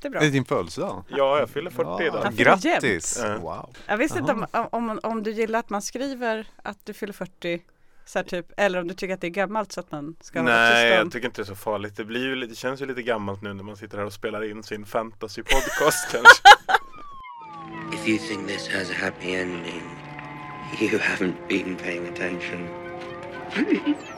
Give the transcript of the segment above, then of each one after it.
Det är bra. Är det din födelsedag? Ja, jag fyller 40 Ja, idag. Grattis! Wow. Jag visste inte om, om, om du gillar att man skriver att du fyller 40 så här typ, eller om du tycker att det är gammalt så att man ska Nej, jag tycker inte det är så farligt. Det, blir ju, lite- det känns ju lite gammalt nu när man sitter här och spelar in sin fantasy-podcast kanske. If you think this has a happy ending, you haven't been paying attention.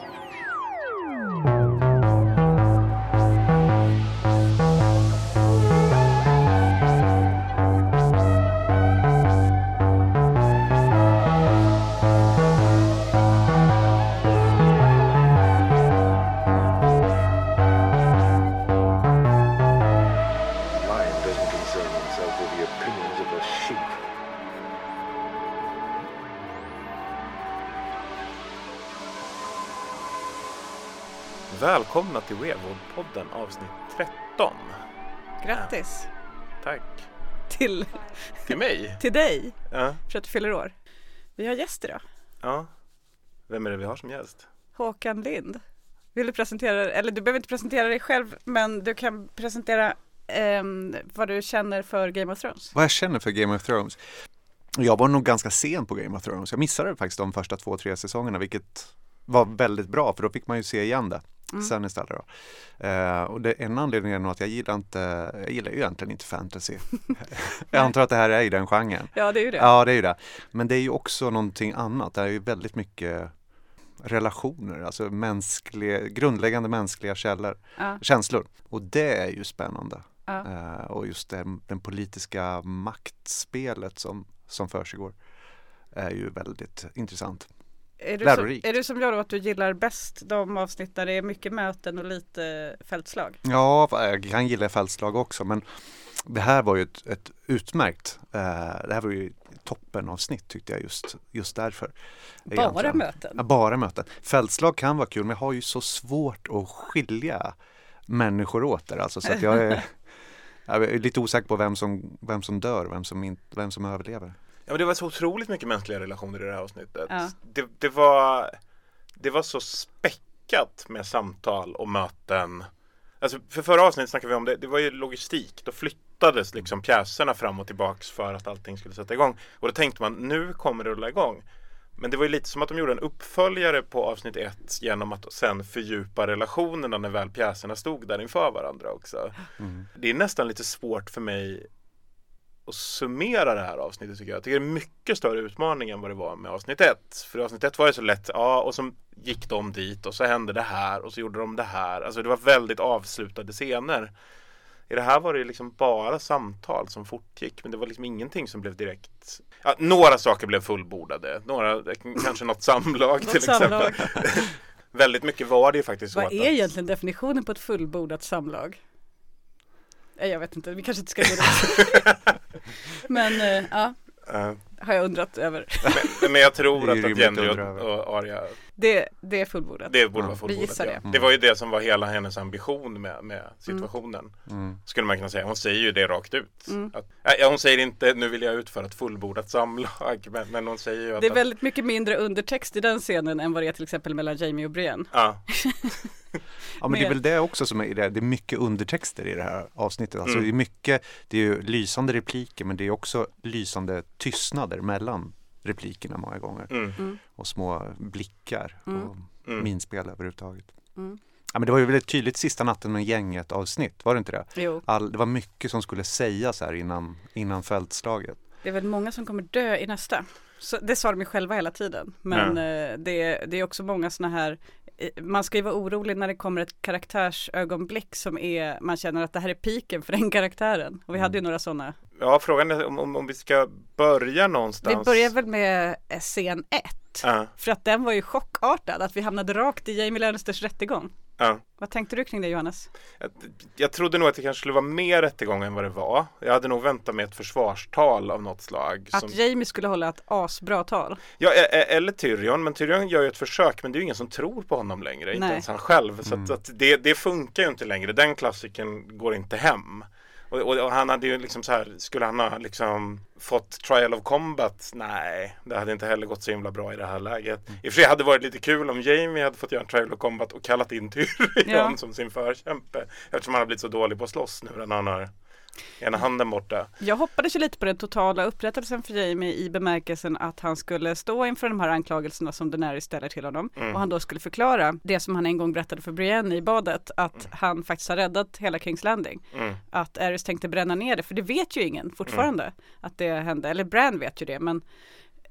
Wevold-podden avsnitt 13. Grattis Tack. till, Till mig. till dig Ja. för att du fyller år. Vi har gäst idag, ja. Vem är det vi har som gäst? Håkan Lind. Vill du presentera, eller du behöver inte presentera dig själv, men du kan presentera ehm, vad du känner för Game of Thrones. Vad jag känner för Game of Thrones? Jag var nog ganska sen på Game of Thrones. Jag missade faktiskt de första två, tre säsongerna, vilket var väldigt bra för då fick man ju se igen det Mm. sen istället. Då. Eh, och det, en anledning är nog att jag gillar inte, jag gillar ju egentligen inte fantasy. jag antar att det här är i den genren. Ja, det är ju det. Ja, det är ju det. Men det är ju också någonting annat. Det är ju väldigt mycket relationer, alltså mänskliga, grundläggande mänskliga källor, Ja, känslor. Och det är ju spännande. ja. Eh, och just det, den politiska maktspelet som, som försiggår är ju väldigt intressant. Är, du som, är du som jag då att du gillar bäst de avsnitt där det är mycket möten och lite fältslag? Ja, jag kan gilla fältslag också men det här var ju ett, ett utmärkt, eh, det här var ju toppen avsnitt tyckte jag just, just därför. Bara Egentligen. möten? Ja, bara möten. Fältslag kan vara kul men jag har ju så svårt att skilja människor åt där alltså så att jag är, jag är lite osäker på vem som, vem som dör, vem som, in, vem som överlever. Ja, men det var så otroligt mycket mänskliga relationer i det här avsnittet. Ja. Det, det, var, det var så späckat med samtal och möten. Alltså för förra avsnittet snackade vi om det, det var ju logistik. Då flyttades liksom pjäserna fram och tillbaks för att allting skulle sätta igång. Och då tänkte man, nu kommer det rulla igång. Men det var ju lite som att de gjorde en uppföljare på avsnitt ett genom att sen fördjupa relationerna när väl pjäserna stod där inför varandra också. Det är nästan lite svårt för mig att summera det här avsnittet tycker jag. Jag tycker det är mycket större utmaning än vad det var med avsnitt ett. För i avsnitt ett var det så lätt, ja och så gick de dit och så hände det här och så gjorde de det här. Alltså det var väldigt avslutade scener. I det här var det liksom bara samtal som fortgick men det var liksom ingenting som blev direkt ja, Några saker blev fullbordade, några, kanske något samlag till exempel. väldigt mycket var det ju faktiskt så Vad att är egentligen definitionen på ett fullbordat samlag? Jag vet inte, vi kanske inte ska gå dit. Men eh, ja, Uh har jag undrat över. men, men jag tror Det att, Jenny och, och Arya Det, det är fullbordat. Det borde vara Ja. fullbordat. Vi gissar ja. det. det var ju det som var hela hennes ambition med, med situationen. Mm. Skulle man kunna säga. Hon säger ju det rakt ut. Mm. Att, ja, hon säger inte nu vill jag utföra ett fullbordat samlag. Men, men hon säger ju att Det är väldigt mycket mindre undertext i den scenen än vad det är till exempel mellan Jamie och Brienne. Ja, Ja men det är väl det också som är det, det är mycket undertexter i det här avsnittet. Alltså Mm. det är mycket, det är ju lysande repliker men det är också lysande tystnader mellan replikerna många gånger. mm, Och små blickar Mm. och mm. minspel överhuvudtaget. Mm. Ja men det var ju väldigt tydligt sista natten med gänget avsnitt, var det inte det? Jo, All, det var mycket som skulle sägas här innan, innan fältslaget. det är väl många som kommer dö i nästa. Så det sa de ju själva hela tiden. Men eh, det, är- det är också många sådana här man ska ju vara orolig när det kommer ett karaktärsögonblick som är, man känner att det här är piken för den karaktären. Och vi hade ju några sådana. ja frågan är om, om, om vi ska börja någonstans. Vi börjar väl med eh, scen ett. Ja, För att den var ju chockartad, att vi hamnade rakt i Jamie Lannisters rättegång. Ja. Vad tänkte du kring det Johannes? Jag, jag trodde nog att det kanske skulle vara mer rättegång än vad det var. Jag hade nog väntat mig ett försvarstal av något slag. Att som- Jamie skulle hålla ett asbra tal. Ja, e- e- eller Tyrion, men Tyrion gör ju ett försök men det är ju ingen som tror på honom längre, inte Nej. ens han själv. Så Mm. att, att det, det funkar ju inte längre, den klassiken går inte hem. Och, och, och han hade ju liksom så här, skulle han ha liksom fått Trial of Combat? Nej, det hade inte heller gått så himla bra i det här läget. Mm. I och för sig hade det varit lite kul om Jamie hade fått göra en Trial of Combat och kallat in Tyrion Ja. som sin förkämpe. Eftersom han har blivit så dålig på att slåss nu när han har Ena handen borta. Jag hoppades ju lite på den totala upprättelsen för Jamie i bemärkelsen att han skulle stå inför de här anklagelserna som Daenerys ställer till honom Mm. och han då skulle förklara det som han en gång berättade för Brienne i badet att han faktiskt har räddat hela Kings Landing. Mm. Att Aerys tänkte bränna ner det för det vet ju ingen fortfarande att det hände, eller Bran vet ju det men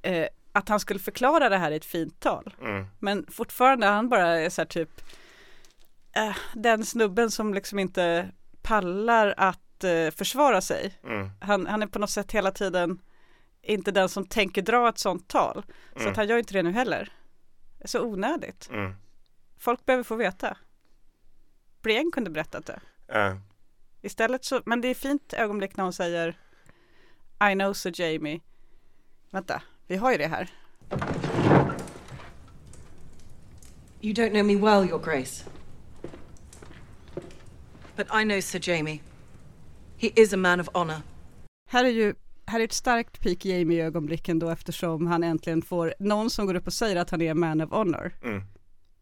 eh, att han skulle förklara det här i ett fint tal. Mm. Men fortfarande han bara är så här typ eh, den snubben som liksom inte pallar att eh, försvara sig. Mm. Han, han är på något sätt hela tiden inte den som tänker dra ett sånt tal. Så Mm. att han gör inte det nu heller. Det är så onödigt. Mm. Folk behöver få veta. Brienne kunde berättat det. Eh, Istället så, men det är fint ögonblick när hon säger I know Sir Jamie. Vänta, vi har ju det här. You don't know me well, Your Grace. But I know Sir Jamie. He is a man of honor. Här är ju här är ett starkt peak Jamie ögonblick ändå eftersom han äntligen får någon som går upp och säger att han är man of honor. mm.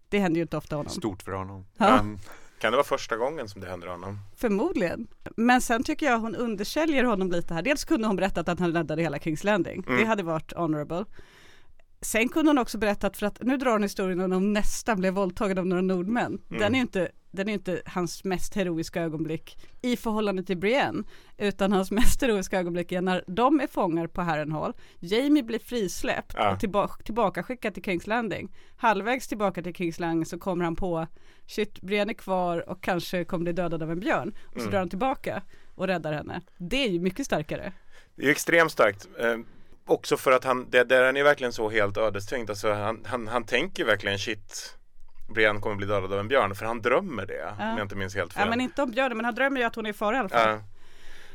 Det händer ju inte ofta honom. Stort för honom. Ja. Um, Kan det vara första gången som det händer honom? Förmodligen. Men sen tycker jag hon undersäljer honom lite här. Dels kunde hon berättat att han räddade hela Kings Landing. Mm. Det hade varit honorable. Sen kunde hon också berättat för att nu drar hon historien om hon nästan blev våldtagen av några nordmän. Mm. Den är ju inte, den är inte hans mest heroiska ögonblick i förhållande till Brienne. Utan hans mest heroiska ögonblick är när de är fångar på Harrenhal. Jamie blir frisläppt Ja. och tillbaka, tillbaka skickad till Kings Landing. Halvvägs tillbaka till Kings Landing så kommer han på shit, Brienne är kvar och kanske kommer bli dödad av en björn. Och så Mm. drar han tillbaka och räddar henne. Det är ju mycket starkare. Det är ju extremt starkt. Eh, också för att han, det, där är han ju verkligen så helt ödestängt. Alltså han, han, han tänker verkligen shit, Brienne kommer bli dödad av en björn. För han drömmer det, om jag inte minns helt fel. Ja men inte om björnen, men han drömmer ju att hon är i fara i alla fall. Ja.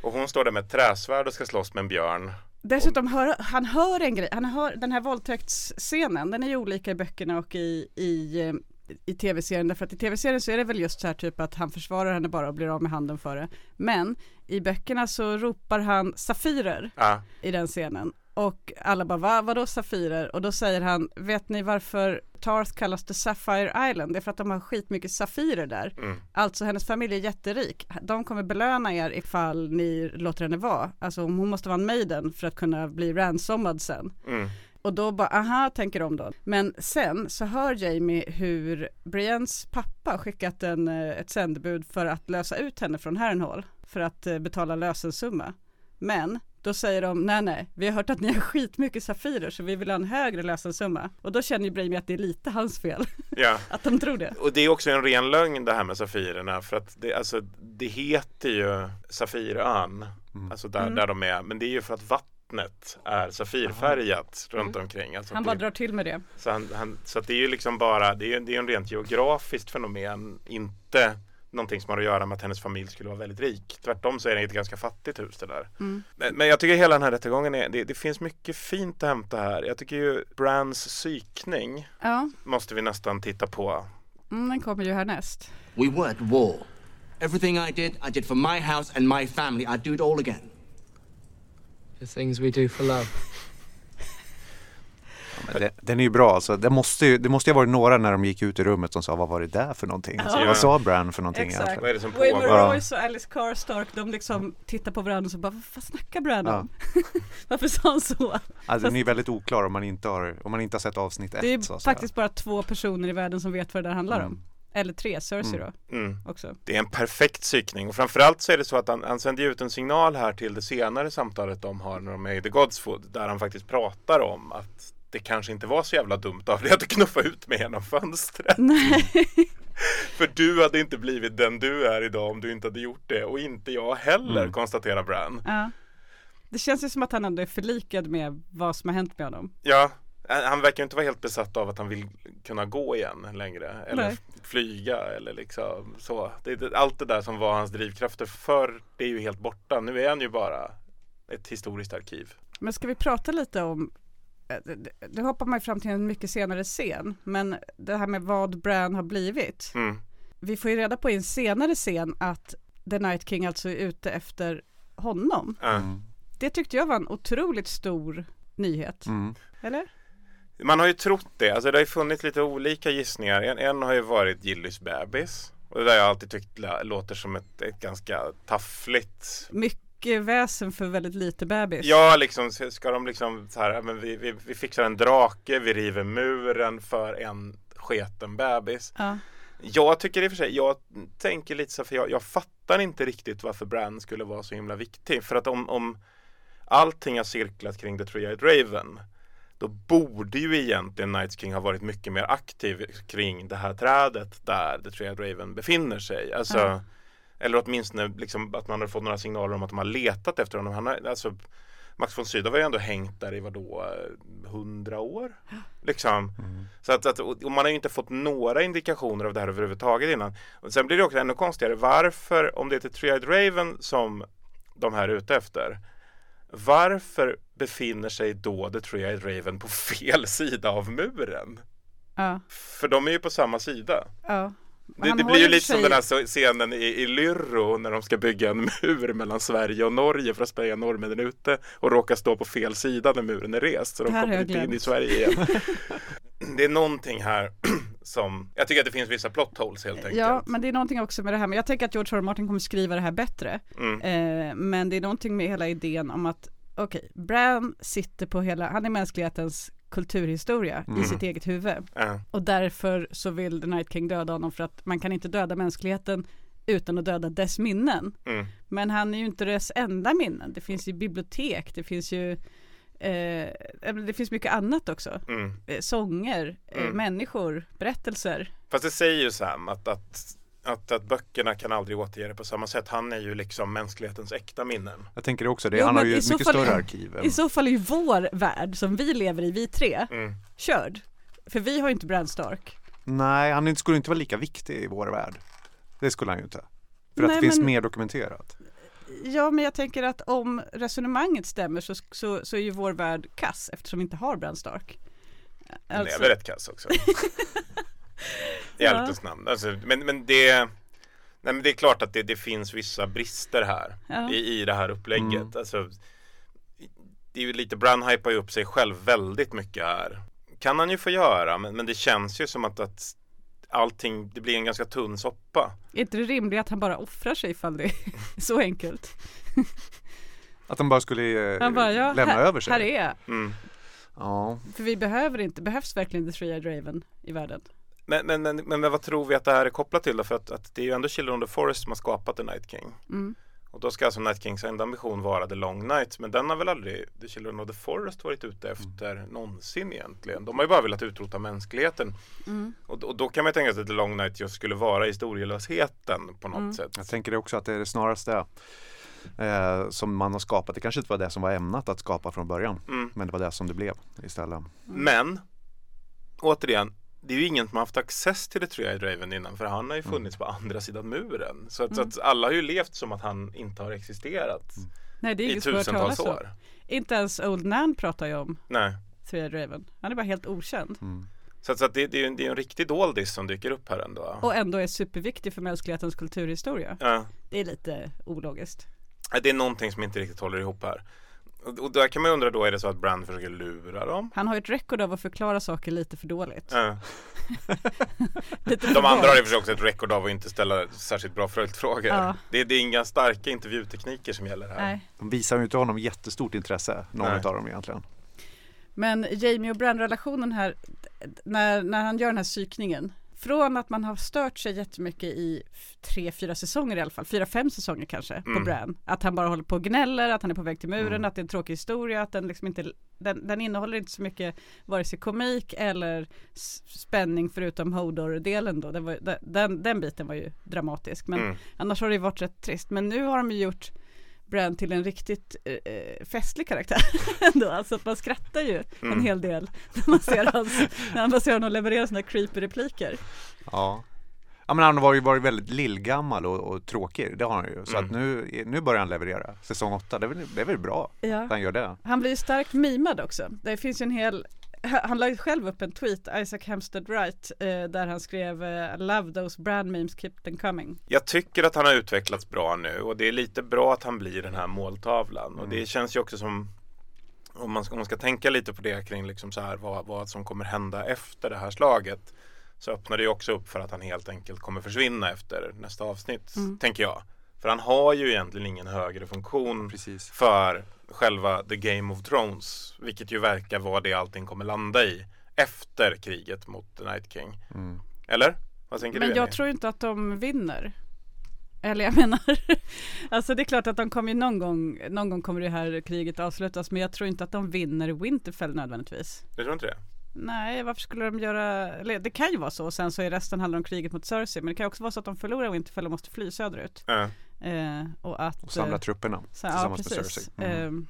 Och hon står där med ett träsvärd och ska slåss med en björn. Dessutom hör han hör en grej, han hör den här våldtäktsscenen, den är ju olika i böckerna och i, i, eh, i tv-serien. Därför att i tv-serien så är det väl just så här typ att han försvarar henne bara och blir av med handen för det. Men i böckerna så ropar han Safirer Ja, i den scenen. Och alla bara, Va, vadå Safirer? Och då säger han, vet ni varför Tarth kallas The Sapphire Island? Det är för att de har skitmycket safirer där. mm, Alltså hennes familj är jätterik. De kommer belöna er ifall ni låter henne vara. Alltså hon måste vara en maiden för att kunna bli ransomad sen. mm, Och då bara, aha, tänker de då. Men sen så hör Jamie hur Briens pappa skickat en, eh, ett sändebud för att lösa ut henne från Harrenhal. För att eh, betala lösensumma. Men då säger de, nej nej, vi har hört att ni har skitmycket safirer så vi vill ha en högre lösensumma. Och då känner ju Jamie att det är lite hans fel, ja. att de tror det. Och det är också en ren lögn det här med Safirerna för att det, alltså, det heter ju Safirön, Mm. alltså där, Mm. där de är, men det är ju för att vattnet är safirfärgat runt omkring. Alltså Han det, bara drar till med det. så, han, han, så att det är ju liksom bara, det är, det är en rent geografiskt fenomen, inte någonting som har att göra med att hennes familj skulle vara väldigt rik. Tvärtom så är det ett ganska fattigt hus det där. Mm. Men, men jag tycker hela den här rättegången, är, det, det finns mycket fint att hämta här. Jag tycker ju Brands psykning Ja, måste vi nästan titta på. mm, den kommer ju härnäst. We were at war. Everything I did, I did for my house and my family. I'd do it all again. The things we do for love. Det, den är ju bra alltså. Det måste ju, det måste ju ha varit några när de gick ut i rummet som sa vad var det där för någonting? Alltså, Ja. Vad sa Bran för någonting Exakt. Vad är det som pågår? Ja. Royce och Alice Karstark, de liksom tittar på varandra och så bara, vad snackar Bran Ja. om? Varför sa han så? Alltså, den är ju väldigt oklar om man inte har, om man inte har sett avsnitt ett. Det är så faktiskt bara två personer i världen som vet vad det där handlar om. Mm. Eller tre, Cersei Mm. då Mm. också. Det är en perfekt psykning och framförallt så är det så att han, han sänder ut en signal här till det senare samtalet de har när de är i The Godsfood där han faktiskt pratar om att det kanske inte var så jävla dumt av dig att knuffa ut mig genom fönstret. Nej, För du hade inte blivit den du är idag om du inte hade gjort det och inte jag heller Mm. konstaterar Bran. ja. Det känns ju som att han ändå är förlikad med vad som har hänt med honom. Ja, han verkar inte vara helt besatt av att han vill kunna gå igen längre eller Nej. flyga eller liksom så. Det, allt det där som var hans drivkrafter förr, det är ju helt borta. Nu är han ju bara ett historiskt arkiv. Men ska vi prata lite om det- det- hoppar man fram till en mycket senare scen, men det här med vad Bran har blivit. Mm. Vi får ju reda på i en senare scen att The Night King alltså är ute efter honom. Mm. Det tyckte jag var en otroligt stor nyhet. Mm. Eller? Man har ju trott det, alltså det har ju funnits lite olika gissningar. En, en har ju varit Gillys bebis Och det där har jag alltid tyckt låter som ett, ett ganska taffligt Mycket väsen för väldigt lite bebis. Ja, liksom ska de liksom så här, men vi, vi, vi fixar en drake, vi river muren för en sketen bebis. Ja. Jag tycker i och för sig, jag tänker lite så för jag, jag fattar inte riktigt varför Bran skulle vara så himla viktig. För att om, om allting har cirklat kring The Three-Eyed Raven då borde ju egentligen Night King ha varit mycket mer aktiv kring det här trädet där The Three-Eyed Raven befinner sig. Alltså, Ja. Eller åtminstone liksom att man har fått några signaler om att de har letat efter honom. Han har, alltså, Max von Sydow har ju ändå hängt där i vadå, hundra år? Liksom. Så att, att, och man har ju inte fått några indikationer av det här överhuvudtaget innan. Och sen blir det också ännu konstigare. Varför, om det är till Three-Eyed Raven som de här är ute efter, varför befinner sig då The Three-Eyed Raven på fel sida av muren? Ja. För de är ju på samma sida. ja. Det, det blir ju lite som den här scenen i, i Lyrro när de ska bygga en mur mellan Sverige och Norge för att spränga norrmännen ute och råkar stå på fel sida när muren är rest så de kommer inte in i. Sverige igen. det är någonting här som, jag tycker att det finns vissa plot holes helt enkelt. Ja, men det är någonting också med det här, men jag tänker att George R. R. Martin kommer skriva det här bättre. Mm. Eh, men det är någonting med hela idén om att, okej, Bran sitter på hela, han är mänsklighetens kulturhistoria Mm. i sitt eget huvud. Ja. Och därför så vill The Night King döda honom för att man kan inte döda mänskligheten utan att döda dess minnen. Mm. Men han är ju inte dess enda minnen. Det finns ju bibliotek, det finns ju eh, det finns mycket annat också. Mm. Eh, sånger, eh, Mm. människor, berättelser. Fast det säger ju Sam att, att, att, att böckerna kan aldrig återge det på samma sätt. Han är ju liksom mänsklighetens äkta minnen. Jag tänker också det, Jo, han har ju ett mycket fall- större arkiv. än- I så fall är ju vår värld som vi lever i, vi tre, Mm. körd. För vi har ju inte Bran Stark. Nej, han skulle inte vara lika viktig i vår värld. Det skulle han ju inte. För att Nej, det finns men- mer dokumenterat. Ja, men jag tänker att om resonemanget stämmer så, så, så är ju vår värld kass eftersom vi inte har Bran Stark. Den Alltså- är väl rätt kass också. I Ja. ärlighetens namn. Alltså, men, men det Nej men det är klart att det, det finns vissa brister här Ja. i, i det här upplägget. Mm. Alltså, det är ju lite, Bran hypar ju upp sig själv väldigt mycket här. Kan han ju få göra, men, men det känns ju som att, att allting, det blir en ganska tunn soppa. Är inte det rimligt att han bara offrar sig ifall det är så enkelt? Att de bara skulle eh, Han bara, ja, lämna här, över sig. här är jag. Mm. Ja, För vi behöver inte, behövs verkligen The Three-Eyed Raven i världen? Men, men, men, men vad tror vi att det här är kopplat till då? För att, att det är ju ändå Children of the Forest som har skapat The Night King. Mm. Och då ska alltså Night Kings enda ambition vara The Long Night. Men den har väl aldrig The Children of the Forest varit ute efter någonsin egentligen. De har ju bara velat utrota mänskligheten. Mm. Och, och då kan man ju tänka sig att The Long Night just skulle vara historielösheten på något Mm. sätt. jag tänker det också att det är snarast det eh, som man har skapat. Det kanske inte var det som var ämnat att skapa från början. Mm. Men det var det som det blev istället. Men återigen, det är ju ingen som har haft access till The Three-Eyed Raven innan för han har ju funnits på andra sidan muren. Så att, så att alla har ju levt som att han inte har existerat Nej, det är i tusentals år. Inte ens Old Nan pratar ju om Nej. Three-Eyed Raven. Han är bara helt okänd. Så, att, så att det, det, är ju en, det är en riktig doldis som dyker upp här ändå. Och ändå är superviktig för mänsklighetens kulturhistoria. Ja. Det är lite ologiskt. Det är någonting som inte riktigt håller ihop här. Och, där kan man ju undra då, är det så att Brand försöker lura dem? Han har ju ett rekord av att förklara saker lite för dåligt. Ja. Lite för De andra har sig också ett rekord av att inte ställa särskilt bra följdfrågor. Ja. Det, det är inga starka intervjutekniker som gäller här. Nej. De visar ju inte honom jättestort intresse, någon Nej. av dem egentligen. Men Jamie och Bran-relationen här, när, när han gör den här psykningen, från att man har stört sig jättemycket i tre, fyra säsonger i alla fall, fyra, fem säsonger kanske på Mm. Bran. Att han bara håller på och gnäller, att han är på väg till muren, att det är en tråkig historia, att den liksom inte, den, den innehåller inte så mycket vare sig komik eller spänning förutom Hodor-delen då. Den, var, den- den, den biten var ju dramatisk, men Mm. annars har det ju varit rätt trist. Men nu har de ju gjort Bran till en riktigt eh, eh, festlig karaktär ändå. Alltså att man skrattar ju en Mm. hel del när man ser, hans, när man ser honom leverera sina creepy repliker. Ja. Ja men han har ju varit väldigt lillgammal och, och tråkig, det har han ju. Så Mm. att nu, nu börjar han leverera. Säsong 8, det är väl, det är väl bra Ja. att han gör det. Han blir ju starkt mimad också. Det finns ju en hel han la själv upp en tweet, Isaac Hempstead Wright, eh, där han skrev eh, Love those brand memes, keep them coming. Jag tycker att han har utvecklats bra nu och det är lite bra att han blir den här måltavlan. Och Mm. det känns ju också som om man, ska, om man ska tänka lite på det kring liksom så här, vad, vad som kommer hända efter det här slaget så öppnar det ju också upp för att han helt enkelt kommer försvinna efter nästa avsnitt, Mm. tänker jag. För han har ju egentligen ingen högre funktion Precis. för själva The Game of Thrones, vilket ju verkar vara det allting kommer landa i efter kriget mot The Night King. Mm. Eller? Vad tänker Men du? jag Jenny? tror inte att de vinner. Eller jag menar, alltså det är klart att de kommer ju någon gång, någon gång kommer det här kriget avslutas men jag tror inte att de vinner Winterfell nödvändigtvis. Du tror inte det? Nej, varför skulle de göra, eller det kan ju vara så och sen så är resten handlar om kriget mot Cersei men det kan också vara så att de förlorar Winterfell och måste fly söderut. Ja. Eh, och att Och samla eh, trupperna så, ja, tillsammans med precis. Cersei. Mm.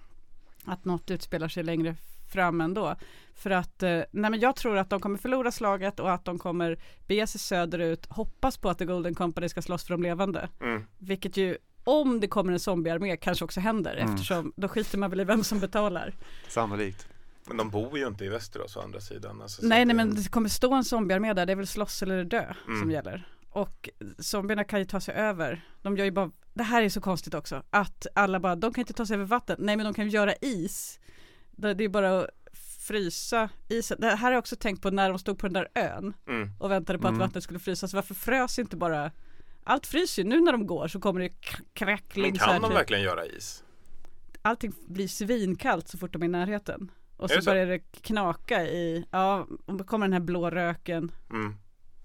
Eh, att något utspelar sig längre fram ändå. För att, eh, nej men jag tror att de kommer förlora slaget och att de kommer bege sig söderut, hoppas på att The Golden Company ska slåss för de levande. Mm. Vilket ju, om det kommer en zombiearmé kanske också händer Mm. eftersom då skiter man väl i vem som betalar. Sannolikt. Men de bor ju inte i Västerås å andra sidan. Alltså, så nej, nej men det kommer stå en zombiearmé där, det är väl slåss eller dö Mm. som gäller. Och zombierna kan ju ta sig över. De gör ju bara, det här är så konstigt också, att alla bara, de kan inte ta sig över vatten. Nej men de kan ju göra is. Det, det är bara att frysa isen. Det här har jag också tänkt på när de stod på den där ön Mm. och väntade på Mm. att vattnet skulle frysas. Varför frös inte bara allt fryser ju, nu när de går så kommer det k- krackling Men kan de typ. verkligen göra is? Allting blir svinkallt så fort de är i närheten. Och så, så? börjar det knaka i, ja, och då kommer den här blå röken. Mm.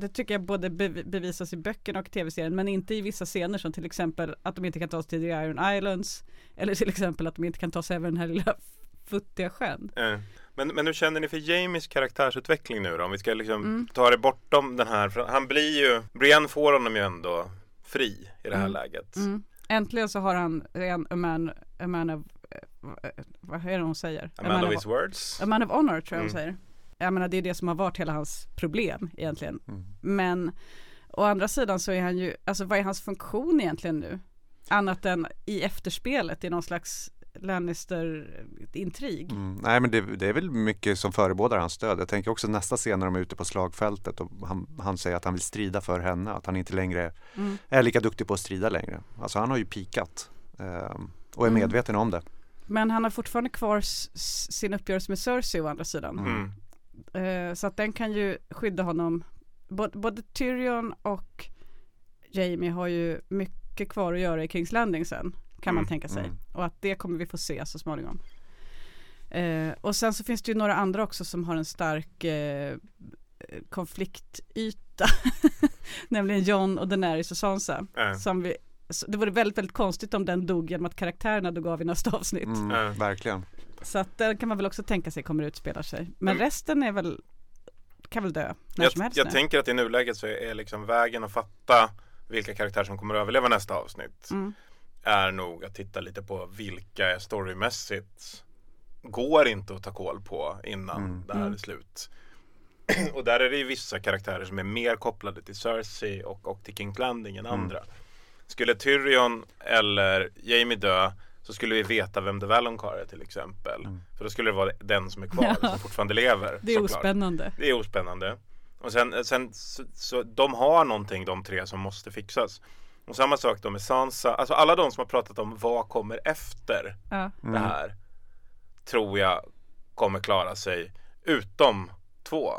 Det tycker jag både bev- bevisas i böckerna och tv-serien men inte i vissa scener som till exempel att de inte kan ta sig till The Iron Islands eller till exempel att de inte kan ta sig över den här lilla futtiga sjön. Eh, Men, men hur känner ni för Jamies karaktärsutveckling nu då? Om vi ska liksom Mm. ta det bortom den här. Han blir ju, Brienne får honom ju ändå fri i det här Mm. läget. Mm. Äntligen så har han en a man, a man of, eh, vad är det hon säger? A man of his words. A man of honor tror jag hon Mm. säger. Jag menar det är det som har varit hela hans problem egentligen. Mm. Men å andra sidan så är han ju, alltså vad är hans funktion egentligen nu? Annat än i efterspelet i någon slags Lannister-intrig. Mm. Nej men det, det är väl mycket som förebådar hans död. Jag tänker också nästa scen när de är ute på slagfältet och han, han säger att han vill strida för henne. Att han inte längre Mm. är lika duktig på att strida längre. Alltså han har ju pikat ehm, och är Mm. medveten om det. Men han har fortfarande kvar sin uppgörelse med Cersei å andra sidan. Mm. Eh, så att den kan ju skydda honom. Både, både Tyrion och Jamie har ju mycket kvar att göra i Kings Landing sen. Kan man Mm, tänka sig. mm. Och att det kommer vi få se så småningom. Eh, och sen så finns det ju några andra också som har en stark eh, konfliktyta. Nämligen John och Daenerys och Sansa. Eh, Som vi, det vore väldigt, väldigt konstigt om den dog genom att karaktärerna dog av i nästa avsnitt. Mm. Verkligen. Så att den kan man väl också tänka sig kommer utspela sig. Men Mm. resten är väl, kan väl dö när jag som helst jag nu. tänker att i nuläget så är liksom vägen att fatta vilka karaktärer som kommer att överleva nästa avsnitt Mm. är nog att titta lite på vilka storymässigt går inte att ta koll på innan Mm. det här är Mm. slut. och där är det ju vissa karaktärer som är mer kopplade till Cersei och, och till King's Landing än Mm. andra. Skulle Tyrion eller Jamie dö så skulle vi veta vem The Valonqar är till exempel. Mm. För då skulle det vara den som är kvar, Ja. som fortfarande lever. Det är såklart. ospännande. Det är ospännande. Och sen, sen så, så de har någonting de tre som måste fixas. Och samma sak då med Sansa, alltså alla de som har pratat om vad kommer efter Ja. Mm. det här tror jag kommer klara sig utom två.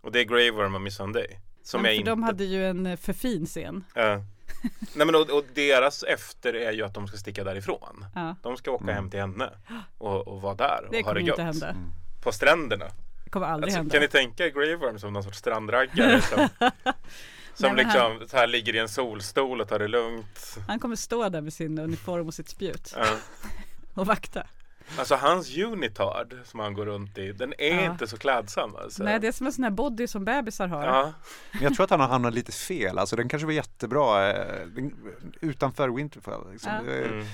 Och det är Grey Worm och Missandei. Som Men jag för inte... de hade ju en eh, för fin scen. Ja. Nej men och, och deras efter är ju att de ska sticka därifrån. Ja. De ska åka Mm. hem till henne och, och vara där Det och ha kommer det gött. inte hända. På stränderna. Det kommer aldrig Alltså, hända. kan ni tänka er Grey Worm som någon sorts strandraggare som, som men liksom så här ligger i en solstol och tar det lugnt. Han kommer stå där med sin uniform och sitt spjut Ja. och vakta. Alltså hans unitard som han går runt i, den är Ja. inte så klädsam alltså. Nej det är som en sån här body som bebisar har. Ja, Men jag tror att han har hamnat lite fel. Alltså den kanske var jättebra eh, utanför Winterfell. Liksom. Ja. Mm.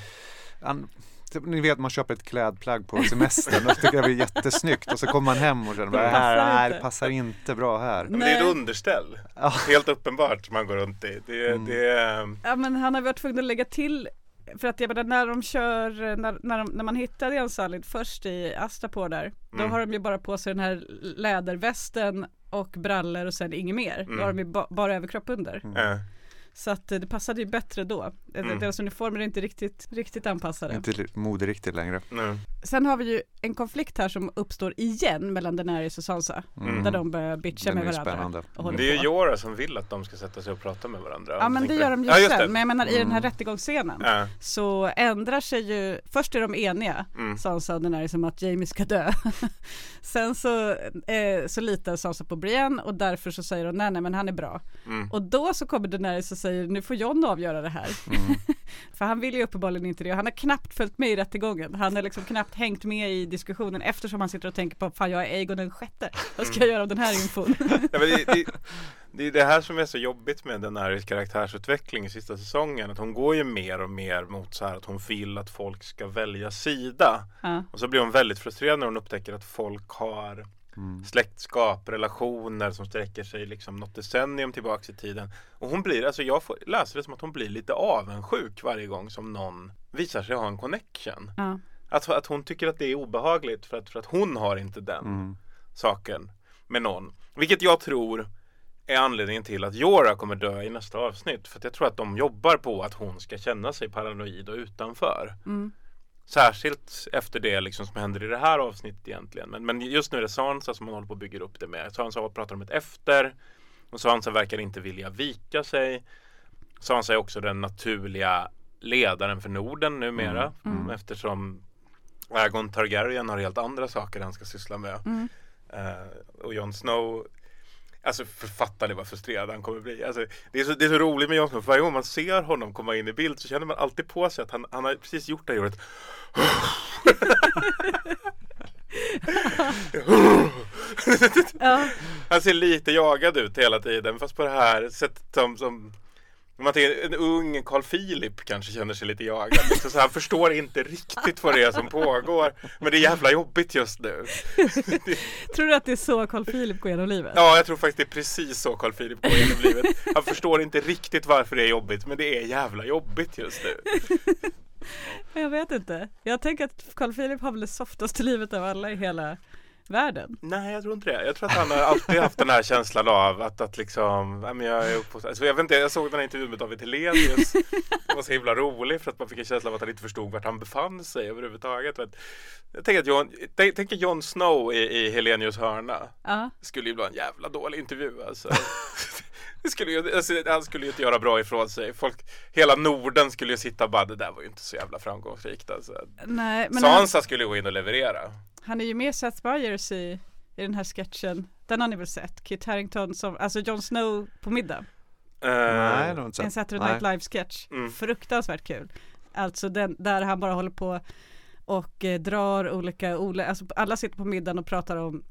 Han, typ, ni vet man köper ett klädplagg på semestern och tycker jag det är jättesnyggt och så kommer man hem och känner Det det här, inte." passar inte bra här. Men det är ett underställ. Ja. Helt uppenbart som han går runt i. Det, är- Mm. det är, Ja men han har varit tvungen att lägga till för att jag menar när de kör, när, när, de, när man hittade en Salid först i Astapor där, då Mm. har de ju bara på sig den här lädervästen och brallor och sen inget mer. Då Mm. har de ju ba, bara överkropp under. Mm. Eh, Så att eh, det passade ju bättre då. Mm. Deras uniformer är inte riktigt, riktigt anpassade. Inte moderiktigt längre. Nej. Sen har vi ju en konflikt här som uppstår igen mellan Daenerys och Sansa. Mm. Där de börjar bitcha Den med är varandra. Det är på. Jora som vill att de ska sätta sig och prata med varandra. Ja men det gör de ju ja, sen. Men jag menar i den här Mm. rättegångsscenen Ja. så ändrar sig ju, först är de eniga, Mm. Sansa och Daenerys om att Jamie ska dö. Sen så, eh, så litar Sansa på Brienne och därför så säger hon nej nej men han är bra. Mm. Och då så kommer Daenerys och säger nu får John avgöra det här. För han vill ju uppenbarligen inte det. Han har knappt följt med i rättegången. Han har liksom knappt hängt med i diskussionen eftersom han sitter och tänker på fan jag är Aegon den sjätte. Vad ska jag göra av den här infon? Ja, men det, det, det är det här som är så jobbigt med den här karaktärsutveckling i sista säsongen. Att hon går ju mer och mer mot så här att hon vill att folk ska välja sida. ja. Och så blir hon väldigt frustrerad när hon upptäcker att folk har släktskap, relationer som sträcker sig liksom något decennium tillbaks i tiden. Och hon blir, alltså jag får, läser det som att hon blir lite avundsjuk varje gång som någon visar sig ha en connection. Ja. Att, att hon tycker att det är obehagligt för att, för att hon har inte den Mm. saken med någon. Vilket jag tror är anledningen till att Jora kommer dö i nästa avsnitt. För att jag tror att de jobbar på att hon ska känna sig paranoid och utanför. Mm. Särskilt efter det liksom som händer i det här avsnittet egentligen. Men, men just nu är det Sansa som man håller på att bygga upp det med. Sansa pratar om ett efter. Och Sansa verkar inte vilja vika sig. Sansa är också den naturliga ledaren för Norden numera. Mm. Eftersom Aegon Targaryen har helt andra saker han ska syssla med. Mm. Eh, och Jon Snow Alltså författaren vad frustrerad han kommer bli. Alltså, det, är så, det är så roligt med Jon Snow. För varje gång man ser honom komma in i bild så känner man alltid på sig att han, han har precis gjort det här. Ja. Han ser lite jagad ut hela tiden fast på det här sättet som, som om man tänker, en ung Carl Philip kanske känner sig lite jagad. Liksom, så han förstår inte riktigt vad det är som pågår. Men det är jävla jobbigt just nu. Tror du att det är så Carl Philip går genom livet? Ja, jag tror faktiskt det är precis så Carl Philip går genom livet. Han förstår inte riktigt varför det är jobbigt, men det är jävla jobbigt just nu. Jag vet inte. Jag tänker att Carl Philip har väl det softaste livet av alla i hela världen. Nej, jag tror inte det. Jag tror att han har alltid haft den här känslan av att, att liksom, ja, men jag är uppfostrad. Alltså, jag vet inte, jag såg den här intervjun med David Hellenius. Det var så himla rolig för att man fick en känsla av att han inte förstod vart han befann sig överhuvudtaget. Men Jag tänker att Jon, tänk, tänker Jon Snow i, i Helenius hörna. Ja. skulle ju vara en jävla dålig intervju alltså. Det skulle ju, alltså, han skulle ju inte göra bra ifrån sig. Folk, hela Norden skulle ju sitta och bara, det där var ju inte så jävla framgångsrikt alltså. Nej, men han, Sansa skulle gå in och leverera. han är ju med Seth Meyers i, i den här sketchen. Den har ni väl sett? Kit Harington som, alltså Jon Snow på middag. Eh, Nej, det har inte En sett. Saturday Night Nej. Live sketch. Mm. Fruktansvärt kul. Alltså den, där han bara håller på och eh, drar olika, ole, alltså alla sitter på middagen och pratar om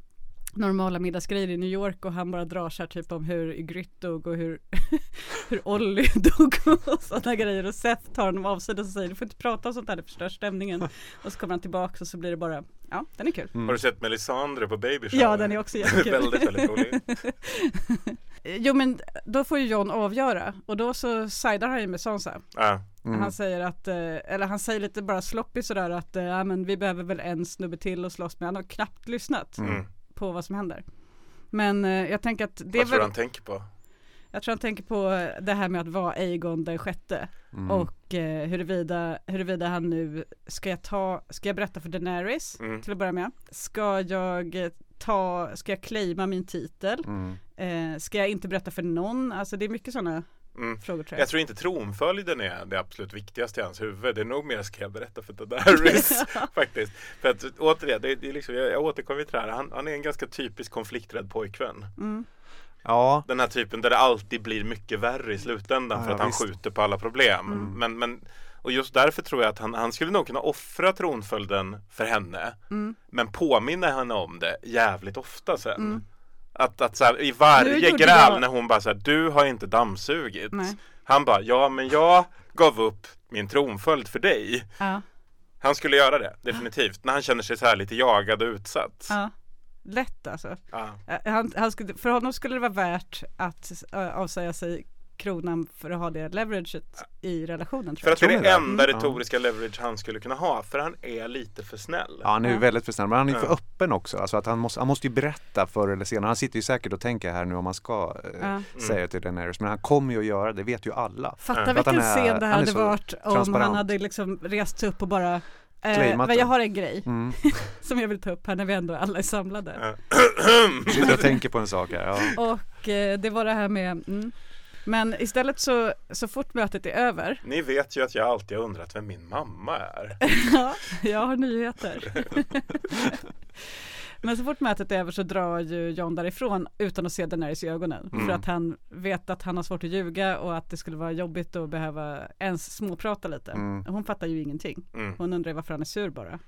normala middagsgrejer i New York och han bara drar så här typ om hur Ygritte dog och hur, hur Olly dog och sådana grejer och Seth tar honom avsides och säger du får inte prata om sånt här, det förstör stämningen och så kommer han tillbaka och så blir det bara, ja den är kul. Har du sett Melisandre på Baby Shower? Ja den är också jättekul. väldigt, väldigt rolig. Jo men då får ju John avgöra och då så sidar han ju med Sansa. Ja. Mm. Han säger att, eh, eller han säger lite bara sloppy sådär att eh, ja, men vi behöver väl en snubbe till och slåss med. Han har knappt lyssnat Mm. På vad som händer. Men eh, jag tänker att det Vad tror du han tänker på? jag tror han tänker på det här med att vara Aegon den sjätte Mm. och eh, huruvida, huruvida han nu, ska jag ta, ska jag berätta för Daenerys Mm. till att börja med? Ska jag ta, ska jag claima min titel? Mm. Eh, ska jag inte berätta för någon? Alltså det är mycket sådana Mm. frågor tror jag. Jag tror inte tronföljden är det absolut viktigaste i hans huvud. Det är nog mer ska jag berätta för Daenerys faktiskt. För att återigen, det är, det är liksom, jag, jag återkommer till det här. Han, han är en ganska typisk konflikträdd pojkvän. Mm. Ja, Den här typen där det alltid blir mycket värre i slutändan Ja, för att han visst. skjuter på alla problem. Mm. Men, men, och just därför tror jag att han, han skulle nog kunna offra tronföljden för henne. Mm. Men påminna henne om det jävligt ofta sen. Att, att så här, i varje gräl jag- när hon bara så här, du har inte dammsugit. Nej. Han bara, ja men jag gav upp min tronföljd för dig. Ja, Han skulle göra det, definitivt. När han känner sig så här lite jagad och utsatt. ja. Lätt alltså. Ja. Eh, Han, han skulle, för honom skulle det vara värt att uh, avsäga sig kronan för att ha det leveraget i relationen tror För jag. att det är det enda Mm. retoriska leverage han skulle kunna ha. För han är lite för snäll. Ja, han är ju Ja. väldigt för snäll, men han är ju för Ja. öppen också. Alltså att han, måste, han måste ju berätta förr eller senare. Han sitter ju säkert och tänker här nu om man ska eh, Ja. säga till Daenerys. Men han kommer ju att göra det, det vet ju alla. Fatta För att han vilken scen det hade varit om han hade liksom rest sig upp och bara eh, men jag har en grej Mm. som jag vill ta upp här när vi ändå alla är samlade. Sitter och tänker på en sak här. Ja. Och eh, det var det här med mm. Men istället så, så fort mötet är över Ni vet ju att jag alltid har undrat vem min mamma är. Ja, jag har nyheter. Men så fort mötet är över så drar ju John därifrån utan att se Daenerys i ögonen. Mm. För att han vet att han har svårt att ljuga och att det skulle vara jobbigt att behöva ens småprata lite. Mm. Hon fattar ju ingenting. Mm. Hon undrar varför han är sur bara.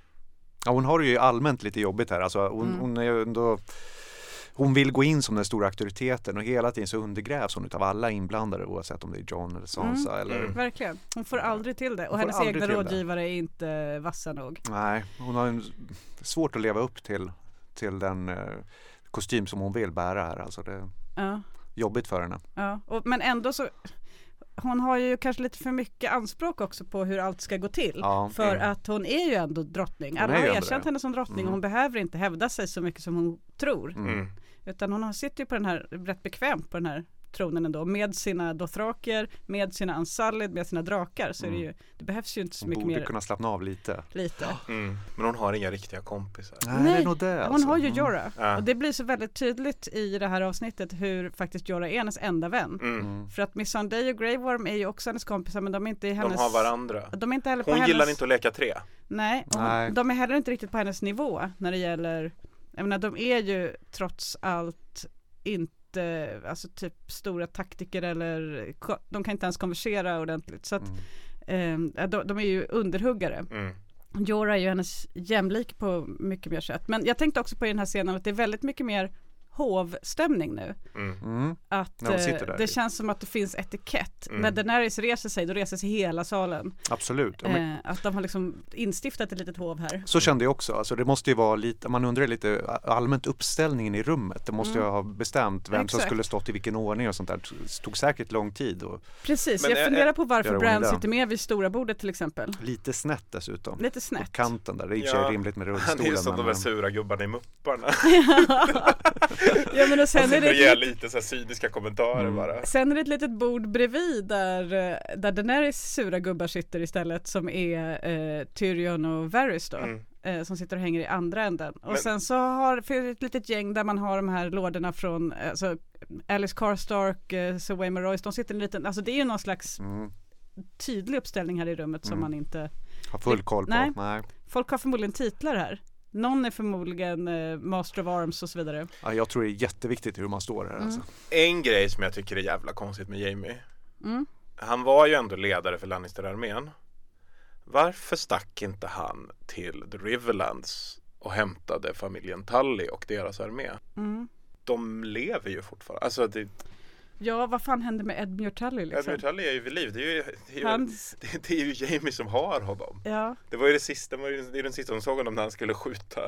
Ja, hon har det ju allmänt lite jobbigt här. Alltså, hon, Mm. hon är ju ändå hon vill gå in som den stora auktoriteten och hela tiden så undergrävs hon utav alla inblandade oavsett om det är John eller Sansa eller Mm. Verkligen. Hon får aldrig till det. Och hennes egna till det. rådgivare är inte vassa nog. Nej, hon har en, svårt att leva upp till, till den eh, kostym som hon vill bära här. Alltså det är Ja, jobbigt för henne. ja. Och, men ändå så hon har ju kanske lite för mycket anspråk också på hur allt ska gå till. Ja. För Mm. att hon är ju ändå drottning. Alla har erkänt det. henne som drottning och Mm. hon behöver inte hävda sig så mycket som hon tror. Mm. Mm. Utan hon har- sitter ju på den här, rätt bekvämt på den här tronen ändå. Med sina dothraker, med sina unsullied, med sina drakar. Så är det Mm. ju, det behövs ju inte så Hon mycket borde mer. kunna slappna av lite. Lite. Mm. Men hon har inga riktiga kompisar. Nej, det Nej, är nog det Hon alltså. har ju Mm. Jorah. Ja. Och det blir så väldigt tydligt i det här avsnittet hur faktiskt Jorah är hennes enda vän. Mm. Mm. För att Miss Sunday och Grey Worm är ju också hennes kompisar men de är inte i hennes De har varandra. De är inte heller på Hon hennes gillar inte att leka tre. Nej, Nej. de är heller inte riktigt på hennes nivå när det gäller Jag menar de är ju trots allt inte Alltså typ stora taktiker eller De kan inte ens konversera ordentligt så att Mm. eh, de, de är ju underhuggare Mm. Jorah är ju hennes jämlik på mycket mer sätt Men jag tänkte också på i den här scenen att det är väldigt mycket mer hovstämning nu Mm. Mm. Att de eh, det känns som att det finns etikett Mm. När Daenerys reser sig då reser sig hela salen Absolut. Ja, men, eh, Att de har liksom instiftat ett litet hov här Så kände jag också. Alltså det måste ju vara lite, man undrar lite allmänt uppställningen i rummet. Det måste ju Mm. ha bestämt vem som Exakt. skulle stått i vilken ordning och sånt där. Det tog säkert lång tid och Precis, Men jag är- funderar på varför Bran sitter med vid stora bordet till exempel. lite snett dessutom. Lite På snett. kanten där. Det är sig Ja, rimligt med Han är ju rullstolen. som de men, där sura gubbarna i Mupparna. ja men och sen är, sitter det och ger ett, lite så här cyniska kommentarer Mm. bara. sen är det ett litet bord bredvid där, eh, där Daenerys sura gubbar sitter istället som är eh, Tyrion och Varys då. Mm. Eh, som sitter och hänger i andra änden. Och Men- sen så har finns det ett litet gäng där man har de här lådorna från eh, alltså, Alice Karstark, eh, Sir Waymar Royce, de sitter en liten, alltså det är ju någon slags mm, tydlig uppställning här i rummet som Mm. man inte har full koll på. Nej. Nej. Folk har förmodligen titlar här. Någon är förmodligen eh, Master of Arms och så vidare. Ja, jag tror det är jätteviktigt hur man står här. Mm. Alltså. En grej som jag tycker är jävla konstigt med Jamie. Mm. Han var ju ändå ledare för Lannister-armén. Varför stack inte han till The Riverlands och hämtade familjen Tully och deras armé? Mm. De lever ju fortfarande. Alltså det, Ja, vad fan hände med Edmure Tully liksom? Edmure Tully är ju vid liv. Det är ju, det är ju, Hans, det, det är ju Jamie som har honom. ja, Det var ju det sista, det var ju är den sista de såg honom när han skulle skjuta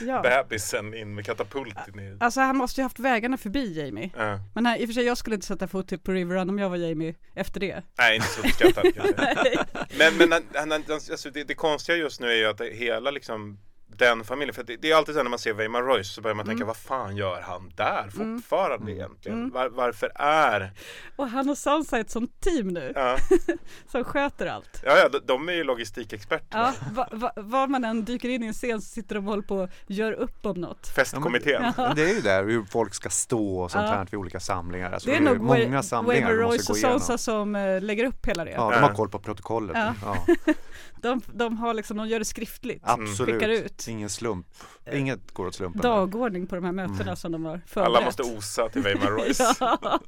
ja. bebisen in med katapult in i... Alltså han måste ju haft vägarna förbi Jamie. Ja. Men här, i och för sig jag skulle inte sätta fot till på River Run om jag var Jamie efter det. Nej, inte så uppskattat. Men, men han, han, alltså, det, det konstiga just nu är ju att hela liksom den familjen, för det, det är alltid så när man ser Weimar Royce så börjar man tänka Mm. vad fan gör han där fortfarande egentligen? Mm. Var, varför är... Och han och Sansa är ett sånt team nu Ja, som sköter allt. ja, ja de, de är ju logistikexperter. Ja, va, va, var man än dyker in i en scen så sitter de och håller på och gör upp om något. Festkommittén. Men det är ju där hur folk ska stå och sånt Ja. här vid olika samlingar. Alltså, Det är nog många samlingar Waymar de Royce och. Sansa som eh, lägger upp hela det. Ja, de Ja. har koll på protokollet. De, de har liksom, de gör det skriftligt. Absolut. Skickar ut. Ingen slump. Inget går åt slumpen. Dagordning på de här mötena Mm. som de har förberett. Alla måste osa till Weimar Royce. ja.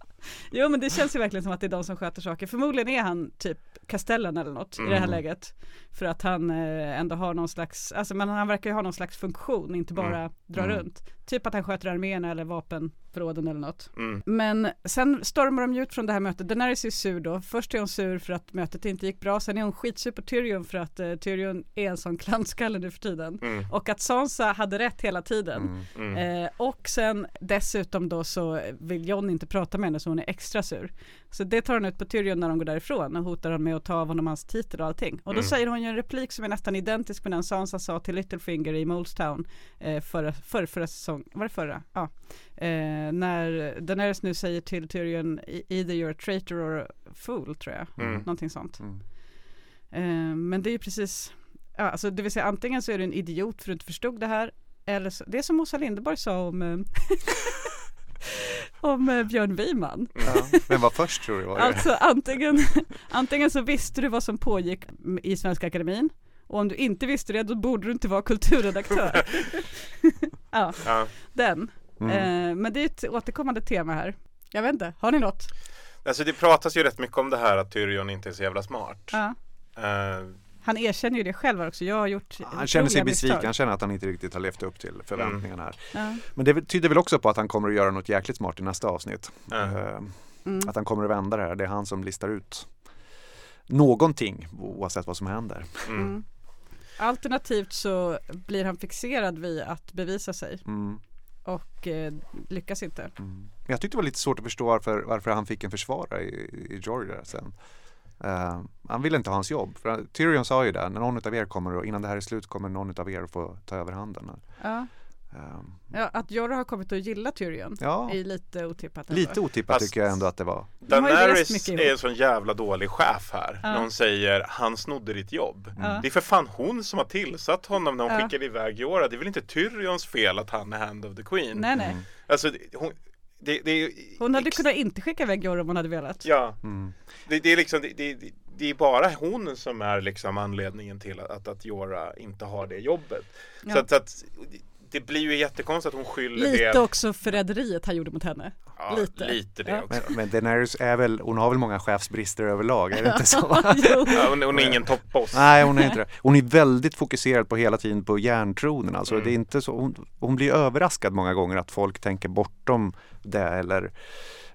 Jo men det känns ju verkligen som att det är de som sköter saker. Förmodligen är han typ Castellan eller något i det här Mm. läget. För att han eh, ändå har någon slags, alltså men han verkar ju ha någon slags funktion, inte bara Mm. dra Mm. runt. Typ att han sköter arméerna eller vapenförråden eller något. Mm. Men sen stormar de ju ut från det här mötet. Daenerys är sur då. Först är hon sur för att mötet inte gick bra. Sen är hon skitsur på Tyrion för att eh, Tyrion är en sån klantskalle nu för tiden. Mm. Och att Sansa hade rätt hela tiden. Mm. Mm. Eh, och sen dessutom då så vill John inte prata med henne så hon hon är extra sur. Så det tar hon ut på Tyrion när de går därifrån och hotar honom med att ta av honom hans titel och allting. Och då Mm. säger hon ju en replik som är nästan identisk med den Sansa sa till Littlefinger i Molestown eh, förra, förra, förra säsong, var det förra? Ja. Eh, när Daenerys nu säger till Tyrion "E- either you're a traitor or a fool tror jag. Mm. Någonting sånt. Mm. Eh, men det är ju precis, ja, alltså det vill säga antingen så är du en idiot för att du inte förstod det här eller så, det är som Åsa Linderborg sa om eh, om eh, Björn Wiman. Ja. Vem var först tror? Var det? Alltså antingen, antingen så visste du vad som pågick i Svenska Akademin och om du inte visste det då borde du inte vara kulturredaktör. ja, Ja. den. Mm. Eh, men det är ett återkommande tema här. Jag vet inte, har ni något? Alltså det pratas ju rätt mycket om det här att Tyrion inte är så jävla smart. Ja. Eh, Han erkänner ju det själv också, jag har gjort Han känner sig besviken, han känner att han inte riktigt har levt upp till förväntningarna här. Ja. Men det tyder väl också på att han kommer att göra något jäkligt smart i nästa avsnitt. Eh, Mm. Att han kommer att vända det här, det är han som listar ut någonting oavsett vad som händer. mm. Mm. Alternativt så blir han fixerad vid att bevisa sig Mm. och eh, lyckas inte. Mm. Men Jag tyckte det var lite svårt att förstå varför, varför han fick en försvarare i, i Georgia sen. Eh, han ville inte ha hans jobb. För Tyrion sa ju det, när någon av er kommer och innan det här är slut kommer någon av er att få ta över handen. Ja. Eh, Ja, att Jorah har kommit att gilla Tyrion ja, är lite otippat. ändå. lite otippat Fast- tycker jag ändå att det var. Daenerys är en sån jävla dålig chef här. Ja. När hon säger han snodde ditt jobb. Ja. Det är för fan hon som har tillsatt honom när hon Ja. skickade iväg Jorah. Det är väl inte Tyrions fel att han är hand of the Queen. Nej, nej. Mm. Alltså hon, det, det är Hon hade ex- kunnat inte skicka iväg Jorah om hon hade velat. Ja, Mm. det, det är liksom det, det, det- det är bara hon som är liksom anledningen till att, att, att Jorah inte har det jobbet. Så, Ja. att, så att det blir ju jättekonstigt att hon skyller Lite det. också förräderiet han gjorde mot henne. Ja, lite. lite det Ja. också. Men, men Daenerys är väl, hon har väl många chefsbrister överlag, är det inte så? Ja, hon, hon är ingen toppboss. Nej, hon är inte det. Hon är väldigt fokuserad på hela tiden på järntronen. Alltså, Mm. det är inte så, hon, hon blir överraskad många gånger att folk tänker bortom det eller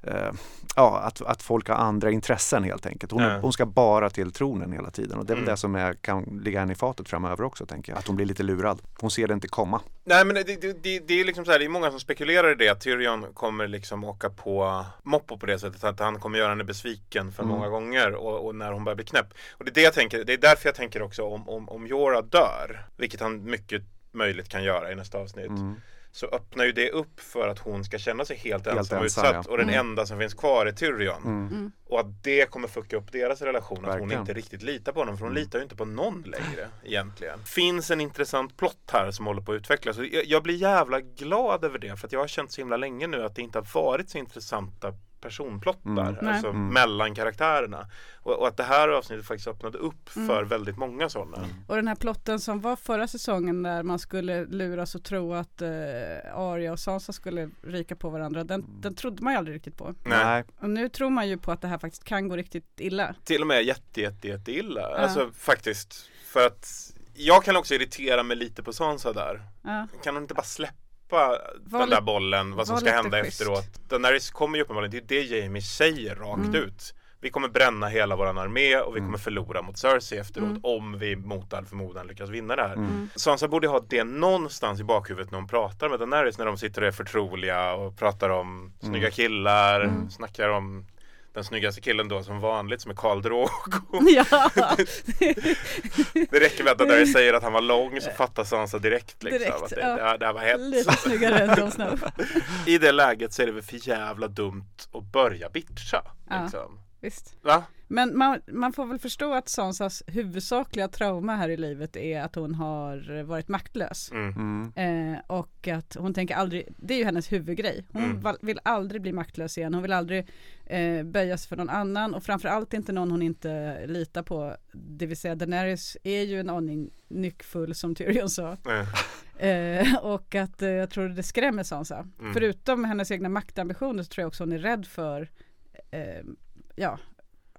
eh, ja, att, att folk har andra intressen helt enkelt. Hon, Ja. hon ska bara till tronen hela tiden och det är väl Mm. det som är, kan ligga henne i fatet framöver också tänker jag. Att hon blir lite lurad. Hon ser det inte komma. Nej men det, det, det, det är liksom så här, det är många som spekulerar i det att Tyrion kommer liksom åka på Moppo på det sättet att han kommer göra henne besviken för Mm. många gånger och, och när hon börjar bli knäpp. Och det är det jag tänker, det är därför jag tänker också om, om, om Jorah dör, vilket han mycket möjligt kan göra i nästa avsnitt. Mm. Så öppnar ju det upp för att hon ska känna sig helt, Helt ensam och ensam, utsatt ja. och den Mm. enda som finns kvar är Tyrion. Mm. Och att det kommer fucka upp deras relation, att hon Verkligen. inte riktigt litar på honom, för hon Mm. litar ju inte på någon längre egentligen. Finns en intressant plott här som håller på att utvecklas. Och jag, jag blir jävla glad över det, för att jag har känt så himla länge nu att det inte har varit så intressanta personplottar, Mm. Alltså Mm. mellan karaktärerna. Och, och att det här avsnittet faktiskt öppnade upp Mm. för väldigt många sådana. Och den här plotten som var förra säsongen där man skulle luras och tro att eh, Arya och Sansa skulle ryka på varandra. Den, den trodde man ju aldrig riktigt på. Nej. Och nu tror man ju på att det här faktiskt kan gå riktigt illa. Till och med jätte, jätte, jätte illa. Alltså faktiskt. För att jag kan också irritera mig lite på Sansa där. Ja. Kan hon inte bara släppa Var den där bollen, vad som ska hända schysst. efteråt? Daenerys kommer ju uppenbarligen, det är det Jamie säger rakt Mm. ut. Vi kommer bränna hela våran armé och vi Mm. kommer förlora mot Cersei efteråt Mm. om vi mot all förmodan lyckas vinna det här. Mm. Sansa borde ha det någonstans i bakhuvudet när hon pratar med Daenerys när de sitter och är förtroliga och pratar om snygga killar, Mm. snackar om den snyggaste killen då som vanligt som är Karl Drogo. ja, Det räcker med att Daenerys säger att han var lång så fattar Sansa direkt liksom Direkt, att det, ja. det, här, det här var hett. lite snyggare än Jon Snow. I det läget så är det väl för jävla dumt att börja bitcha. Ja. Liksom. Visst. Va? Men man, man får väl förstå att Sansas huvudsakliga trauma här i livet är att hon har varit maktlös. Mm. Mm. Eh, och att hon tänker aldrig, det är ju hennes huvudgrej. Hon Mm. val- vill aldrig bli maktlös igen. Hon vill aldrig eh, böja sig för någon annan och framförallt inte någon hon inte litar på. Det vill säga Daenerys är ju en aning nyckfull som Tyrion sa. Eh, Eh, och att eh, jag tror det skrämmer Sansa. Mm. Förutom hennes egna maktambitioner så tror jag också hon är rädd för eh, ja,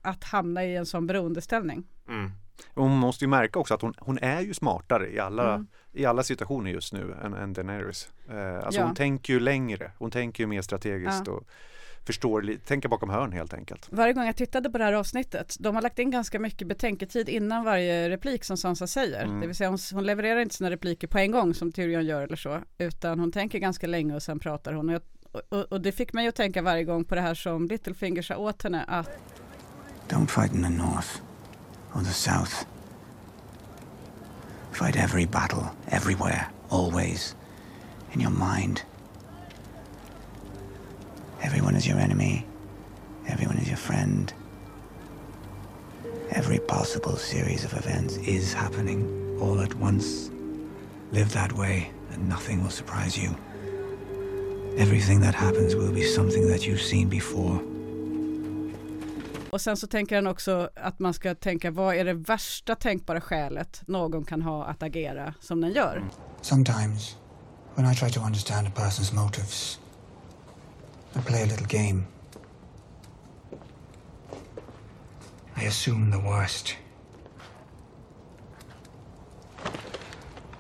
att hamna i en sån beroendeställning. Mm. Hon måste ju märka också att hon, hon är ju smartare i alla, Mm. i alla situationer just nu än, än Daenerys. Eh, alltså Ja. hon tänker ju längre, hon tänker ju mer strategiskt Ja. och förstår, tänker bakom hörn helt enkelt. Varje gång jag tittade på det här avsnittet, de har lagt in ganska mycket betänketid innan varje replik som Sansa säger. Mm. Det vill säga hon, hon levererar inte sina repliker på en gång som Tyrion gör eller så, utan hon tänker ganska länge och sen pratar hon. Och, jag, och, och det fick mig att tänka varje gång på det här som Littlefinger sa åt henne att Don't fight in the north or the south. Fight every battle, everywhere, always, in your mind. Everyone is your enemy. Everyone is your friend. Every possible series of events is happening all at once. Live that way, and nothing will surprise you. Everything that happens will be something that you've seen before. Och sen så tänker han också att man ska tänka vad är det värsta tänkbara skälet någon kan ha att agera som den gör. Sometimes, when I try to understand a person's motives, I play a little game. I assume the worst.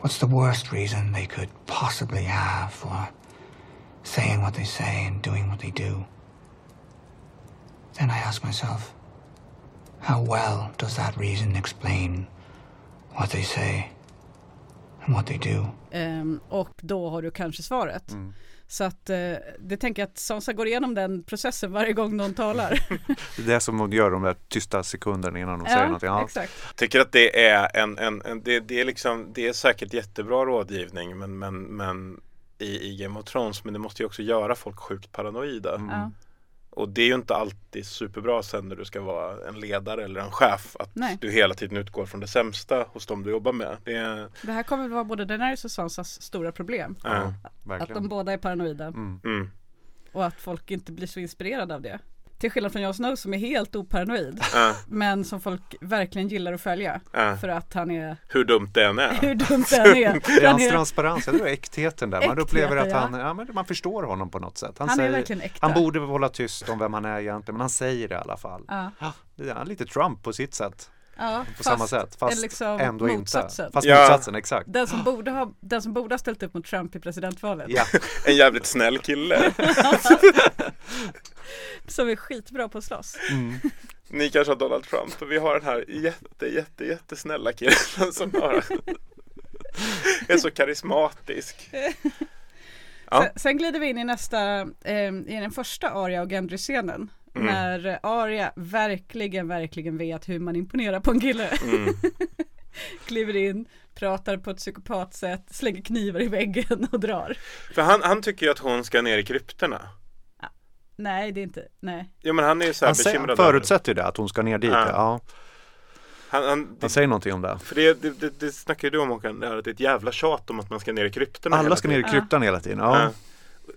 What's the worst reason they could possibly have for saying what they say and doing what they do? Then I ask myself, how well does that reason explain what they say and what they do? Ehm, och då har du kanske svaret. Så att eh, det tänker jag att Sansa går igenom den processen varje gång någon talar. Det är som hon gör de där tysta sekunderna innan hon säger någonting. Ja. exakt. Tycker att det är en, en, en det, det är liksom Det är säkert jättebra rådgivning men, men, men i, i Game of Thrones men det måste ju också göra folk sjukt paranoida. Ja. Och det är ju inte alltid superbra sen när du ska vara en ledare eller en chef att Nej. du hela tiden utgår från det sämsta hos dem du jobbar med. Det är, Det här kommer väl vara både Daenerys och Sansas stora problem. ja. Att de båda är paranoida Mm. och att folk inte blir så inspirerade av det. Till skillnad från Jon Snow som är helt oparanoid. Ja. Men som folk verkligen gillar att följa. Ja. För att han är, Hur dumt det än är. hur dumt det än är. Det är Han hans är, transparens, jag tror är äktheten där. Man Äktheten, upplever att han, ja, men man förstår honom på något sätt. Han är säger, verkligen äkta. han borde hålla tyst om vem han är egentligen, men han säger det i alla fall. Ja. Det är lite Trump på sitt sätt, ja, på samma sätt. Fast liksom ändå motsatsen. inte. Fast Ja. motsatsen, exakt. Den som, borde ha, den som borde ha ställt upp mot Trump i presidentvalet. Ja, En jävligt snäll kille. Som är skitbra på att slåss. Ni kanske har Donald Trump vi har den här jätte, jätte, jättesnälla killen som bara är så karismatisk. Ja. Sen, sen glider vi in i nästa, eh, i den första Arya och Gendry-scenen. Mm. När Arya verkligen, verkligen vet hur man imponerar på en kille. Mm. Kliver in, pratar på ett psykopatsätt, slänger knivar i väggen och drar. För han, han tycker ju att hon ska ner i kryptorna. Nej, det är inte, nej. Ja men han är ju så här han säger, bekymrad. över- förutsätter ju det, att hon ska ner dit. Ja. Ja. Han, han, Han säger någonting om det. för det, det, det, det snackar ju du om Håkan, det här att det är ett jävla tjat om att man ska ner i kryptorna Alla ska ner i kryptan hela tiden. Ja. Ja.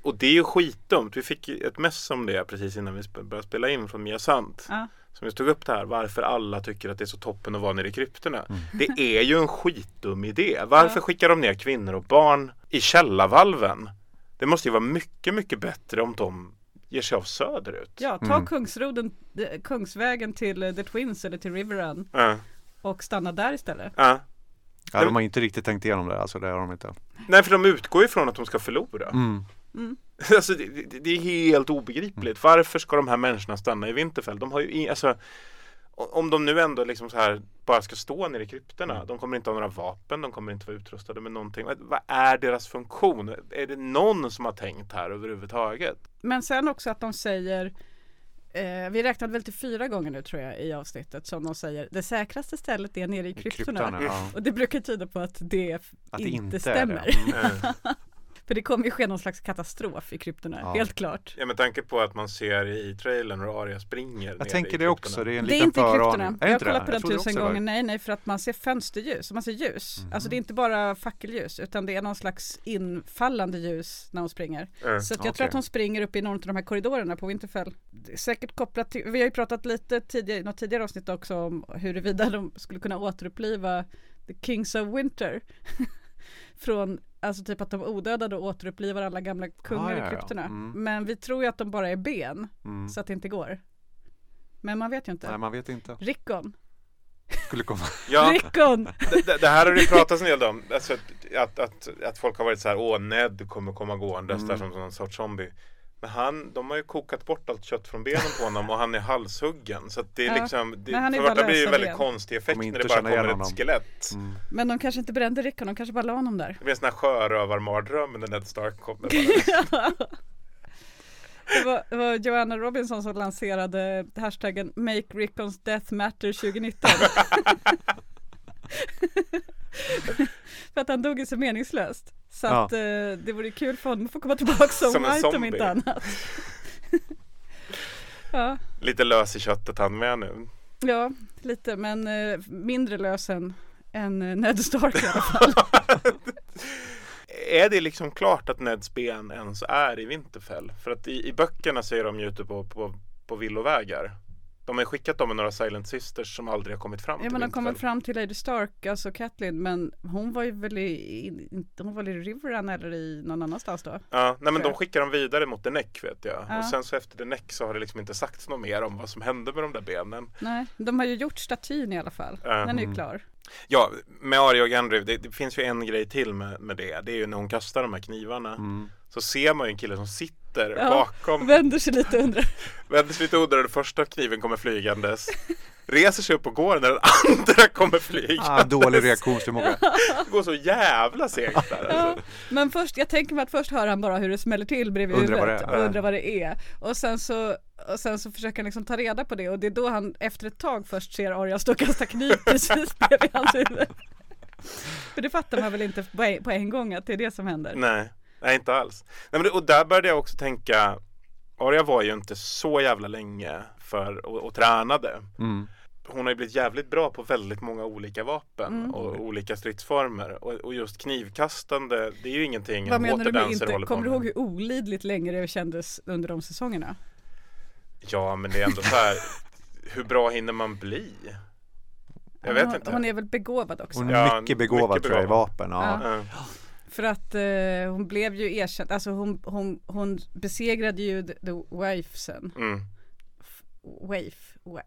Och det är ju skitdumt. Vi fick ett mess om det precis innan vi började spela in från Mia Sant. Ja. Som just tog upp det här varför alla tycker att det är så toppen att vara nere i kryptorna. Mm. Det är ju en skitdum idé. Varför Ja. skickar de ner kvinnor och barn i källarvalven? Det måste ju vara mycket, mycket bättre om de ger sig av söderut. Ja, ta Mm. Kungsroden, eh, Kungsvägen till eh, The Twins eller till Riverrun Ja. och stanna där istället. Ja. Ja, de har inte riktigt tänkt igenom det. Alltså, det har de inte. Nej, för de utgår ju från att de ska förlora. Mm. Alltså det, det, är helt obegripligt. Varför ska de här människorna stanna i Vinterfell? De har ju i, alltså, om de nu ändå liksom så här bara ska stå nere i kryptorna. De kommer inte ha några vapen, de kommer inte vara utrustade med någonting. Vad, är deras funktion? Är det någon som har tänkt här överhuvudtaget? Men sen också att de säger eh, vi räknade väl till fyra gånger nu tror jag i avsnittet som de säger det säkraste stället är nere i kryptorna. Kryptan, ja. Och det brukar tyda på att det, Att det inte, inte stämmer. Mm. För det kommer ju ske någon slags katastrof i kryptorna, Ja. helt klart. Ja med tanke på att man ser i trailern hur Arya springer Jag tänker det också. Det är en Det är liten inte i kryptorna. Är Jag har kollat på den tusen gånger. Nej, nej, för att man ser fönsterljus, man ser ljus. Mhm. Alltså det är inte bara fackelljus, utan det är någon slags infallande ljus när hon springer. Eh, Så att jag Okej. tror att hon springer upp i någon av de här korridorerna på Winterfell. Säkert kopplat till, vi har ju pratat lite tidigare, i något tidigare avsnitt också om huruvida de skulle kunna återuppliva The Kings of Winter. Från, alltså typ att de odödade återupplivar alla gamla kungar Ah, ja, i ja. kryptorna. Mm. Men vi tror ju att de bara är ben, Mm. så att det inte går. Men man vet ju inte. Nej, man vet inte. Rickon. Skulle komma. Ja, Rickon! det, det- här har det pratats en del om. Alltså, att, att, att, att folk har varit så här, åh Ned kommer komma gåendes Mm. där som någon sorts zombie. Men han, de har ju kokat bort allt kött från benen på honom och han är halshuggen. Så att det är Ja, liksom, det, för det blir ju lösa väldigt ben. konstig effekt när det bara kommer ett honom. skelett. Mm. Men de kanske inte brände Rickon, de kanske bara la honom där. Det blir en sån här sjörövarmardröm när Ned Stark kommer. Det var, det var Joanna Robinson som lanserade hashtaggen Make Rickons Death Matter 2019. för att han dog ju så meningslöst. Så Ja. att eh, det vore kul för honom att få komma tillbaka som, Som en white om inte annat. ja, Lite lös i köttet han med nu. ja, lite men eh, mindre lös än, än eh, Ned Stark i alla fall. Är det liksom klart att Neds ben ens är i Winterfell? För att i, i böckerna så är de ju ute på, på, på villovägar. De har skickat dem med några Silent Sisters som aldrig har kommit fram Ja till men de kommer fram till Lady Stark, alltså Catelyn, men hon var ju väl i, inte, hon var väl i Riverrun eller i någon annanstans då? Ja, nej men de skickar dem vidare mot The Neck vet jag. Ja. Och sen så efter The Neck så har det liksom inte sagts något mer om vad som hände med de där benen. Nej, de har ju gjort statyn i alla fall. Ja. Den är ju Mm. klar. Ja, med Arya och Gendry, det, det finns ju en grej till med, med det. Det är ju när hon kastar de här knivarna. Mm. Så ser man ju en kille som sitter Ja, bakom, Vänder sig lite undrar. vänder sig lite under och den första kniven kommer flygandes. Reser sig upp och går när den andra kommer flygandes. Ah, dålig reaktionsförmåga. Det går så jävla segt där Ja, alltså. men först, jag tänker mig att först hör han bara hur det smäller till bredvid Undrar vad huvudet det är. och undrar vad det är. Och sen så, och sen så försöker han liksom ta reda på det och det är då han efter ett tag först ser Arya stå och kasta kniv precis bredvid hans huvud. För det fattar man väl inte på en, gång att det är det som händer. Nej, nej inte alls. Nej, men det, och där började jag också tänka Arya var ju inte så jävla länge för och, och tränade. Mm. Hon har ju blivit jävligt bra på väldigt många olika vapen Mm. och olika stridsformer. Och, och just knivkastande, det är ju ingenting Vad en menar du med inte? håller på Kommer du ihåg hur olidligt länge det kändes under de säsongerna? Ja, men det är ändå så här, hur bra hinner man bli? Jag vet hon, inte. Hon är väl begåvad också? Hon är mycket begåvad mycket tror jag i vapen. Ja. Ja. Ja. För att eh, hon blev ju erkänd, alltså hon, hon, hon besegrade ju the, the wife sen. Mm. Waif, waif.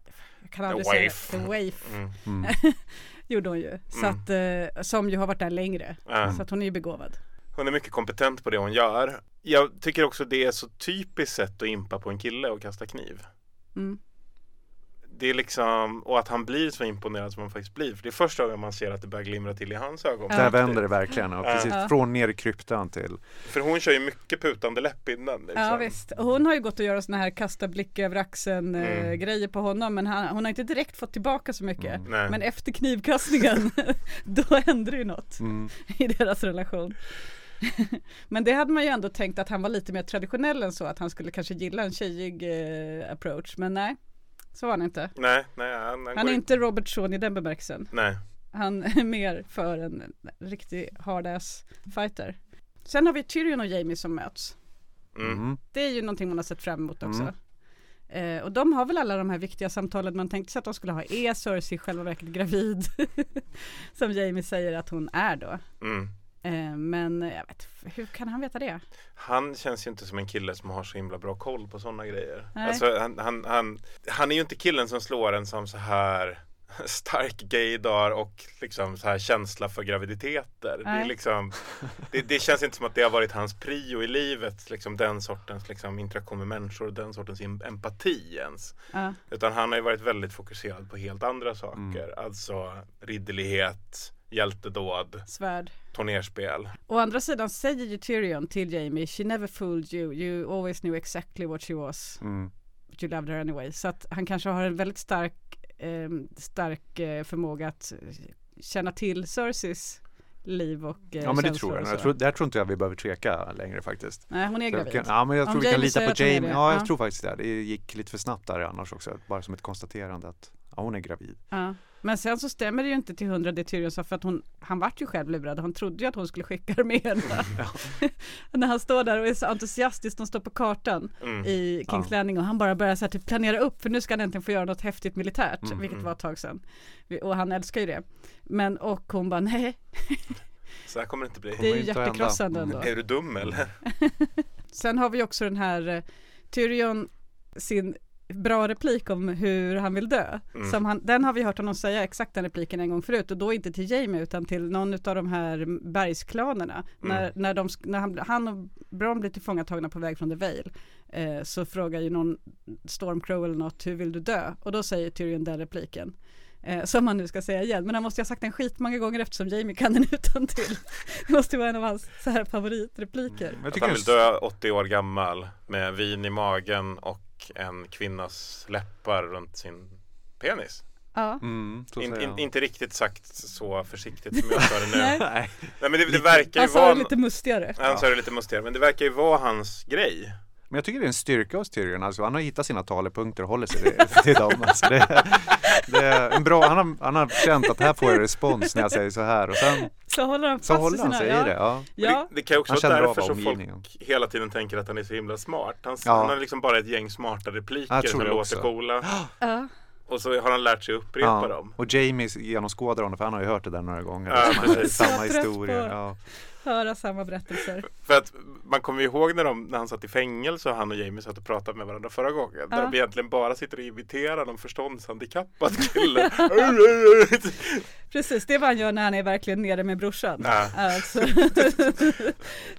Kan The aldrig säga waif. the waif. Mm. Mm. Gjorde hon ju. Så Mm. att, eh, som ju har varit där längre. Så att hon är ju begåvad. Hon är mycket kompetent på det hon gör. Jag tycker också det är så typiskt sätt att impa på en kille och kasta kniv. Det är liksom, och att han blir så imponerad som han faktiskt blir. För det är första gången man ser att det börjar glimra till i hans ögon. Ja. Där vänder det verkligen. Och precis Ja. från ner i kryptan till För hon kör ju mycket putande läpp innan. Liksom. Ja visst. Och hon har ju gått och göra såna här kasta blick över axeln eh, Mm. grejer på honom. Men han, hon har inte direkt fått tillbaka så mycket. Mm. Nej. Men efter knivkastningen då händer ju något mm. i deras relation. Men det hade man ju ändå tänkt att han var lite mer traditionell än så. Att han skulle kanske gilla en tjejig eh, approach. Men nej, så var han inte. Nej, nej, han, han, Han är inte Robert Shawn i den bemärkelsen. Nej. Han är mer för en riktig hard-ass fighter. Sen har vi Tyrion och Jamie som möts. Mm. Mm. Det är ju någonting man har sett fram emot också. Mm. Eh, och de har väl alla de här viktiga samtalen man tänkte sig att de skulle ha. Är Cersei själva verket gravid? som Jamie säger att hon är då. Mm. Eh, men jag vet, hur kan han veta det? Han känns ju inte som en kille som har så himla bra koll på sådana grejer. Nej. Alltså, han, han, han, han är ju inte killen som slår en som så här stark gaydar och liksom så här känsla för graviditeter. Det, är Nej. liksom, det, det känns inte som att det har varit hans prio i livet, liksom den sortens liksom, interaktion med människor och den sortens em- empati ens. Ja. Utan han har ju varit väldigt fokuserad på helt andra saker. Mm. Alltså ridderlighet, hjältedåd, Svärd. turnerspel. Å andra sidan säger ju Tyrion till Jamie, she never fooled you, you always knew exactly what she was, Mm. but you loved her anyway. Så att han kanske har en väldigt stark, eh, stark eh, förmåga att eh, känna till Cerseis liv och eh, Ja men det tror jag. jag tror, där tror inte jag vi behöver tveka längre faktiskt. Nej hon är Jag gravid. kan, ja men jag Om tror vi kan Jamie lita säger på Jamie. det, Ja jag ja. tror faktiskt det. Det gick lite för snabbt där annars också. Bara som ett konstaterande att ja, hon är gravid. Ja. Men sen så stämmer det ju inte till hundra det Tyrion sa för att hon, han vart ju själv lurad. Han trodde ju att hon skulle skicka arméerna. När han står där och är så entusiastisk, de står på kartan Mm. i Kings Ja. Landing och han bara börjar så här, typ planera upp för nu ska han äntligen få göra något häftigt militärt, Mm, vilket mm. var ett tag sedan. Och han älskar ju det. Men och hon bara nej, Så här kommer det inte bli. det är ju hjärtekrossande ändå. Är du dum eller? Sen har vi också den här eh, Tyrion, sin bra replik om hur han vill dö. Mm. Som han, den har vi hört honom säga exakt den repliken en gång förut och då inte till Jamie utan till någon av de här bergsklanerna. Mm. När, när, de, när han, han och Bron blir tillfångatagna på väg från The Vale eh, så frågar ju någon Stormcrow eller något hur vill du dö? Och då säger Tyrion den repliken. Eh, som han nu ska säga igen, men han måste ju ha sagt den skitmånga gånger eftersom Jamie kan den utan till. Det måste vara en av hans så här favoritrepliker. Jag Att tycker han det vill dö 80 år gammal med vin i magen och en kvinnas läppar runt sin penis. Ja, Mm, så In, in, inte riktigt sagt så försiktigt som jag sa det nu. Nej. Nej. Men det, det verkar ju han sa vara det lite mustigare. Han sa det lite mustigare, men det verkar ju vara hans grej. Men jag tycker det är en styrka hos Tyrion. Alltså, han har hittat sina talepunkter och håller sig till, dem. Alltså, det, det är en bra, han, har, han har känt att här får jag respons när jag säger så här och sen Så håller han så håller han sig i det. Ja. Ja, Det, det kan ju också Han vara känner av därför som folk hela tiden tänker att han är så himla smart. Han, Ja. han har liksom bara ett gäng smarta repliker som låter också. coola. ja. Och så har han lärt sig upprepa Ja. dem. Och Jamie genomskådar honom för han har ju hört det där några gånger. Ja, samma, samma Så höra samma berättelser. För att man kommer ihåg när, de, när han satt i fängelse och han och Jamie satt och pratade med varandra förra gången. Där Ja. de egentligen bara sitter och imiterar någon förståndshandikappad kille. Precis, det är vad han gör när han är verkligen nere med brorsan. Ja. Alltså,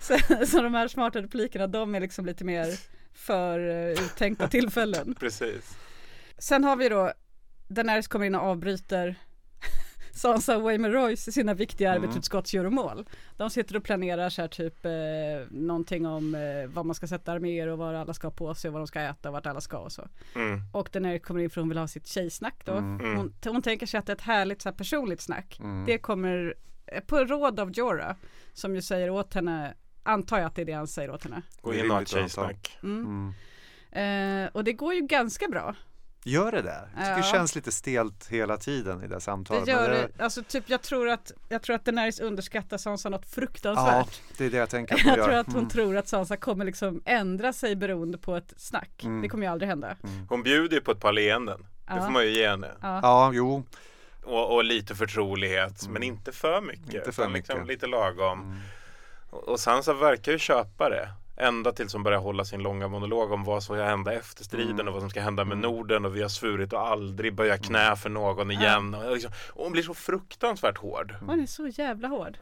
så, så de här smarta replikerna, de är liksom lite mer för uh, uttänkta tillfällen. Precis. Sen har vi då Daenerys kommer in och avbryter Sansa och Waymond Royce sina viktiga Mm. arbetsutskottsgöromål. De sitter och planerar så här typ eh, någonting om eh, vad man ska sätta arméer och vad alla ska ha på sig och vad de ska äta och vart alla ska och så. Mm. Och Daenerys kommer in för hon vill ha sitt tjejsnack då. Mm. Hon, hon tänker sig att det är ett härligt så här, personligt snack. Mm. Det kommer eh, på råd av Jorah som ju säger åt henne, antar jag att det är det han säger åt henne. Gå in och ha ett tjejsnack. Mm. Mm. Eh, och det går ju ganska bra. Gör det där? Jag tycker det Ja. känns lite stelt hela tiden i det samtalet. Det gör det, alltså typ jag tror att, jag tror att Daenerys underskattar Sansa något Ja, fruktansvärt. det är det jag tänker att hon jag gör. tror att hon Mm. tror att Sansa kommer liksom ändra sig beroende på ett snack. Mm. Det kommer ju aldrig hända. Hon bjuder ju på ett par leenden. Det Ja. får man ju ge henne. Ja. Ja, jo. Och, och lite förtrolighet, men inte för mycket. Mm. Inte för Liksom mycket. lite lagom. Mm. Och, och Sansa verkar ju köpa det. Ända tills hon börjar hålla sin långa monolog om vad som ska hända efter striden Mm. och vad som ska hända med Norden och vi har svurit att aldrig böja knä för någon igen. Och, liksom, och hon blir så fruktansvärt hård. Hon är så jävla hård.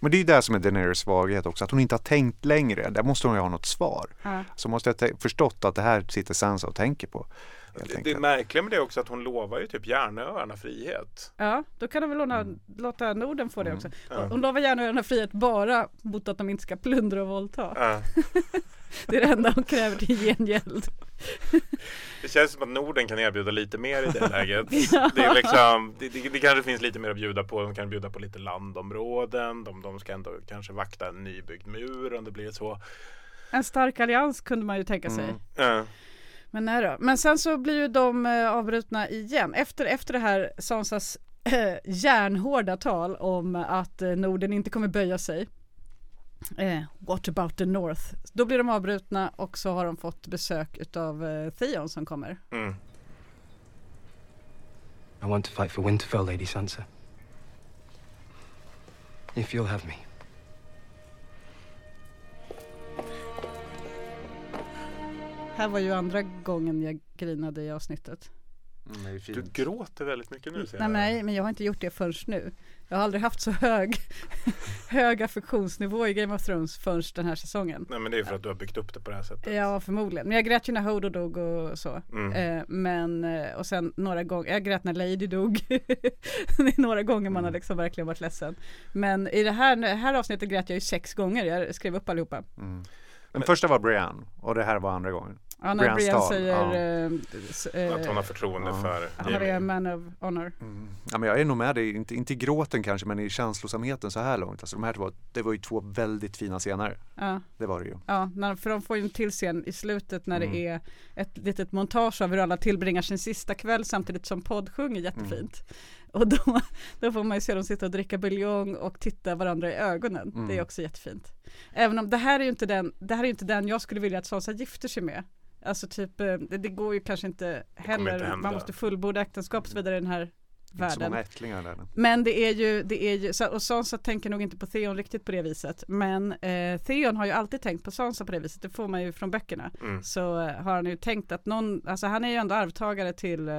Men det är ju det som är Daenerys svaghet också, att hon inte har tänkt längre. Där måste hon ju ha något svar. Ja. Så måste jag förstått att det här sitter Sansa och tänker på. Det, det enkelt. märkliga med det är också att hon lovar ju typ Järnöarna frihet. Ja, då kan de väl låna, Mm. låta Norden få det också. Ja. Hon lovar gärna öarna frihet bara mot att de inte ska plundra och våldta. Ja. Det är det enda hon kräver till gengäld. Det känns som att Norden kan erbjuda lite mer i det läget. Ja. Det, är liksom, det, det, det kanske finns lite mer att bjuda på. De kan bjuda på lite landområden. De, de ska ändå kanske vakta en nybyggd mur om det blir så. En stark allians kunde man ju tänka sig. Mm. Ja. Men nej då. Men sen så blir ju de eh, avbrutna igen. Efter, efter det här Sansas eh, järnhårda tal om att eh, Norden inte kommer böja sig. Eh, what about the North? Då blir de avbrutna och så har de fått besök utav eh, Theon som kommer. Mm. I want to fight for Winterfell, Lady Sansa. If you'll have me. Här var ju andra gången jag grinade i avsnittet. Mm, Du gråter väldigt mycket nu Nej, nej, men jag har inte gjort det förrän nu. Jag har aldrig haft så hög, hög affektionsnivå i Game of Thrones förrän den här säsongen. Nej men det är för att du har byggt upp det på det här sättet. Ja, förmodligen. Men jag grät ju när Hodo dog och så. Mm. Eh, men, eh, och sen några gånger, jag grät när Lady dog. det är några gånger man har liksom verkligen varit ledsen. Men i det här, det här avsnittet grät jag ju sex gånger. Jag skrev upp allihopa. Mm. Den första var Brienne och det här var andra gången. Ja, när Brian säger ja. eh, eh, Att hon har förtroende Ja. för han är Jamie. en man of honor. Mm. Ja, men jag är nog med dig, inte, inte i gråten kanske men i känslosamheten så här långt. Alltså, de här två, det var ju två väldigt fina scener. Ja, Det var det ju. ja när, för de får ju en till scen i slutet när Mm. det är ett litet montage av hur alla tillbringar sin sista kväll samtidigt som podd sjunger jättefint. Mm. Och då, då får man ju se dem sitta och dricka buljong och titta varandra i ögonen. Mm. Det är också jättefint. Även om det här är ju inte den, det här är inte den jag skulle vilja att Sansa gifter sig med. Alltså typ, eh, det, det går ju kanske inte heller. inte man måste fullborda äktenskap och så vidare i den här världen. Men det är ju, det är ju, så- och Sansa tänker nog inte på Theon riktigt på det viset. Men eh, Theon har ju alltid tänkt på Sansa på det viset, det får man ju från böckerna. Mm. Så eh, har han ju tänkt att någon, alltså han är ju ändå arvtagare till eh,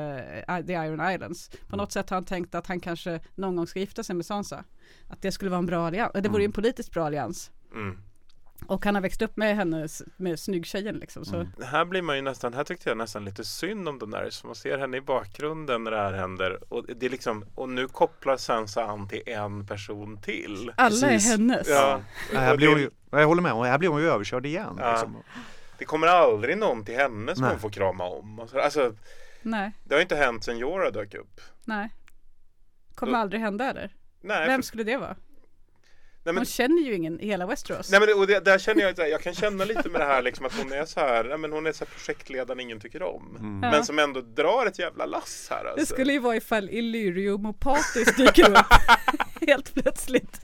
The Iron Islands. På något sätt har han tänkt att han kanske någon gång ska gifta sig med Sansa. Att det skulle vara en bra allians, det vore ju en politiskt bra allians. Och han har växt upp med henne, med snyggtjejen liksom. Så. Mm. Här blir man ju nästan, här tyckte jag nästan lite synd om Daenerys. för Man ser henne i bakgrunden när det här händer. Och, det är liksom, och nu kopplar Sansa an till en person till. Alla Precis. är hennes. Ja, Nej, här blir ju, jag håller med, och här blir hon ju överkörd igen. Ja. Liksom. det kommer aldrig någon till henne som Nej. hon får krama om. Och så- Alltså, Nej, det har ju inte hänt sen Jorah dök upp. nej. Kommer Då- aldrig hända eller? Nej, Vem för, skulle det vara? Nej, men, Hon känner ju ingen i hela Westeros. nej, men och det, där känner jag, jag kan känna lite med det här liksom att hon är så här, nej, men hon är så här projektledaren ingen tycker om. Mm. Men som ändå drar ett jävla lass här alltså. Det skulle ju vara ifall Illyrium och Patis dyker upp helt plötsligt.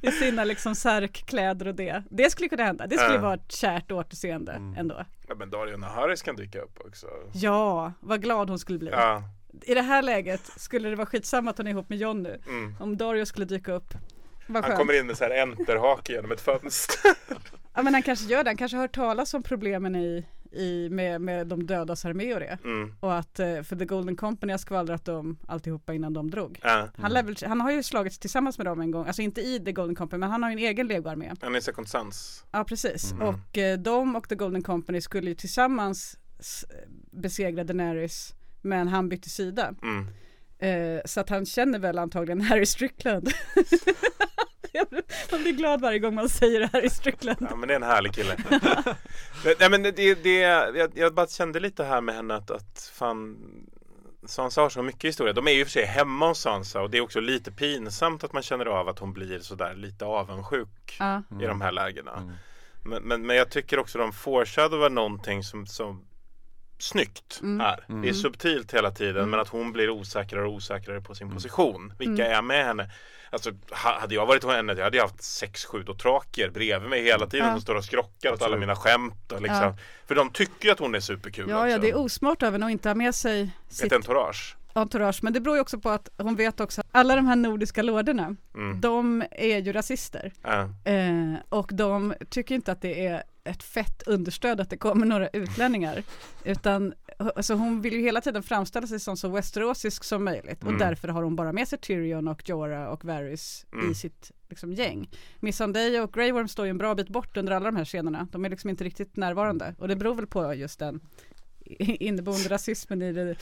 I sina liksom särkkläder och det. Det skulle kunna hända. Det skulle Ja. vara ett kärt återseende ändå. Ja men Dario Naharis kan dyka upp också. Ja, vad glad hon skulle bli. Ja, I det här läget skulle det vara skitsamma att hon är ihop med John nu. mm. Om Dario skulle dyka upp. Han kommer in med så här enterhake genom ett fönster. Ja men han kanske gör det. Han kanske har hört talas om problemen i, i, med, med de dödas armé och det. Mm. Och att eh, för The Golden Company har skvallrat om alltihopa innan de drog. Ja. Han, lär väl, han har ju slagits tillsammans med dem en gång, alltså inte i The Golden Company men han har ju en egen legoarmé. Han är second sons. Ja precis. Mm. Och eh, de och The Golden Company skulle ju tillsammans besegra Daenerys men han bytte sida. Mm. Eh, så att han känner väl antagligen Harry Strickland. Man blir glad varje gång man säger Harry Strickland. Ja men det är en härlig kille. Nej men det, det jag, jag bara kände lite här med henne att, att fan Sansa har så mycket historia. De är ju i och för sig hemma hos Sansa och det är också lite pinsamt att man känner av att hon blir sådär lite avundsjuk Ja. i de här lägena. Mm. Men, men, men jag tycker också de foreshadowar någonting som, som snyggt Mm. här. Mm. Det är subtilt hela tiden Mm. men att hon blir osäkrare och osäkrare på sin position. Vilka Mm. är med henne? Alltså ha- hade jag varit henne, jag hade haft sex, sju dotraker bredvid mig hela tiden Ja. som står och skrockar åt alla mina skämt och liksom. Ja. För de tycker ju att hon är superkul Ja, också. ja, det är osmart av henne att inte ha med sig sitt Ett entourage. entourage. Men det beror ju också på att hon vet också att alla de här nordiska lorderna, Mm. de är ju rasister. Ja. Eh, och de tycker inte att det är ett fett understöd att det kommer några utlänningar. Utan alltså hon vill ju hela tiden framställa sig som så westerosisk som möjligt. Och Mm. därför har hon bara med sig Tyrion och Jorah och Varys Mm. i sitt liksom, gäng. Missandei och Grey Worm står ju en bra bit bort under alla de här scenerna. De är liksom inte riktigt närvarande. Och det beror väl på just den inneboende rasismen i det,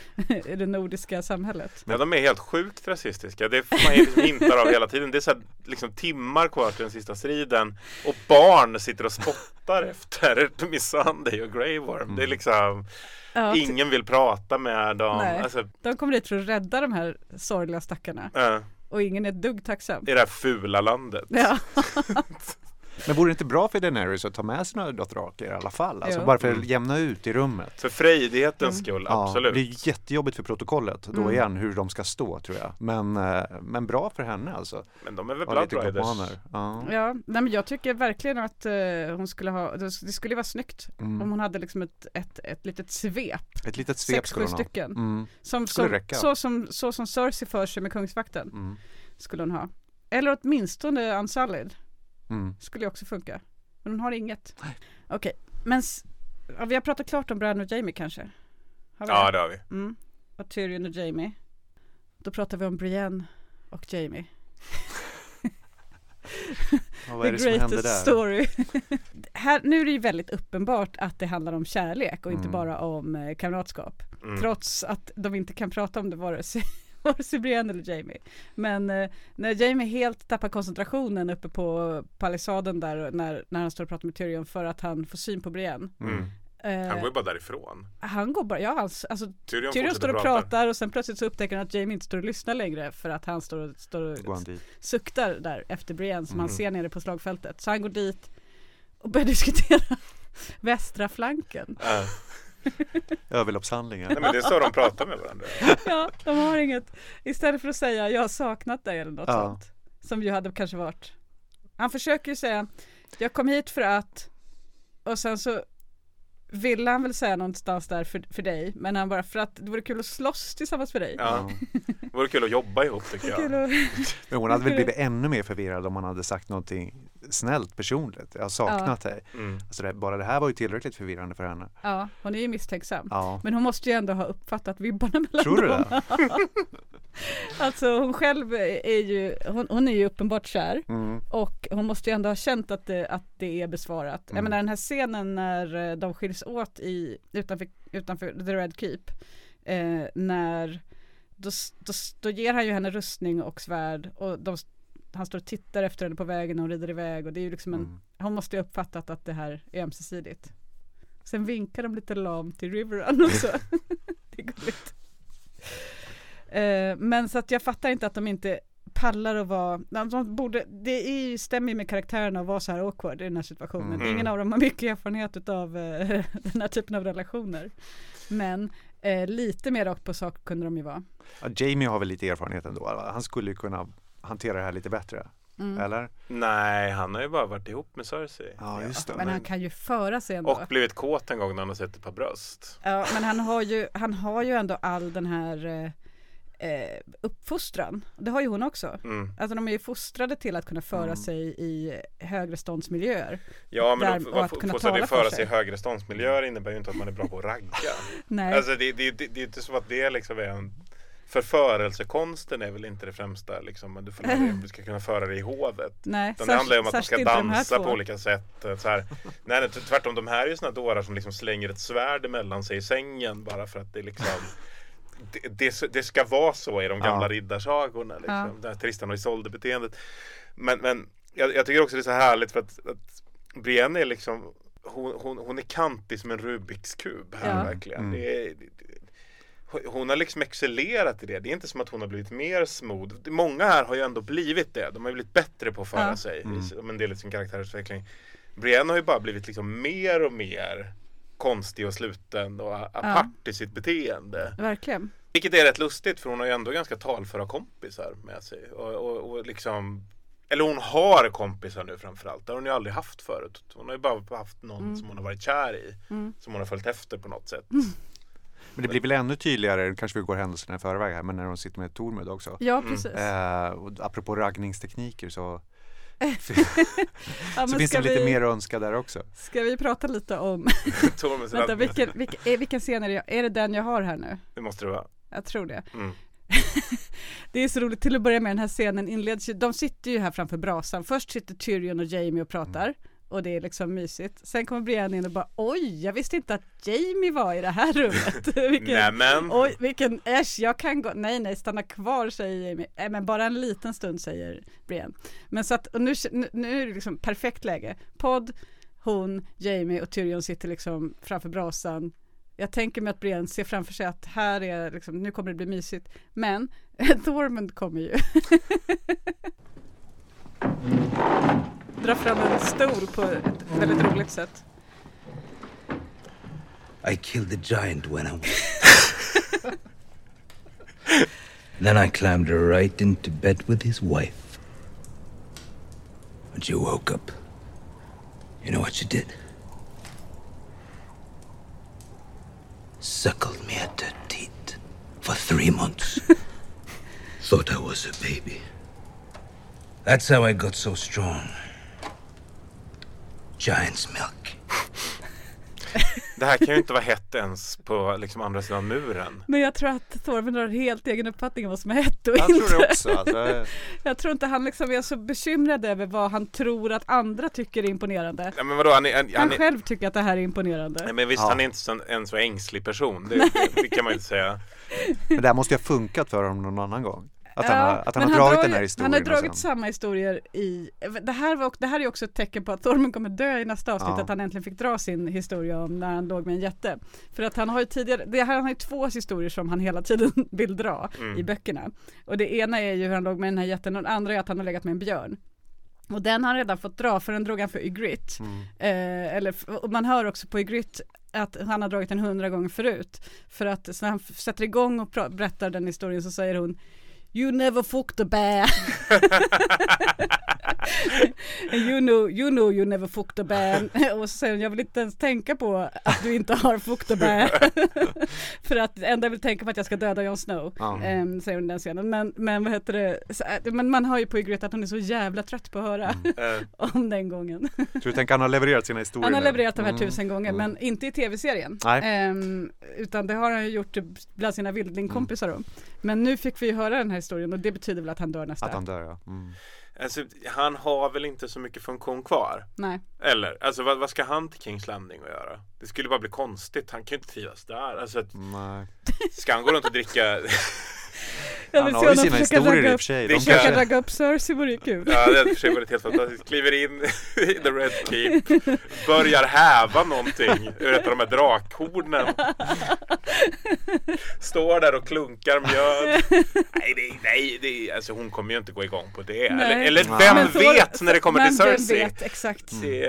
i det nordiska samhället. Ja, de är helt sjukt rasistiska. Det får man ju hintar av hela tiden. Det är så här, liksom timmar kvar till den sista striden och barn sitter och spottar efter Missandei och Grey Worm. Det är liksom Ja, Ingen vill prata med dem. Nej. Alltså, De kommer dit för att rädda de här sorgliga stackarna. äh, Och ingen är ett dugg tacksam. I det här fula landet. Ja. Men vore det inte bra för Daenerys att ta med sig några dothraker i alla fall? Alltså Jo. bara för att Mm. jämna ut i rummet. För frejdighetens Mm. skull, Ja, absolut. det är jättejobbigt för protokollet då Mm. igen hur de ska stå tror jag. Men, eh, men bra för henne alltså. Men de är väl Blood Riders. Ja. Ja, nej men jag tycker verkligen att eh, hon skulle ha, det skulle vara snyggt Mm. om hon hade liksom ett, ett, ett litet svep. Ett litet svep Sex, skulle hon ha. stycken. Mm. Som, Skulle som, räcka. så, som, så som Cersei för sig med Kungsvakten Mm. skulle hon ha. Eller åtminstone Unsullied Mm. skulle ju också funka. Men hon har inget. Okej, men s- ja, vi har pratat klart om Bran och Jamie kanske? Har vi Ja, det har vi. Mm. Och Tyrion och Jamie. Då pratar vi om Brienne och Jamie. Ja, vad är The det händer greatest där? story. Här, nu är det ju väldigt uppenbart att det handlar om kärlek och inte Mm. bara om eh, kamratskap. Mm. Trots att de inte kan prata om det vare sig, vare sig Brienne eller Jamie. Men eh, när Jamie helt tappar koncentrationen uppe på palissaden där och när, när han står och pratar med Tyrion för att han får syn på Brienne. Mm. Eh, Han går ju bara därifrån. han går bara, ja hans, alltså Tyrion, Tyrion står och prata. pratar och sen plötsligt så upptäcker han att Jamie inte står och lyssnar längre för att han står och, står och han suktar där efter Brienne som han Mm. ser nere på slagfältet. Så han går dit och börjar diskutera västra flanken. Äh. Överloppshandlingar. Nej, men det är så de pratar med varandra. Ja, de har inget. Istället för att säga jag har saknat dig eller något Ja. sånt. Som ju hade kanske varit. Han försöker ju säga jag kom hit för att och sen så ville han väl säga någonstans där för, för dig men han bara för att det vore kul att slåss tillsammans med dig. Ja. Det vore kul att jobba ihop tycker jag. Kul att, Men hon hade väl blivit ännu mer förvirrad om man hade sagt någonting snällt personligt. Jag har saknat dig. Mm. Alltså det, bara det här var ju tillräckligt förvirrande för henne. ja, hon är ju misstänksam. Ja. Men hon måste ju ändå ha uppfattat vibbarna mellan Tror du dem. det? Alltså hon själv är ju, hon, hon är ju uppenbart kär Mm. och hon måste ju ändå ha känt att det, att det är besvarat. Jag Mm. menar den här scenen när de skiljs åt i, utanför, utanför The Red Keep, eh, när då, då, då ger han ju henne rustning och svärd och de, han står och tittar efter henne på vägen och hon rider iväg och det är ju liksom en, Mm. hon måste ju uppfattat att det här är ömsesidigt. Sen vinkar de lite lamt till Riverrun också. det är gulligt. Eh, men så att jag fattar inte att de inte pallar att vara, de, de borde, det är ju, stämmer ju med karaktärerna att vara så här awkward i den här situationen. Mm. Ingen av dem har mycket erfarenhet utav eh, den här typen av relationer. Men eh, lite mer rakt på sak kunde de ju vara. Ja, Jamie har väl lite erfarenhet ändå. Han skulle ju kunna hantera det här lite bättre. Mm. Eller? Nej, han har ju bara varit ihop med Cersei. Ja, just det. Men han kan ju föra sig ändå. Och blivit kåt en gång när han har sett ett par bröst. Ja, men han har ju, han har ju ändå all den här eh, eh, uppfostran. Det har ju hon också. Mm. Alltså de är ju fostrade till att kunna föra Mm. sig i högre ståndsmiljöer. Ja, men Där- och att kunna sig tala föra sig. sig i högre ståndsmiljöer innebär ju inte att man är bra på att ragga. Nej. Alltså det, det, det, det är inte så att det liksom är en Förförelsekonsten är väl inte det främsta liksom, men du, får lära dig, du ska kunna föra dig i hovet. Nej, Utan det handlar ju om att man ska de dansa på olika sätt. eh, Så här. Nej, nej, tvärtom, de här är ju såna dårar som liksom slänger ett svärd emellan sig i sängen bara för att det liksom det, det, det ska vara så i de gamla Ja. riddarsagorna. Liksom. Ja. Det här Tristan och Isolde-beteendet. Men, men jag, jag tycker också det är så härligt för att, att Brienne är liksom hon, hon, hon är kantig som en Rubiks kub här Ja. verkligen. Mm. Det är, det, hon har liksom excellerat i det. Det är inte som att hon har blivit mer smooth. Många här har ju ändå blivit det. De har ju blivit bättre på att föra Ja. sig Mm. i som en del i sin karaktärsutveckling. Brienne har ju bara blivit liksom mer och mer konstig och sluten och apart i sitt beteende. Verkligen. Vilket är rätt lustigt för hon har ju ändå ganska talföra kompisar med sig. Och, och, och liksom eller hon har kompisar nu framförallt. Det har hon ju aldrig haft förut. Hon har ju bara haft någon Mm. som hon har varit kär i. Mm. Som hon har följt efter på något sätt. Men det blir väl ännu tydligare, kanske vi går händelserna i förväg här, men när de sitter med Tormund också. Ja, Mm. precis. Eh, och apropå raggningstekniker så, ja, så finns det lite vi, mer att önska där också. ska vi prata lite om, vänta, vilken, vilken, är, vilken scen är det, jag- är det den jag har här nu? Det måste det vara. Jag tror det. Mm. Det är så roligt, till att börja med den här scenen inleds ju, de sitter ju här framför brasan, först sitter Tyrion och Jamie och pratar och det är liksom mysigt. Sen kommer Brienne in och bara oj, jag visste inte att Jamie var i det här rummet. vilken, Nämen. oj, vilken äsch, jag kan gå, nej nej, stanna kvar säger Jamie. Nej men bara en liten stund säger Brienne. Men så att, och nu, nu, är det liksom perfekt läge. Podd, hon, Jamie och Tyrion sitter liksom framför brasan. Jag tänker mig att Brienne ser framför sig att här är liksom, nu kommer det bli mysigt. Men Tormund kommer ju. Dra fram en stol på ett väldigt roligt sätt. I killed the giant when I was. then I climbed right into bed with his wife. When she woke up, you know what she did? Suckled me at her teat for three months. Thought I was a baby. That's how I got so strong. Giant's milk. Det här kan ju inte vara hett ens på liksom andra sidan muren. Men jag tror att Tormund har en helt egen uppfattning om vad som är hett och Jag inte. tror det också. Alltså, Jag tror inte han liksom är så bekymrad över vad han tror att andra tycker är imponerande. Ja, men vadå, han är, han, Han han är, själv tycker att det här är imponerande. nej, men visst, Ja. han är inte så, en så ängslig person. Det, det, det kan man ju inte säga. men det här måste ju ha funkat för honom någon annan gång. Att han, har, att han har dragit drar den här historien. Han har dragit samma historier i, det här, var, det här är också ett tecken på att Tormund kommer dö i nästa avsnitt, Ja. att han äntligen fick dra sin historia om när han låg med en jätte. För att han har ju tidigare, det här, han har ju två historier som han hela tiden vill dra Mm. i böckerna. Och det ena är ju hur han låg med den här jätten och det andra är att han har legat med en björn. Och den har han redan fått dra, för den drog han för Ygritte. Mm. Eh, eller, man hör också på Ygritte att han har dragit den hundra gånger förut. För att så när han sätter igång och berättar den historien så säger hon You never fucked a bear. You know, you know you never fucked a bear. Och så säger hon, jag vill inte ens tänka på att du inte har fucked a bear. För att det enda jag vill tänka på att jag ska döda Jon Snow. Ehm, säger hon i den scenen. Men, men vad heter det, så, äh, men man hör ju på Ygritte att hon är så jävla trött på att höra Eh, om den gången. Så du tänker han har levererat sina historier Han har nu? levererat de här Mm, tusen gånger mm. men inte i tv-serien. Nej. Ehm, utan det har han ju gjort bland sina vildlingkompisar då. Men nu fick vi ju höra den här historien och det betyder väl att han dör nästa. Att han dör ja. Mm. alltså, han har väl inte så mycket funktion kvar? Nej. Eller? Alltså vad, vad ska han till Kings Landing att göra? Det skulle bara bli konstigt. Han kan ju inte trivas där. Alltså, att, Nej. ska han gå runt och dricka? Jag Han har ju honom sina försöka historier i ragga och upp, för sig. Det De försöka ragga upp Cersei vore ju kul. Ja, det hade i och för sig varit helt fantastiskt. Kliver in i The Red Keep, börjar häva någonting ur ett av de här drakhornen. Står där och klunkar mjöd. Nej, det, nej det, alltså hon kommer ju inte gå igång på det. Eller, Nej. eller Nej. vem Men så- vet när det kommer men till vem Cersei? vet, exakt. Det,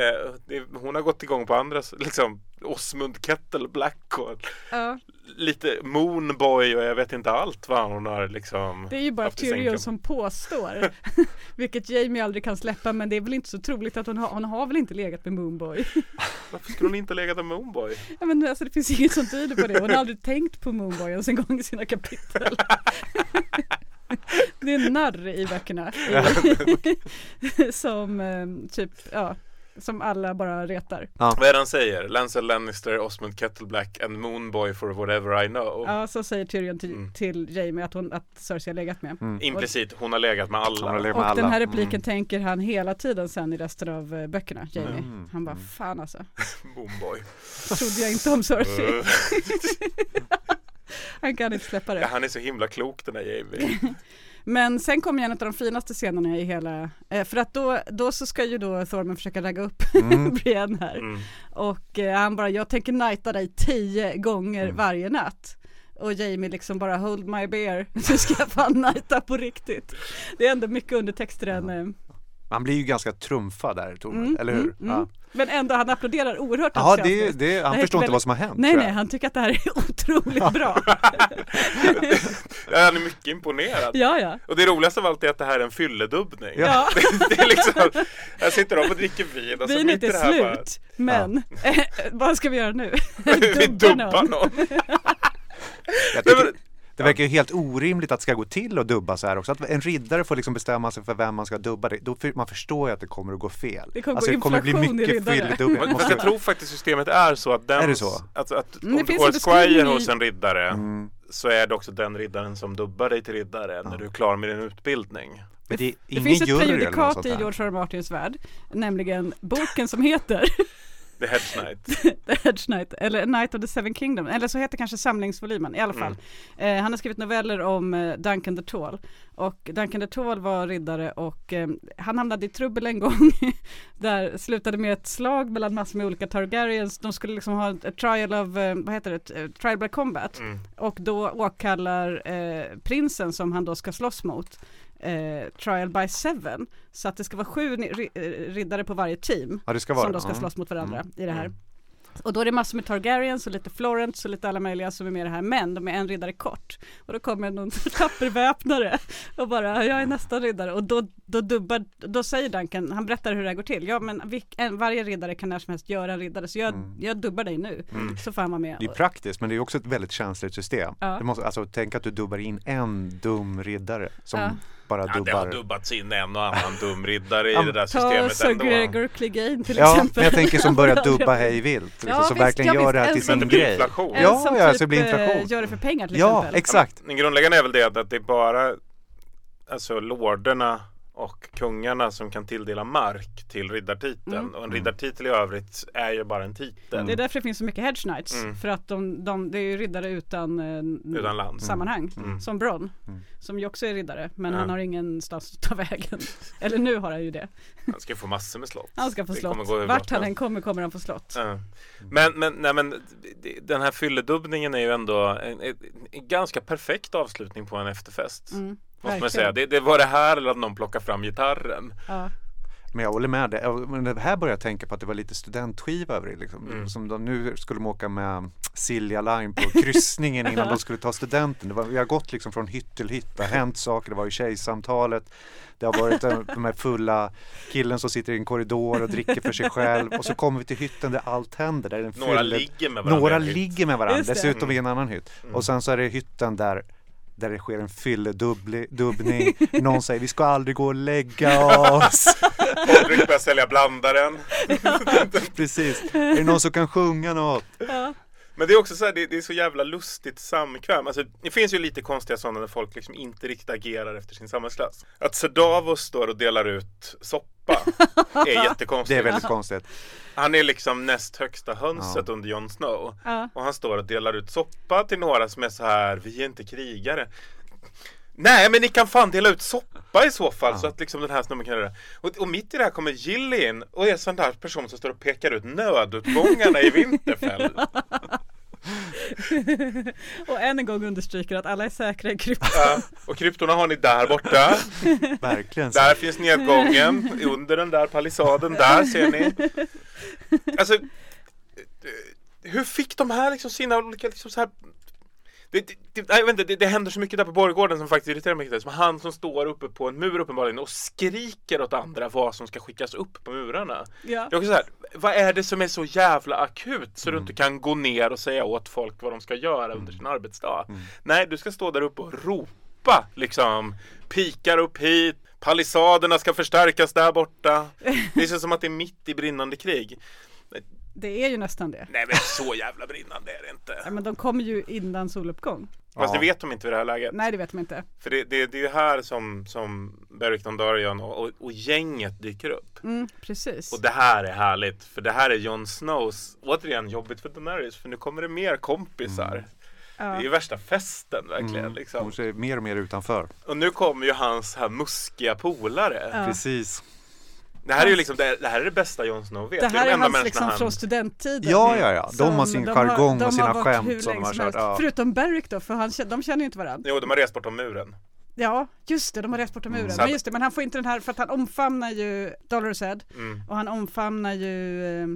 det, hon har gått igång på andra, liksom Osmund Kettle Black och Ja, lite Moonboy och jag vet inte allt vad hon har liksom det är ju bara Tyrion som påstår. Vilket Jamie aldrig kan släppa men det är väl inte så troligt att hon har, hon har väl inte legat med Moonboy. Varför skulle hon inte legat med Moonboy? Ja men alltså det finns inget som tyder på det. Hon har aldrig tänkt på Moonboy ens en gång i sina kapitel. Det är en narr i böckerna. som eh, typ, ja, som alla bara retar. Vad är det han säger? Lancel Lannister, Osmond Kettleblack and Moonboy for whatever I know. Ja, så säger Tyrion till, Mm. till Jamie att, hon, att Cersei har legat med. Mm. Implicit, hon har legat med alla. Legat Och med alla. den här repliken Mm. tänker han hela tiden sen i resten av eh, böckerna, Jamie. Mm. Han bara, fan alltså, Moonboy. trodde jag inte om Cersei. Han kan inte släppa ja, det. han är så himla klok den här Jamie. Men sen kommer en av de finaste scenerna i hela, eh, för att då, då så ska ju då Thorman försöka ragga upp Mm. Brienne här. Mm. Och eh, han bara, jag tänker nighta dig tio gånger Mm. varje natt. Och Jamie liksom bara, hold my beer, nu ska jag fan nighta på riktigt. Det är ändå mycket undertext i Han blir ju ganska trumfad där, Tormund, Mm, eller hur? mm, Ja, mm. Men ändå, han applåderar oerhört Jaha, det, det, han Det förstår inte väldigt- vad som har hänt. Nej, nej, han tycker att det här är otroligt bra. Ja, han är mycket imponerad. Ja, ja. Och det roligaste av allt är att det här är en fylledubbning. Ja. Det, är liksom, här sitter de och dricker vin och så Vinet i är det här slut, men eh, vad ska vi göra nu? bara, vi dubbar någon. Jag tycker, det verkar ju helt orimligt att det ska gå till att dubba så här också. Att en riddare får liksom bestämma sig för vem man ska dubba. Det. Då för, man förstår ju att det kommer att gå fel. Det kommer alltså, det kommer bli mycket. Fast Måste- jag tror faktiskt systemet är så att den, Är det så? Alltså att Mm, det om du går squire i- hos en riddare Mm. så är det också den riddaren som dubbar dig till riddare när du är klar med din utbildning. Men det, är Det ingen finns ett prejudikat i. George. R. Martins värld, nämligen boken som heter The Hedge Knight. The Hedge Knight, eller A Night of the Seven Kingdoms, eller så heter kanske samlingsvolymen i alla fall. Eh, han har skrivit noveller om eh, Duncan the Tall och Duncan the Tall var riddare och eh, han hamnade i trubbel en gång där slutade med ett slag mellan massor med olika Targaryens. De skulle liksom ha ett trial of, eh, vad heter det, Eh, trial by combat Mm. och då åkallar eh, prinsen som han då ska slåss mot eh, trial by seven så att det ska vara sju eh, riddare på varje team Ja, som det. då ska slåss mot varandra Mm. i det här. Mm. Och då är det massor med Targaryens och lite Florence och lite alla möjliga som är med i det här men de är en riddare kort. Och då kommer någon tapper väpnare och bara jag är nästa riddare och då, då dubbar, då säger Duncan, han berättar hur det här går till. Ja men vilk, en, varje riddare kan när som helst göra en riddare så jag, Mm. jag dubbar dig nu. Mm. Så får han vara med. Det är praktiskt men det är också ett väldigt känsligt system. Ja. Du måste, alltså, tänk att du dubbar in en dum riddare som Ja. Bara Ja, det har dubbats in en och annan dum riddare i Ja, det där Ta systemet Sir ändå. Gregor Clegane till Ja, exempel. jag tänker som börjar dubba hej vilt. Liksom, Ja, som visst, verkligen ja, gör visst, det här till sin Men det blir grej. inflation. Ja, som ja, typ så det blir eh, inflation. gör det för pengar till Ja, exempel. exakt. Den grundläggande är väl det att det är bara alltså lorderna och kungarna som kan tilldela mark till riddartiteln. Mm. Och en riddartitel i övrigt är ju bara en titel. Det är därför det finns så mycket hedge knights. Mm. För att de, de, det är ju riddare utan, eh, Utan land. sammanhang. Mm. Som Bronn. Mm. Som ju också är riddare. Men Ja. han har ingenstans att ta vägen. Eller nu har han ju det. Han ska få massor med slott. Han ska få slott. Vart som han än kommer kommer han få slott. Ja. Men, men, nej, men den här fylledubbningen är ju ändå en, en, en ganska perfekt avslutning på en efterfest. Mm, Måste man säga. Det, det var det här eller att någon plockar fram gitarren. Ja. Men jag håller med dig. Ja, Men det här börjar jag tänka på att det var lite studentskiva över det. Liksom. Mm. Som de, nu skulle de åka med Silja Line på kryssningen innan de skulle ta studenten. Det var, vi har gått liksom från hytt till hytt. Det har hänt saker. Det var ju tjejsamtalet. Det har varit den- de här fulla killen som sitter i en korridor och dricker för sig själv. Och så kommer vi till hytten där allt händer. Där en Några ligger med varandra Några ligger med varandra. Dessutom i en Mm. annan hytt. Mm. Och sen så är det hytten där där det sker en fylledubbning. Någon säger vi ska aldrig gå och lägga oss. Patrik börjar sälja blandaren. Precis. Är det någon som kan sjunga något? Men det är också så här, det, det är så jävla lustigt samkväm. Alltså, det finns ju lite konstiga sådana när folk liksom inte riktigt agerar efter sin samhällsklass. Att Sedavos står och delar ut soppa är jättekonstigt. Det är väldigt konstigt. Han är liksom näst högsta hönset under Jon Snow. Ja. Och han står och delar ut soppa till några som är så här, vi är inte krigare. Nej men ni kan fan dela ut soppa i så fall så att liksom den här snubben kan göra det. Och, och mitt i det här kommer Jill in och är sån där person som står och pekar ut nödutgångarna i Vinterfell. och än en gång understryker att alla är säkra i krypton. Ja, och kryptorna har ni där borta. Verkligen. så. Där finns nedgången under den där palissaden. Där ser ni. Alltså, hur fick de här liksom sina olika liksom så här det, det, jag vet inte, det, det händer så mycket där på borggården som faktiskt irriterar mig. Som han som står uppe på en mur uppenbarligen och skriker åt andra vad som ska skickas upp på murarna. Ja. Det är också så här, vad är det som är så jävla akut så du inte kan gå ner och säga åt folk vad de ska göra under sin arbetsdag? Nej, du ska stå där uppe och ropa liksom. Pikar upp hit, palissaderna ska förstärkas där borta. Det känns som att det är mitt i brinnande krig. Det är ju nästan det. Nej men så jävla brinnande är det inte. Ja, men de kommer ju innan soluppgång. Fast det vet de inte vid det här läget. Nej, det vet man inte. För det, det, det är ju här som, som Beric Dondarrion och, och, och gänget dyker upp. Mm, precis. Och det här är härligt, för det här är Jon Snows, återigen jobbigt för Daenerys, för nu kommer det mer kompisar. Ja. Det är ju värsta festen verkligen. Mm. Liksom. Hon ser mer och mer utanför. Och nu kommer ju hans här muskiga polare. Ja. Precis. Det här är ju liksom, det, det här är det bästa Jon Snow vet. Det här de är enda hans människorna liksom han- från studenttiden. Ja, ja, ja. De har sin jargong de och sina har skämt hur som de länge har kört. Ja. Förutom Beric då, för han, de känner ju inte varandra. Jo, de har rest bortom muren. Ja, just det, de har rest bortom muren. Så att- Men just det, men han får inte den här, för att han omfamnar ju Dolores Head Mm. och han omfamnar ju, eh,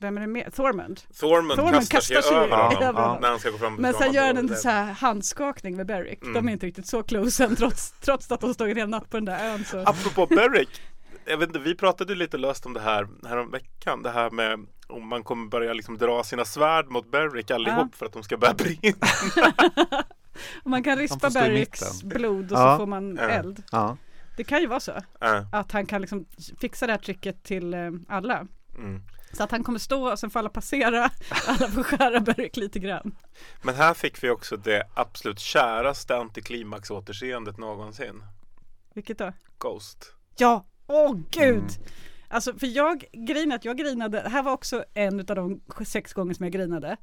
vem är det mer? Thormund. Thormund, Thormund kastar, kastar sig sig över honom över honom. när han ska gå fram Men sen gör han en så här handskakning med Beric. Mm. De är inte riktigt så close än trots, trots att de stod en hel natt på den där ön. Så. Apropå Beric, jag vet inte, vi pratade lite löst om det här här veckan. Det här med om man kommer börja liksom dra sina svärd mot Beric allihop Ja. för att de ska börja brinna. Man kan rispa mitten. blod och Ja. så får man Ja. eld. Ja. Det kan ju vara så. Ja. Att han kan liksom fixa det här tricket till eh, alla. Mm. Så att han kommer stå och sen får alla passera. Alla får skära Beric lite grann. Men här fick vi också det absolut käraste antiklimaxåterseendet någonsin. Vilket då? Ghost. Ja, åh gud! Mm. Alltså för jag grinade, jag grinade, det här var också en av de sex gånger som jag grinade.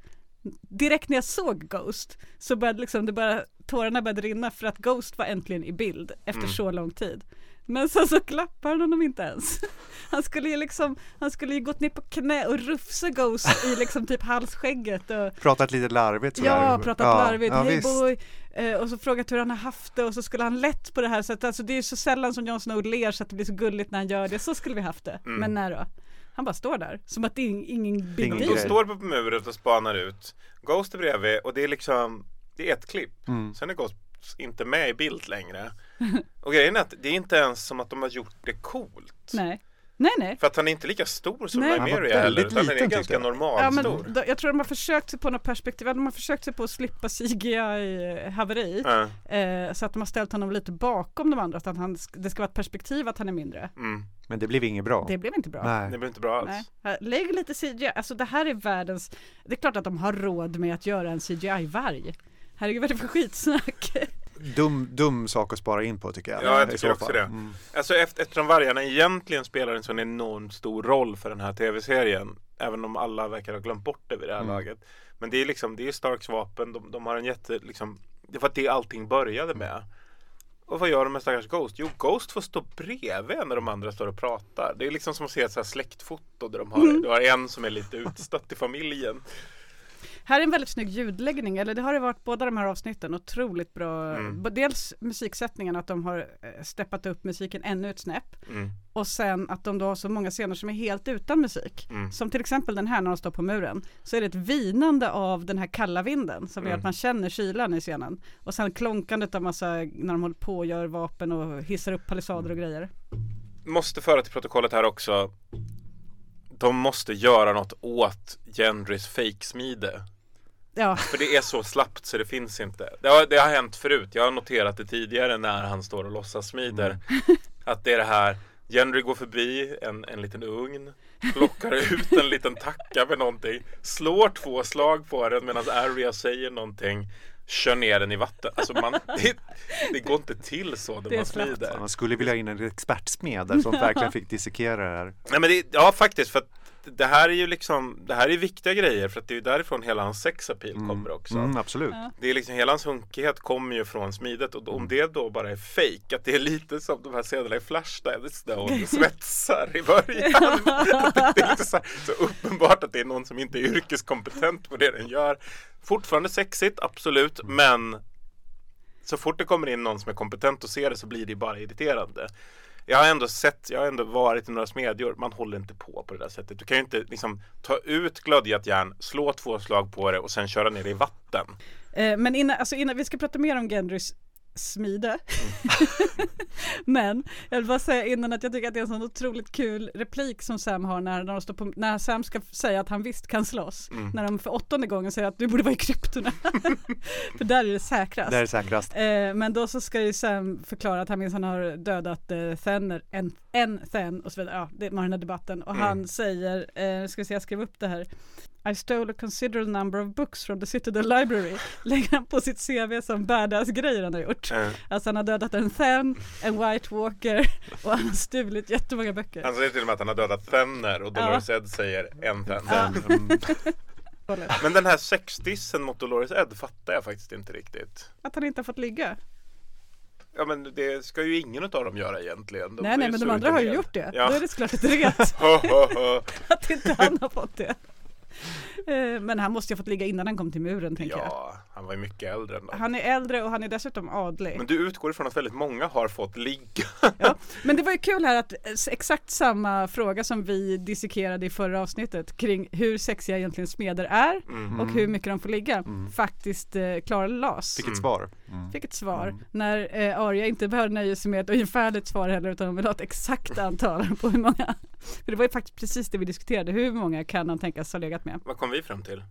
Direkt när jag såg Ghost så började liksom, det bara, tårarna började rinna för att Ghost var äntligen i bild efter Mm. så lång tid. Men sen så klappar han honom inte ens. Han skulle ju liksom, han skulle ju gått ner på knä och rufsa Ghost i liksom typ halsskägget och Pratat lite larvigt sådär. Ja, pratat Ja, larvigt, ja, hej visst. boy eh, Och så frågat hur han har haft det och så skulle han lätt på det här sättet Alltså det är ju så sällan som Jon Snow ler så att det blir så gulligt när han gör det Så skulle vi haft det, Mm. men när då? Han bara står där, som att det är ingen big De deal grej. står på muren och spanar ut. Ghost är bredvid och det är liksom, det är ett klipp. Mm. Sen är Ghost inte med i bild längre. Och grejen är att det är inte ens som att de har gjort det coolt. Nej, nej nej För att han är inte lika stor som Nej. Nymeria Han var heller. Utan han är ganska jag. normal Ja, men stor. då, jag tror de har försökt sig på något perspektiv, de har försökt sig på att slippa CGI-haveri Ja. eh, Så att de har ställt honom lite bakom de andra, så att han, det ska vara ett perspektiv att han är mindre Mm. Men det blev inget bra. Det blev inte bra Nej. Det blir inte bra alls. Nej. Lägg lite CGI, alltså det här är världens Det är klart att de har råd med att göra en CGI-varg Herregud vad är det för skitsnack? Dum, dum sak att spara in på tycker jag. Ja, jag tycker så också det. Mm. Alltså efter, eftersom vargarna egentligen spelar en sån enormt stor roll för den här tv-serien. Även om alla verkar ha glömt bort det vid det här Mm. laget. Men det är liksom, det är Starks vapen. De, de har en jätte, liksom, det var det allting började med. Och vad gör de med stackars Ghost? Jo, Ghost får stå bredvid när de andra står och pratar. Det är liksom som att se ett så här släktfoto där de har, Mm. du har en som är lite utstött i familjen. Här är en väldigt snygg ljudläggning, eller det har det varit båda de här avsnitten, otroligt bra. Mm. Dels musiksättningen, att de har eh, steppat upp musiken ännu ett snäpp. Mm. Och sen att de då har så många scener som är helt utan musik. Mm. Som till exempel den här när de står på muren. Så är det ett vinande av den här kalla vinden som gör Mm. att man känner kylan i scenen. Och sen klonkandet av massa, när de håller på och gör vapen och hissar upp palissader och grejer. Måste föra till protokollet här också. De måste göra något åt Gendrys fejksmide. Ja, För det är så slappt så det finns inte. Det har, det har hänt förut. Jag har noterat det tidigare när han står och låtsas smider. Att det är det här. Gendry går förbi en, en liten ugn. Plockar ut en liten tacka med någonting. Slår två slag på den medan Arya säger någonting. Kör ner den i vatten. Alltså man, det, det går inte till så när man smider. Man skulle vilja ha in en expertsmed som verkligen fick dissekera det här. Nej men det, ja faktiskt för att det här är ju liksom Det här är viktiga grejer för att det är ju därifrån hela hans sexappeal kommer också. Mm, absolut. Ja. Det är liksom hela hans hunkighet kommer ju från smidet och om det då bara är fake att det är lite som de här scenerna i Flashdance där hon svetsar i början. det är så, så uppenbart att det är någon som inte är yrkeskompetent på det den gör. Fortfarande sexigt, absolut, men så fort det kommer in någon som är kompetent och ser det så blir det bara irriterande. Jag har ändå sett, jag har ändå varit i några smedjor, man håller inte på på det där sättet. Du kan ju inte liksom ta ut glödgat järn, slå två slag på det och sen köra ner det i vatten. Eh, men innan, alltså innan, vi ska prata mer om Gendrys smide. men jag vill bara säga innan att jag tycker att det är en sån otroligt kul replik som Sam har när, när, de står på, när Sam ska säga att han visst kan slåss. Mm. När de för åttonde gången säger att du borde vara i kryptorna. för där är det säkrast. Det här är säkrast. Eh, men då så ska ju Sam förklara att han minsann har dödat eh, Thenner, en, en Then och så vidare. Ja, det var den här debatten. Och Mm. han säger, eh, ska vi se, jag skrev upp det här. I stole a considerable number of books from the Citadel Library. Lägger han på sitt CV som badass-grejer han har gjort. Eh, Alltså han har dödat en Then, en White Walker och han har stulit jättemånga böcker. Han säger till och med att han har dödat Fenner och Dolores Ed säger en Fenner. Ja. Men den här sexdissen mot Dolores Ed fattar jag faktiskt inte riktigt. Att han inte har fått ligga. Ja men det ska ju ingen av dem göra egentligen. De nej nej men de andra har ju gjort det. Ja. Då är det såklart ett ret att inte han har fått det. Eh, Men han måste ju ha fått ligga innan han kom till muren tänker jag. Han var ju mycket äldre än dem. Han är äldre och han är dessutom adlig. Men du utgår ifrån att väldigt många har fått ligga. Ja, men det var ju kul här att eh, exakt samma fråga som vi dissekerade i förra avsnittet kring hur sexiga egentligen smeder är Mm. och hur mycket de får ligga faktiskt eh, klarlades. Fick ett svar. Mm. Fick ett svar när eh, Arya inte behöver nöja sig med ett ungefärligt svar heller utan hon vill ha ett exakt antal på hur många. För det var ju faktiskt precis det vi diskuterade, hur många kan han tänkas ha legat med? Vad kom vi fram till?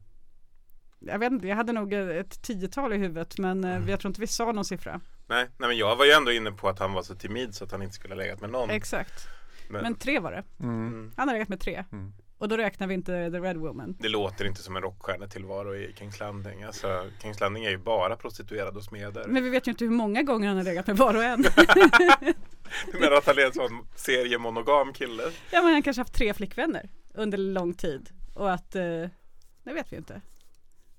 Jag vet inte, jag hade nog ett tiotal i huvudet men Mm. eh, jag tror inte vi sa någon siffra. Nej, nej men jag var ju ändå inne på att han var så timid så att han inte skulle ha legat med någon. Exakt. Men, Men tre var det. Mm. Han har legat med tre. Mm. Och då räknar vi inte The Red Woman. Det låter inte som en rockstjärnetillvaro i Kings Landing. Alltså, Kings Landing är ju bara prostituerade och smeder. Men vi vet ju inte hur många gånger han har legat med var och en. Du menar att han är en sån seriemonogam kille? ja men han kanske haft tre flickvänner under lång tid. Och att, eh, det vet vi inte.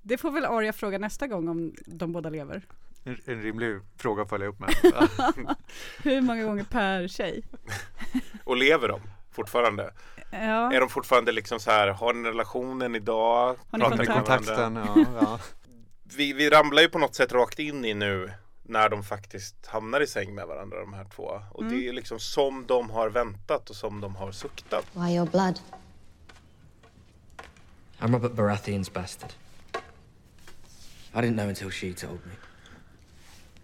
Det får väl Arya fråga nästa gång om de båda lever. En, en rimlig fråga att följa upp med. Hur många gånger per tjej? Och lever de fortfarande? Ja, Är de fortfarande liksom så här, har ni relationen idag? Har ni kontakt? Kontakten, ja. ja. Vi, vi ramlar ju på något sätt rakt in i nu när de faktiskt hamnar i säng med varandra de här två. Och Mm. det är liksom som de har väntat och som de har suktat. Why your blood? I'm Robert Baratheon's bastard. I didn't know until she told me.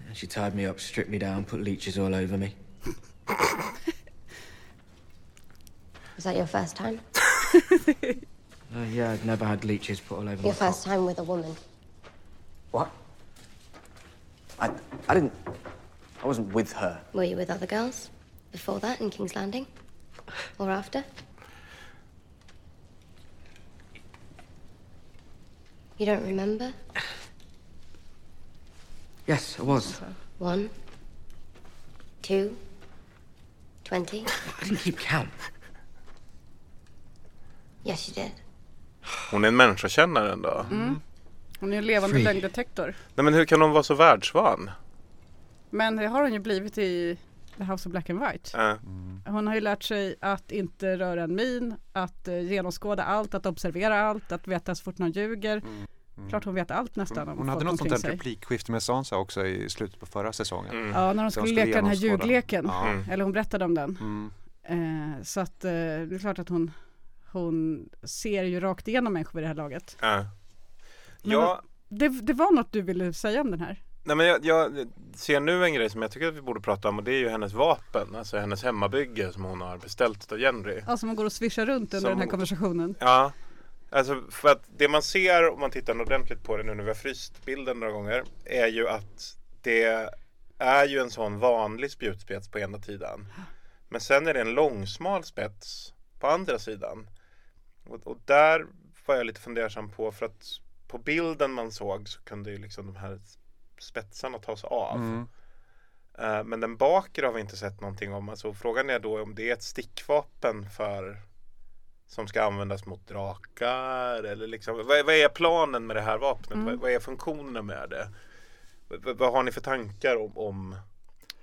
And She tied me up, stripped me down, put leeches all over me. Was that your first time? Uh, yeah, I'd never had leeches put all over my Your first time with a woman? What? I, I didn't. I wasn't with her. Were you with other girls? Before that in King's Landing? Or after? You don't remember? Yes, I was. One, two, twenty? I didn't keep count. Yes, you did. Hon är en människokännare ändå. Mm. hon är en levande Free. lögndetektor. Nej men hur kan hon vara så världsvan? Men det har hon ju blivit i The House of Black and White. Äh, Hon har ju lärt sig att inte röra en min, att eh, genomskåda allt, att observera allt, att veta så fort någon ljuger. Klart hon vet allt nästan om Hon hade något sånt där sig. replikskifte med Sansa också i slutet på förra säsongen. Mm. Ja, när de Så skulle leka den här ljugleken. Ja. Mm. Eller hon berättade om den. Mm. Eh, så att eh, det är klart att hon, hon ser ju rakt igenom människor vid det här laget. Ja. Men Ja, Det, det var något du ville säga om den här. nej men jag, jag ser nu en grej som jag tycker att vi borde prata om och det är ju hennes vapen, alltså hennes hemmabygge som hon har beställt av Henry. Alltså man går och svischar runt under Som- den här konversationen. Ja, alltså för att det man ser om man tittar ordentligt på det nu när vi har fryst bilden några gånger är ju att det är ju en sån vanlig spjutspets på ena sidan. Men sen är det en långsmal spets på andra sidan. Och, och där var jag lite fundersam på för att på bilden man såg så kunde ju liksom de här spetsarna tas av. Mm. Eh, Men den bakre har vi inte sett någonting om. Alltså frågan är då om det är ett stickvapen för som ska användas mot drakar eller liksom vad, vad är planen med det här vapnet? Mm. Vad, vad är funktionerna med det? Vad, vad har ni för tankar om, om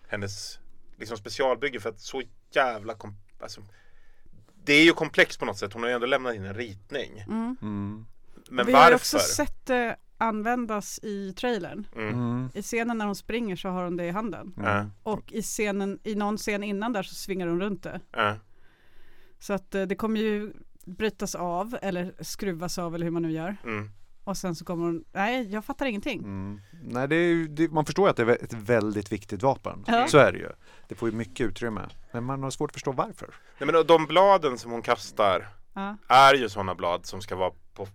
hennes liksom specialbygge för att så jävla kom, alltså, det är ju komplext på något sätt. Hon har ju ändå lämnat in en ritning. Mm. Mm. Men Vi varför? har också sett det användas i trailern. Mm. Mm. I scenen när hon springer så har hon det i handen. Och i scenen, i någon scen innan där så svingar hon runt det. Så att eh, det kommer ju brytas av eller skruvas av eller hur man nu gör. Mm. Och sen så kommer hon, nej jag fattar ingenting. Mm. Nej, det är, det, man förstår ju att det är ett väldigt viktigt vapen. Ja. Så är det ju. Det får ju mycket utrymme. Men man har svårt att förstå varför. Nej, men de bladen som hon kastar Ja. är ju sådana blad som ska vara på,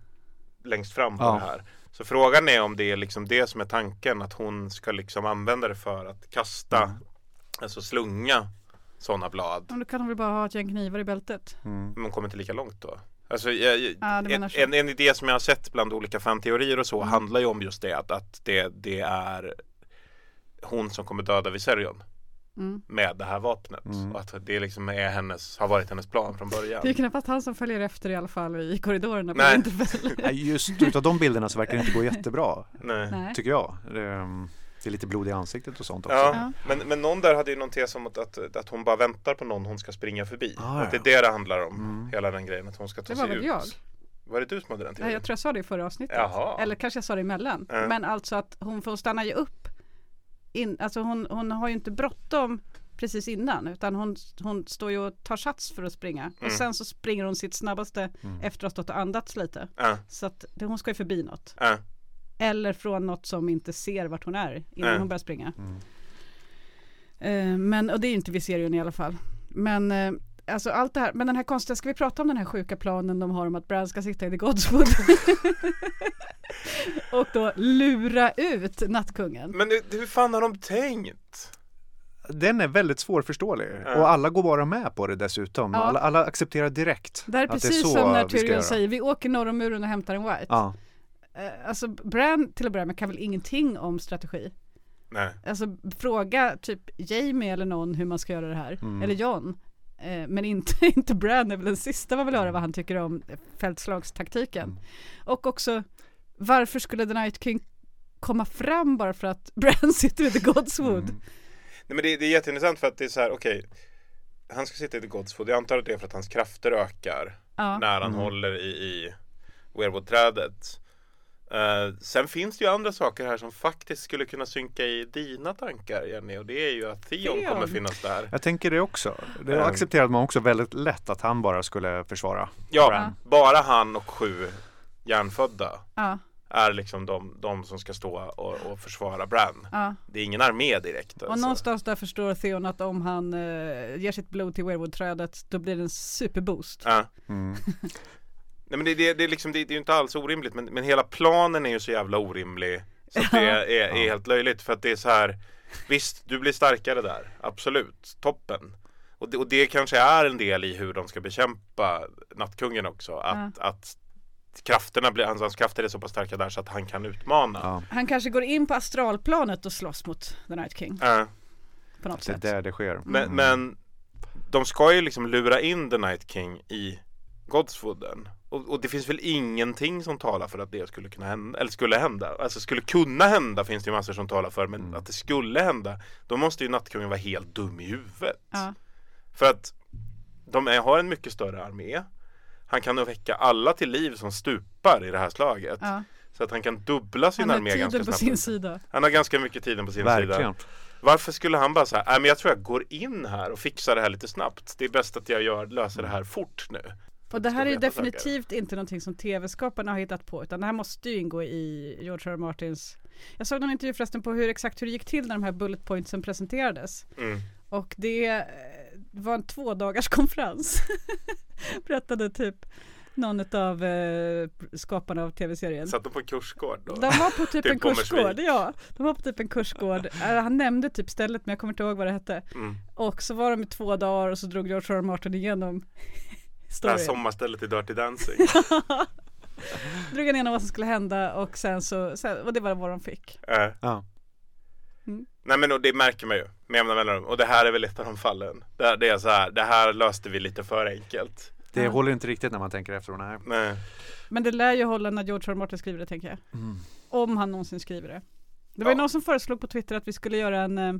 längst fram på Ja. det här. Så frågan är om det är liksom det som är tanken att hon ska liksom använda det för att kasta, Mm. alltså slunga sådana blad. Men då kan hon väl bara ha ett gäng knivar i bältet. Mm. Men hon kommer inte lika långt då. Alltså, jag, jag- Ja, du menar en, en, en idé som jag har sett bland olika fanteorier och så Mm. handlar ju om just det att, att det, det är hon som kommer döda Viserion Mm. med det här vapnet. Mm. Och att det liksom är hennes, har varit hennes plan från början. Det är knappast han som följer efter i alla fall i korridorerna på Nej. Just utav de bilderna så verkar det inte gå jättebra. Nej. Tycker jag. Det, är- det är lite blod i ansiktet och sånt också. Ja, Ja. Men, men någon där hade ju någon tes om att, att, att hon bara väntar på någon hon ska springa förbi. Ah, att det är det det handlar om, Mm. hela den grejen, att hon ska ta Det sig var väl ut. jag? Var det du som hade den Nej, teorin? jag tror jag sa det i förra avsnittet. Jaha. Eller kanske jag sa det emellan. Ja. Men alltså att hon får stanna ju upp. In, alltså hon, hon har ju inte bråttom precis innan utan hon, hon står ju och tar sats för att springa. Och Mm. sen så springer hon sitt snabbaste Mm. efter att ha stått och andats lite. Ja, Så att det, hon ska ju förbi något. ja, Eller från något som inte ser vart hon är innan Nej. hon börjar springa. Mm. Eh, men, och det är ju inte Viserion i alla fall. Men eh, alltså allt det här, men den här konstiga, ska vi prata om den här sjuka planen de har om att Bran ska sitta i The Godswood? och då lura ut nattkungen. Men hur fan har de tänkt? Den är väldigt svårförståelig Ja. och alla går bara med på det dessutom. Ja. Alla, alla accepterar direkt Det här är att det är precis som när Tyrion säger, vi åker norr om muren och hämtar en White. Ja. Eh, alltså Bran till att börja med kan väl ingenting om strategi. Nej. Alltså fråga typ Jamie eller någon hur man ska göra det här. Mm. Eller John. Eh, men inte, inte Bran är väl den sista man vill höra vad han tycker om fältslagstaktiken. Mm. Och också varför skulle The Night King komma fram bara för att Bran sitter i The Godswood? Mm. Nej men det, det är jätteintressant för att det är så här, okej Han ska sitta i The Godswood, jag antar att det är för att hans krafter ökar Ja. När han Mm. håller i, i Weirwood-trädet Eh, Sen finns det ju andra saker här som faktiskt skulle kunna synka i dina tankar Jenny och det är ju att Theon, Theon. kommer finnas där Jag tänker det också. Det Mm. accepterade man också väldigt lätt att han bara skulle försvara. Ja, Bran. bara han och sju hjärnfödda Ja, är liksom de, de som ska stå och, och försvara Bran ja. Det är ingen armé direkt Och alltså. någonstans där förstår Theon att om han eh, ger sitt blod till Weirwood-trädet då blir det en superboost. Mm. Nej men det, det, det, är liksom, det, det är ju inte alls orimligt men, men hela planen är ju så jävla orimlig Så att det är, är, är helt löjligt för att det är så här Visst, du blir starkare där, absolut, toppen och det, och det kanske är en del i hur de ska bekämpa Nattkungen också Att, att krafterna blir, hans, hans krafter är så pass starka där så att han kan utmana Ja. Han kanske går in på astralplanet och slåss mot The Night King Ja. på något Det är sätt. där det sker. Men, Mm. men de ska ju liksom lura in The Night King i Godswooden och, och det finns väl ingenting som talar för att det skulle kunna hända, eller skulle hända. Alltså skulle kunna hända finns det ju massor som talar för, men Mm. att det skulle hända, då måste ju Nattkungen vara helt dum i huvudet. Ja. För att de är, har en mycket större armé. Han kan väcka alla till liv som stupar i det här slaget. Ja. Så att han kan dubbla sin Han har armé ganska tiden på snabbt. sin sida. Han har ganska mycket tiden på sin Verkligen. sida. Varför skulle han bara säga, nej men jag tror jag går in här och fixar det här lite snabbt. Det är bäst att jag gör, löser det här fort nu. Och det här är definitivt inte någonting som tv-skaparna har hittat på utan det här måste ju ingå i George R. R. Martins Jag såg någon intervju förresten på hur exakt hur det gick till när de här bullet pointsen presenterades Mm. och det eh, var en två dagars konferens berättade typ någon av eh, skaparna av tv-serien Satt de på en kursgård då? de var på typ Typ en kursgård, ja. De var på typ en kursgård. Eh, Han nämnde typ stället men jag kommer inte ihåg vad det hette. Mm. Och så var de i två dagar och så drog George R. R. Martin igenom Det här sommarstället i Dirty Dancing. drog han igenom vad som skulle hända och sen så, sen, och det var vad de fick. Eh. Ja. Mm. Nej men och det märker man ju med jämna mellanrum. Och det här är väl ett av de fallen. Där det är så här, det här löste vi lite för enkelt. Det Ja. håller inte riktigt när man tänker efter. Nej. Nej. Men det lär ju hålla när George R. Martin skriver det tänker jag. Om han någonsin skriver det. Det var ju Ja. någon som föreslog på Twitter att vi skulle göra en eh,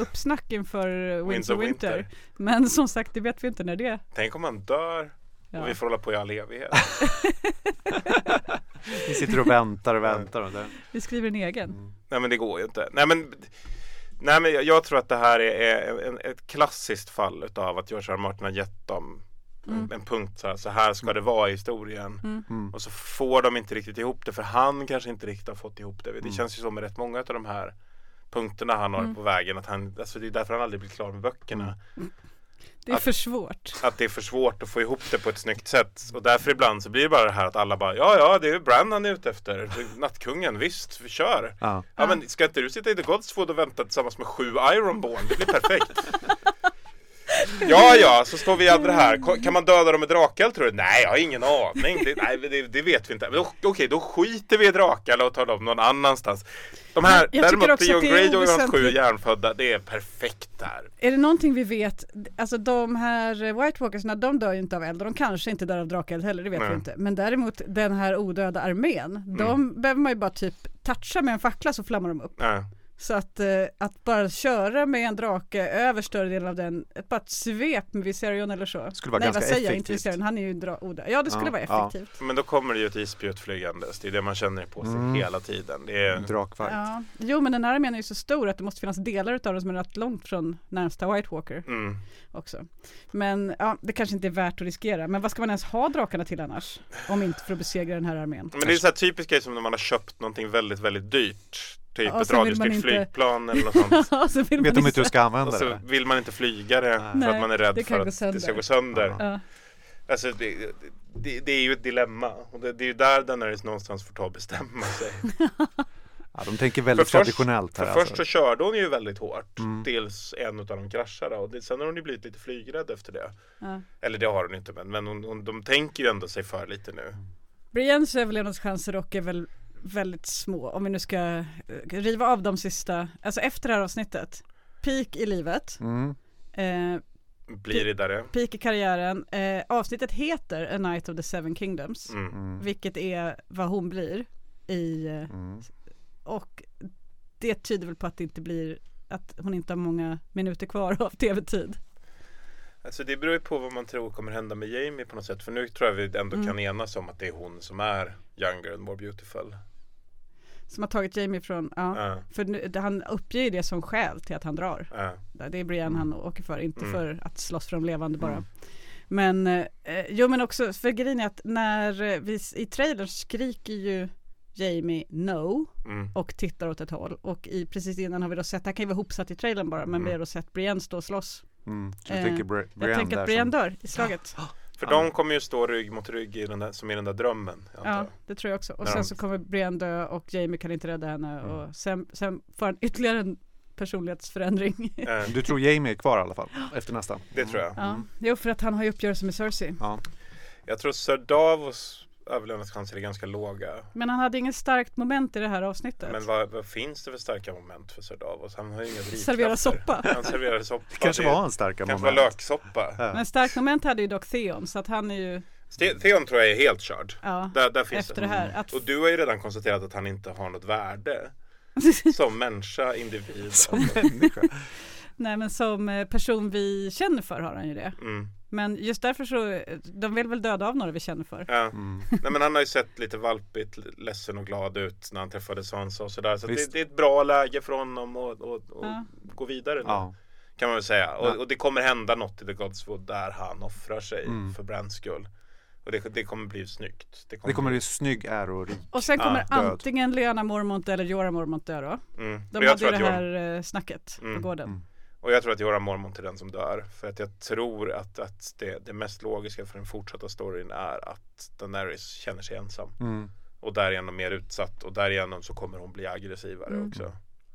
uppsnack inför Winter Winter. Winter. Men som sagt, det vet vi inte när det är. Tänk om han dör Ja. och vi får hålla på i all evighet. Vi sitter och väntar och väntar. Och det. Vi skriver en egen. Nej men det går ju inte. Nej men, nej, men jag, jag tror att det här är, är en, ett klassiskt fall utav att George. R. Martin har gett dem Mm. en, punkt så här, så här ska det vara i historien. Mm. Mm. Och så får de inte riktigt ihop det för han kanske inte riktigt har fått ihop det. Det Mm. känns ju som med rätt många av de här punkterna han har Mm. på vägen att han, alltså det är därför han aldrig blir klar med böckerna. Det är Att- för svårt. Att det är för svårt att få ihop det på ett snyggt sätt. Och därför ibland så blir det bara det här att alla bara Ja ja det är Bran han är ute efter. Nattkungen visst, vi kör. Ja. Ja men ska inte du sitta i The Godswood och vänta tillsammans med sju Ironborn? Det blir perfekt. Ja ja, så står vi andra här. Kan man döda dem med drakeld tror du? Nej, jag har ingen aning. Det, nej, det, det vet vi inte. Men Okej, då skiter vi i drakeld och tar dem någon annanstans. De här, jag däremot Theon är Greyjoy och hans sju järnfödda, det är perfekt där. Är det någonting vi vet, alltså de här White Walkersna, de dör ju inte av eld och de kanske inte dör av drakeld heller, det vet Nej. vi inte. Men däremot den här odöda armén, de behöver man ju bara typ toucha med en fackla så flammar de upp. Ja. Så att, eh, att bara köra med en drake över större delen av den, ett, bara ett svep med Viserion eller så. Skulle vara Nej ganska vad säger jag, inte effektivt. Viserion, han är ju dra- odöd. Ja det skulle Ja, vara ja. effektivt. Men då kommer det ju ett isspjut flygandes. Det är det man känner på sig Mm. hela tiden. Det är, Drakfight. Ja. Jo men den här armén är ju så stor att det måste finnas delar utav den som är rätt långt från närmsta White Walker mm. också. Men ja, det kanske inte är värt att riskera. Men vad ska man ens ha drakarna till annars? Om inte för att besegra den här armén. Men det är så här typiskt grej som när man har köpt någonting väldigt, väldigt dyrt. Typ Ja, ett sen vill man radiostyrt inte- flygplan eller något sånt. Ja, så vill Vet man de inte hur du ska Och använda så det? vill man inte flyga det för Nej, att man är rädd för att sönder. det ska gå sönder. Ja. Alltså det, det, det är ju ett dilemma. Och det, det är ju där Daenerys någonstans får ta och bestämma sig. Ja, de tänker väldigt För först- traditionellt här För alltså. först så körde hon ju väldigt hårt Mm. tills en av dem kraschade och det, sen har hon ju blivit lite flygrädd efter det. Ja. Eller det har hon inte men, men hon, hon, de tänker ju ändå sig för lite nu. Briennes överlevnadschanser dock är väl väldigt små. Om vi nu ska eh, riva av de sista, alltså efter det här avsnittet. Peak i livet. Mm. Eh, Blir det där peak i karriären. Eh, avsnittet heter A Night of the Seven Kingdoms. mm. Mm. Vilket är vad hon blir i eh, Mm. och det tyder väl på att det inte blir att hon inte har många minuter kvar av tv-tid. Alltså det beror ju på vad man tror kommer hända med Jamie på något sätt. För nu tror jag vi ändå Mm. kan enas om att det är hon som är younger and more beautiful. Som har tagit Jamie från, ja. Ja, För nu, han uppger ju det som skäl till att han drar. ja. Det är Brienne han åker för, inte Mm. för att slåss för de levande bara. Mm. Men, eh, jo men också, för grejen är att när eh, vi i trailern skriker ju Jamie no Mm. och tittar åt ett håll och i, precis innan har vi då sett, det här kan ju vara hopsatt i trailern bara, men Mm. vi har då sett Brienne stå och slåss. Mm. Så Eh, tänker Bri- Jag Brienne tänker att Brienne som- dör i slaget. För Ja. de kommer ju stå rygg mot rygg i den där, som i den där drömmen. Ja, det tror jag också. Och När sen de- så kommer Brienne dö och Jamie kan inte rädda henne Mm. och sen, sen får han ytterligare en personlighetsförändring. Eh, Du tror Jamie är kvar i alla fall efter nästa? det tror jag. Ja, jo för att han har ju uppgörelse med Cersei. Ja. Jag tror Sir Davos överlevnadschanser är ganska låga. Men han hade inget starkt moment i det här avsnittet. Men vad, vad finns det för starka moment för Sir Davos? Han har ju inga drivkrafter. Servera soppa. Han serverar soppa. Det kanske Det var en starka kanske var moment. löksoppa. Ja. Men starkt moment hade ju dock Theon så att han är ju, Theon tror jag är helt körd. ja, Där, där finns efter det. det här. Att, Och du har ju redan konstaterat att han inte har något värde. Som människa, individ. Som människa. nej men som eh, person vi känner för har han ju det. Mm. Men just därför så, de vill väl döda av några vi känner för. Ja. Mm. Nej, men han har ju sett lite valpigt, ledsen och glad ut när han träffade Sansa och sådär. Så det, det är ett bra läge för honom att och, och Ja. gå vidare nu. Ja. Kan man väl säga. Ja. Och, och det kommer hända något i The Godswood där han offrar sig Mm. för Brands skull. Och det, det kommer bli snyggt. Det kommer bli... bli snygg, ärorik. Och sen kommer Ja, död. antingen Lyanna Mormont eller Jorah Mormont dö då. Mm. De jag hade ju det här eh, snacket Mm. på gården. Och jag tror att Jorah Mormont är den som dör. För att jag tror att, att det, det mest logiska för den fortsatta storyn är att Daenerys känner sig ensam. Mm. Och därigenom mer utsatt. Och därigenom så kommer hon bli aggressivare Mm. också.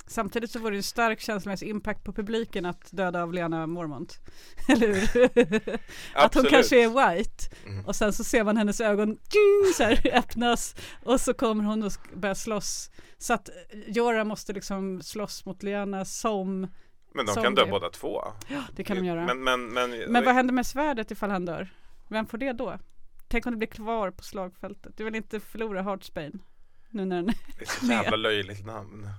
Samtidigt så vore det en stark känslomässig impact på publiken att döda av Lyanna Mormont. Eller hur? att hon kanske är white Mm. och sen så ser man hennes ögon ding, så här, öppnas och så kommer hon och börjar slåss. Så att Jorah måste liksom slåss mot Lyanna som Men de Som kan dö det. båda två. Ja, det kan de göra. Men, men, men, Men vad händer med svärdet ifall han dör? Vem får det då? Tänk om det blir kvar på slagfältet. Du vill inte förlora Heartsbane nu när den Det är så jävla löjligt namn.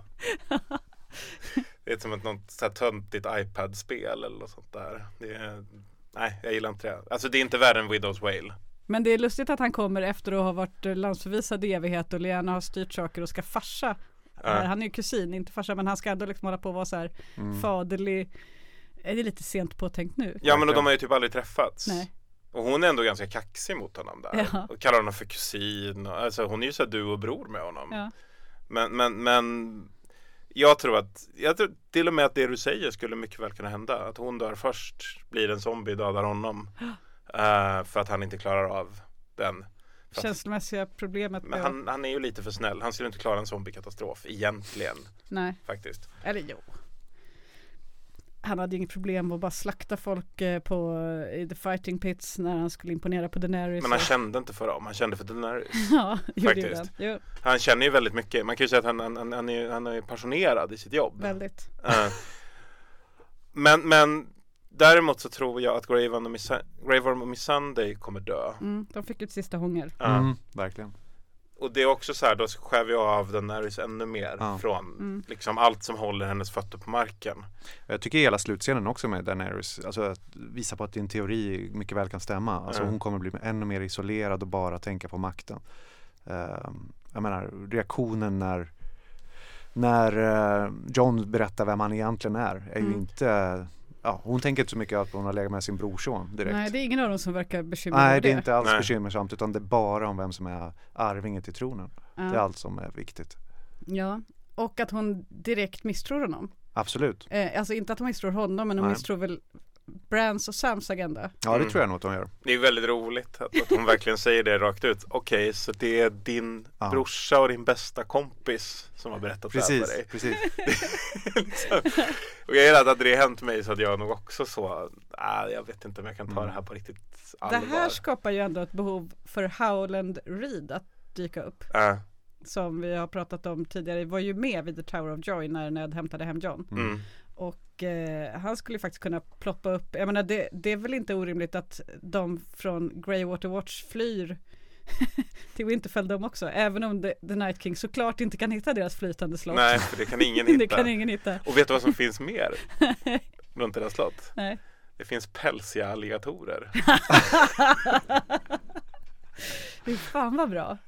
Det är som ett något så här töntigt iPad-spel eller något sånt där. Är, nej, jag gillar inte det. Alltså det är inte värre än Widows Whale. Men det är lustigt att han kommer efter att ha varit eh, landsförvisad i evighet och Lena har styrt saker och ska farsa. Eh, Han är ju kusin, inte farsa, men han ska ändå liksom hålla på och vara så här Mm. faderlig. Är det lite sent påtänkt nu? Ja men och de har ju typ aldrig träffats. Nej. Och hon är ändå ganska kaxig mot honom där. Ja. Och kallar honom för kusin. Och, alltså hon är ju så här du och bror med honom. Ja. Men, men, men jag tror att, jag tror till och med att det du säger skulle mycket väl kunna hända. Att hon dör först, blir en zombie, dödar honom. Eh, för att han inte klarar av den. Känslomässiga problemet men med han, han är ju lite för snäll. Han skulle inte klara en zombiekatastrof egentligen. Nej, Faktiskt. eller jo. Han hade inget problem att bara slakta folk eh, på, i the fighting pits när han skulle imponera på Daenerys. Men han kände inte för dem, han kände för Daenerys. Ja, gjorde Faktiskt. Jo, Han känner ju väldigt mycket. Man kan ju säga att han, han, han, han, är, han är passionerad i sitt jobb. väldigt. Eh, men, men däremot så tror jag att Grave Worm och Miss, Grave Worm och Miss Sunday kommer dö. Mm, de fick ut sista hångel. Ja. Mm, verkligen. Och det är också så här, då skär vi av Daenerys ännu mer Ja. från Mm. liksom allt som håller hennes fötter på marken. Jag tycker hela slutscenen också med Daenerys, alltså att visa på att din teori mycket väl kan stämma. Alltså Mm. hon kommer bli ännu mer isolerad och bara tänka på makten. Ehm, jag menar reaktionen när när eh, John berättar vem han egentligen är, är ju Mm. inte Ja, hon tänker inte så mycket att hon har legat med sin brorson direkt. Nej, det är ingen av dem som verkar bekymrad Nej, det är inte alls Nej. bekymmersamt utan det är bara om vem som är arvingen till tronen. Ja. Det är allt som är viktigt. Ja, och att hon direkt misstror honom. Absolut. Eh, alltså inte att hon misstror honom, men hon Nej. misstror väl Brands och Sams agenda. Ja, det Mm. tror jag nog att de gör. Det är väldigt roligt att, att hon verkligen säger det rakt ut. Okej, så det är din Ja. brorsa och din bästa kompis som har berättat det här för Precis, dig. precis. liksom. Och jag gillar att hade det hänt mig så hade jag nog också så, äh, jag vet inte om jag kan ta Mm. det här på riktigt Det allvar. här skapar ju ändå ett behov för Howland Reed att dyka upp. Ja. Som vi har pratat om tidigare, var ju med vid The Tower of Joy när Ned hämtade hem John. Mm. Och eh, han skulle faktiskt kunna ploppa upp, jag menar det, det är väl inte orimligt att de från Greywater Watch flyr till Winterfell de också. Även om The, The Night King såklart inte kan hitta deras flytande slott. Nej, för det kan ingen hitta. det kan ingen hitta. Och vet du vad som finns mer runt deras slott? Nej. Det finns pälsiga alligatorer. Fy fan vad bra.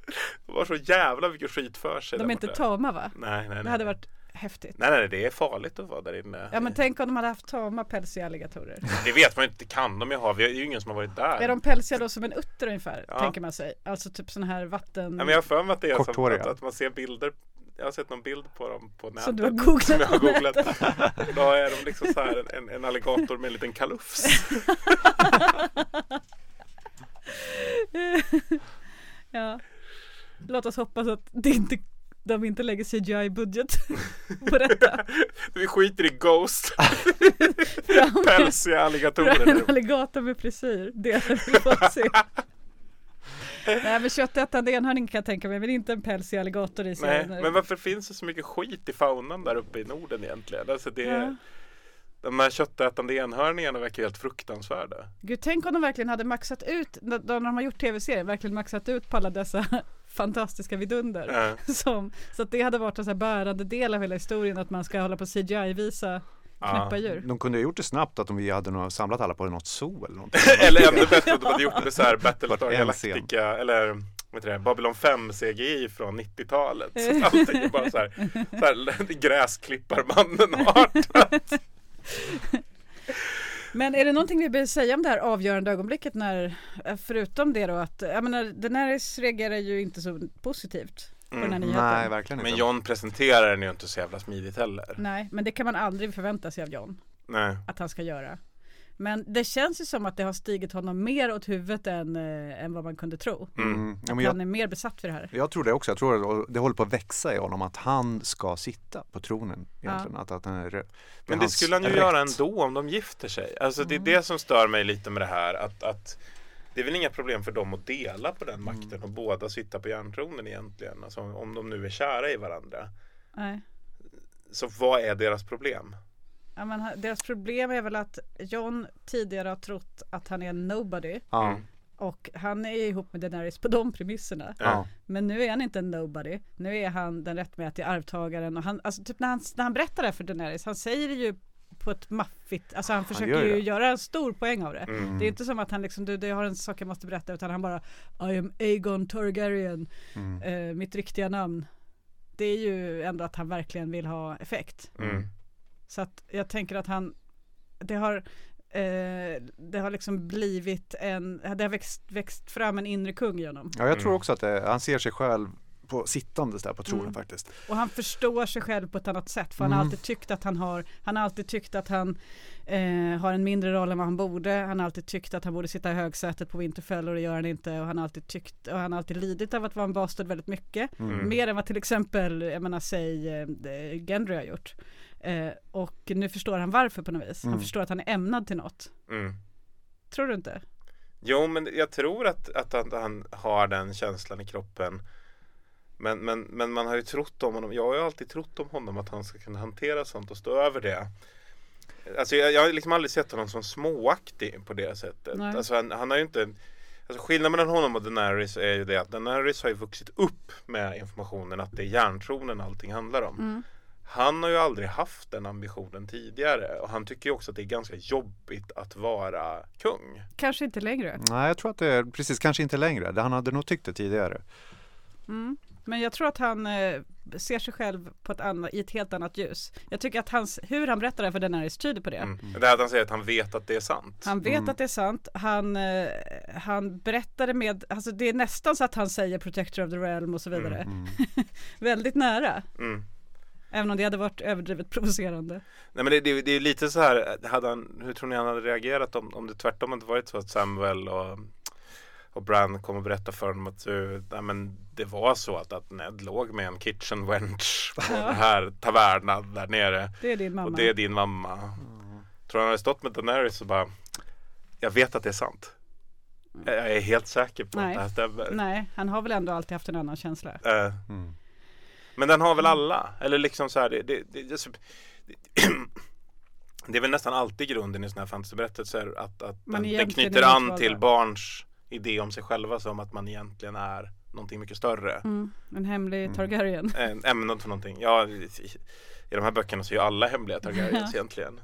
De har så jävla mycket skit för sig De är inte borta. tama va? Nej, nej, nej. Det hade varit häftigt. Nej, nej, det är farligt att vara där inne. Ja men tänk om de hade haft tama pälsiga alligatorer. Det vet man ju inte, kan de ju ha. Vi är ju ingen som har varit där. Är de pälsiga då som en utter ungefär? Ja. Tänker man sig. Alltså typ sån här vatten... Nej, men jag har för mig att det är som att, att man ser bilder jag har sett någon bild på dem på nätet. Som du har googlat Som jag har googlat. Då är de liksom så här en, en alligator med en liten kalufs. ja. Låt oss hoppas att det inte, de inte lägger CGI-budget på detta. Vi skiter i Ghost. Pälsiga alligatorer en alligator med frisyr. Det är vi se. Nej men köttätande enhörning kan jag tänka mig men inte en pälsig alligator i sig. Nej, men varför finns det så mycket skit i faunan där uppe i Norden egentligen? Alltså det, Ja. De här köttätande enhörningarna verkar helt fruktansvärda. Gud, tänk om de verkligen hade maxat ut, när de har gjort tv-serien, verkligen maxat ut på alla dessa fantastiska vidunder. Ja. Som, så att det hade varit en så här bärande del av hela historien att man ska hålla på CGI-visa knäppa djur. De kunde ha gjort det snabbt att om vi hade samlat alla på något zoo eller något. eller ännu bättre om de hade gjort det så här Battlestar. Galactica eller vad heter det, Babylon 5 CGI från 90-talet. Så allting är bara så här, så här gräsklipparmannen-artat. Men är det någonting vi behöver säga om det här avgörande ögonblicket när, förutom det då att, jag menar Daenerys reagerar ju inte så positivt på den här nyheten. Nej, verkligen Men inte. John presenterar den ju inte så jävla smidigt heller. Nej, men det kan man aldrig förvänta sig av John Nej. att han ska göra. Men det känns ju som att det har stigit honom mer åt huvudet än, eh, än vad man kunde tro. Mm. Att Ja, jag- han är mer besatt för det här. Jag tror det också. Jag tror att det håller på att växa i honom att han ska sitta på tronen egentligen. Att, att han är, det Men det skulle han ju rätt. göra ändå om de gifter sig. Alltså det är det som stör mig lite med det här. Att, att det är väl inga problem för dem att dela på den makten och båda sitta på järntronen egentligen. Alltså om de nu är kära i varandra. Nej. Så vad är deras problem? Ja, men deras problem är väl att John tidigare har trott att han är nobody. Ja. Och han är ihop med Daenerys på de premisserna. Ja. Men nu är han inte en nobody. Nu är han den rättmätiga arvtagaren. Och han, alltså typ när han, när han berättar det för Daenerys, han säger det ju på ett maffigt, alltså han försöker gör ju det. göra en stor poäng av det. Mm. Det är inte som att han liksom, du, du har en sak jag måste berätta, utan han bara I am Aegon Targaryen, Mm. eh, mitt riktiga namn. Det är ju ändå att han verkligen vill ha effekt. Så att jag tänker att han, det har, eh, det har liksom blivit en, det har växt, växt fram en inre kung i honom. Ja, jag tror Mm. också att det, han ser sig själv på sittandes där på tronen Mm. faktiskt. Och han förstår sig själv på ett annat sätt. För han har Mm. alltid tyckt att han har, han har alltid tyckt att han eh, har en mindre roll än vad han borde. Han har alltid tyckt att han borde sitta i högsätet på Winterfell och det gör han inte. Och han har alltid tyckt, och han har alltid lidit av att vara en bastard väldigt mycket. Mm. Mer än vad till exempel, jag menar säg eh, Gendry har gjort. Eh, och nu förstår han varför på något vis. Han Mm. förstår att han är ämnad till något. Mm. Tror du inte? Jo, men jag tror att, att han, han har den känslan i kroppen. Men, men, men man har ju trott om honom. Jag har ju alltid trott om honom att han ska kunna hantera sånt och stå över det. Alltså jag, jag har liksom aldrig sett honom som småaktig på det sättet. Nej. Alltså han, han har ju inte Alltså skillnaden mellan honom och Daenerys är ju det att Daenerys har ju vuxit upp med informationen att det är järntronen allting handlar om. Mm. Han har ju aldrig haft den ambitionen tidigare och han tycker ju också att det är ganska jobbigt att vara kung. Kanske inte längre. Nej, jag tror att det är precis, kanske inte längre. Det- Han hade nog tyckt det tidigare. Mm. Men jag tror att han eh, ser sig själv på ett annat, i ett helt annat ljus. Jag tycker att hans, hur han berättar det för Daenerys tyder på det. Mm. Det här att han säger att han vet att det är sant. Han vet att det är sant. Han, eh, han berättade med, alltså det är nästan så att han säger Protector of the Realm och så vidare. Väldigt nära. Mm. Även om det hade varit överdrivet provocerande. Nej men det, det, det är ju lite så här, hade han, hur tror ni han hade reagerat om, om det tvärtom hade varit så att Samuel och, och Bran kom och berättade för honom att uh, nej, men det var så att, att Ned låg med en kitchen wench på den här tavernan där nere. Det är din mamma. Och det är din mamma. Tror han hade stått med Daenerys och bara Jag vet att det är sant. Jag är helt säker på Nej. att det här stämmer. Nej, han har väl ändå alltid haft en annan känsla. Eh, Mm. Men den har väl alla? Eller liksom så här, det, det, det, det, det är väl nästan alltid grunden i sådana här fantasyberättelser att, att Man den, den knyter an till barns idé om sig själva som att man egentligen är någonting mycket större. Mm. En hemlig Targaryen. Mm. Ämnet för någonting. Ja, i, i de här böckerna så är ju alla hemliga Targaryens egentligen.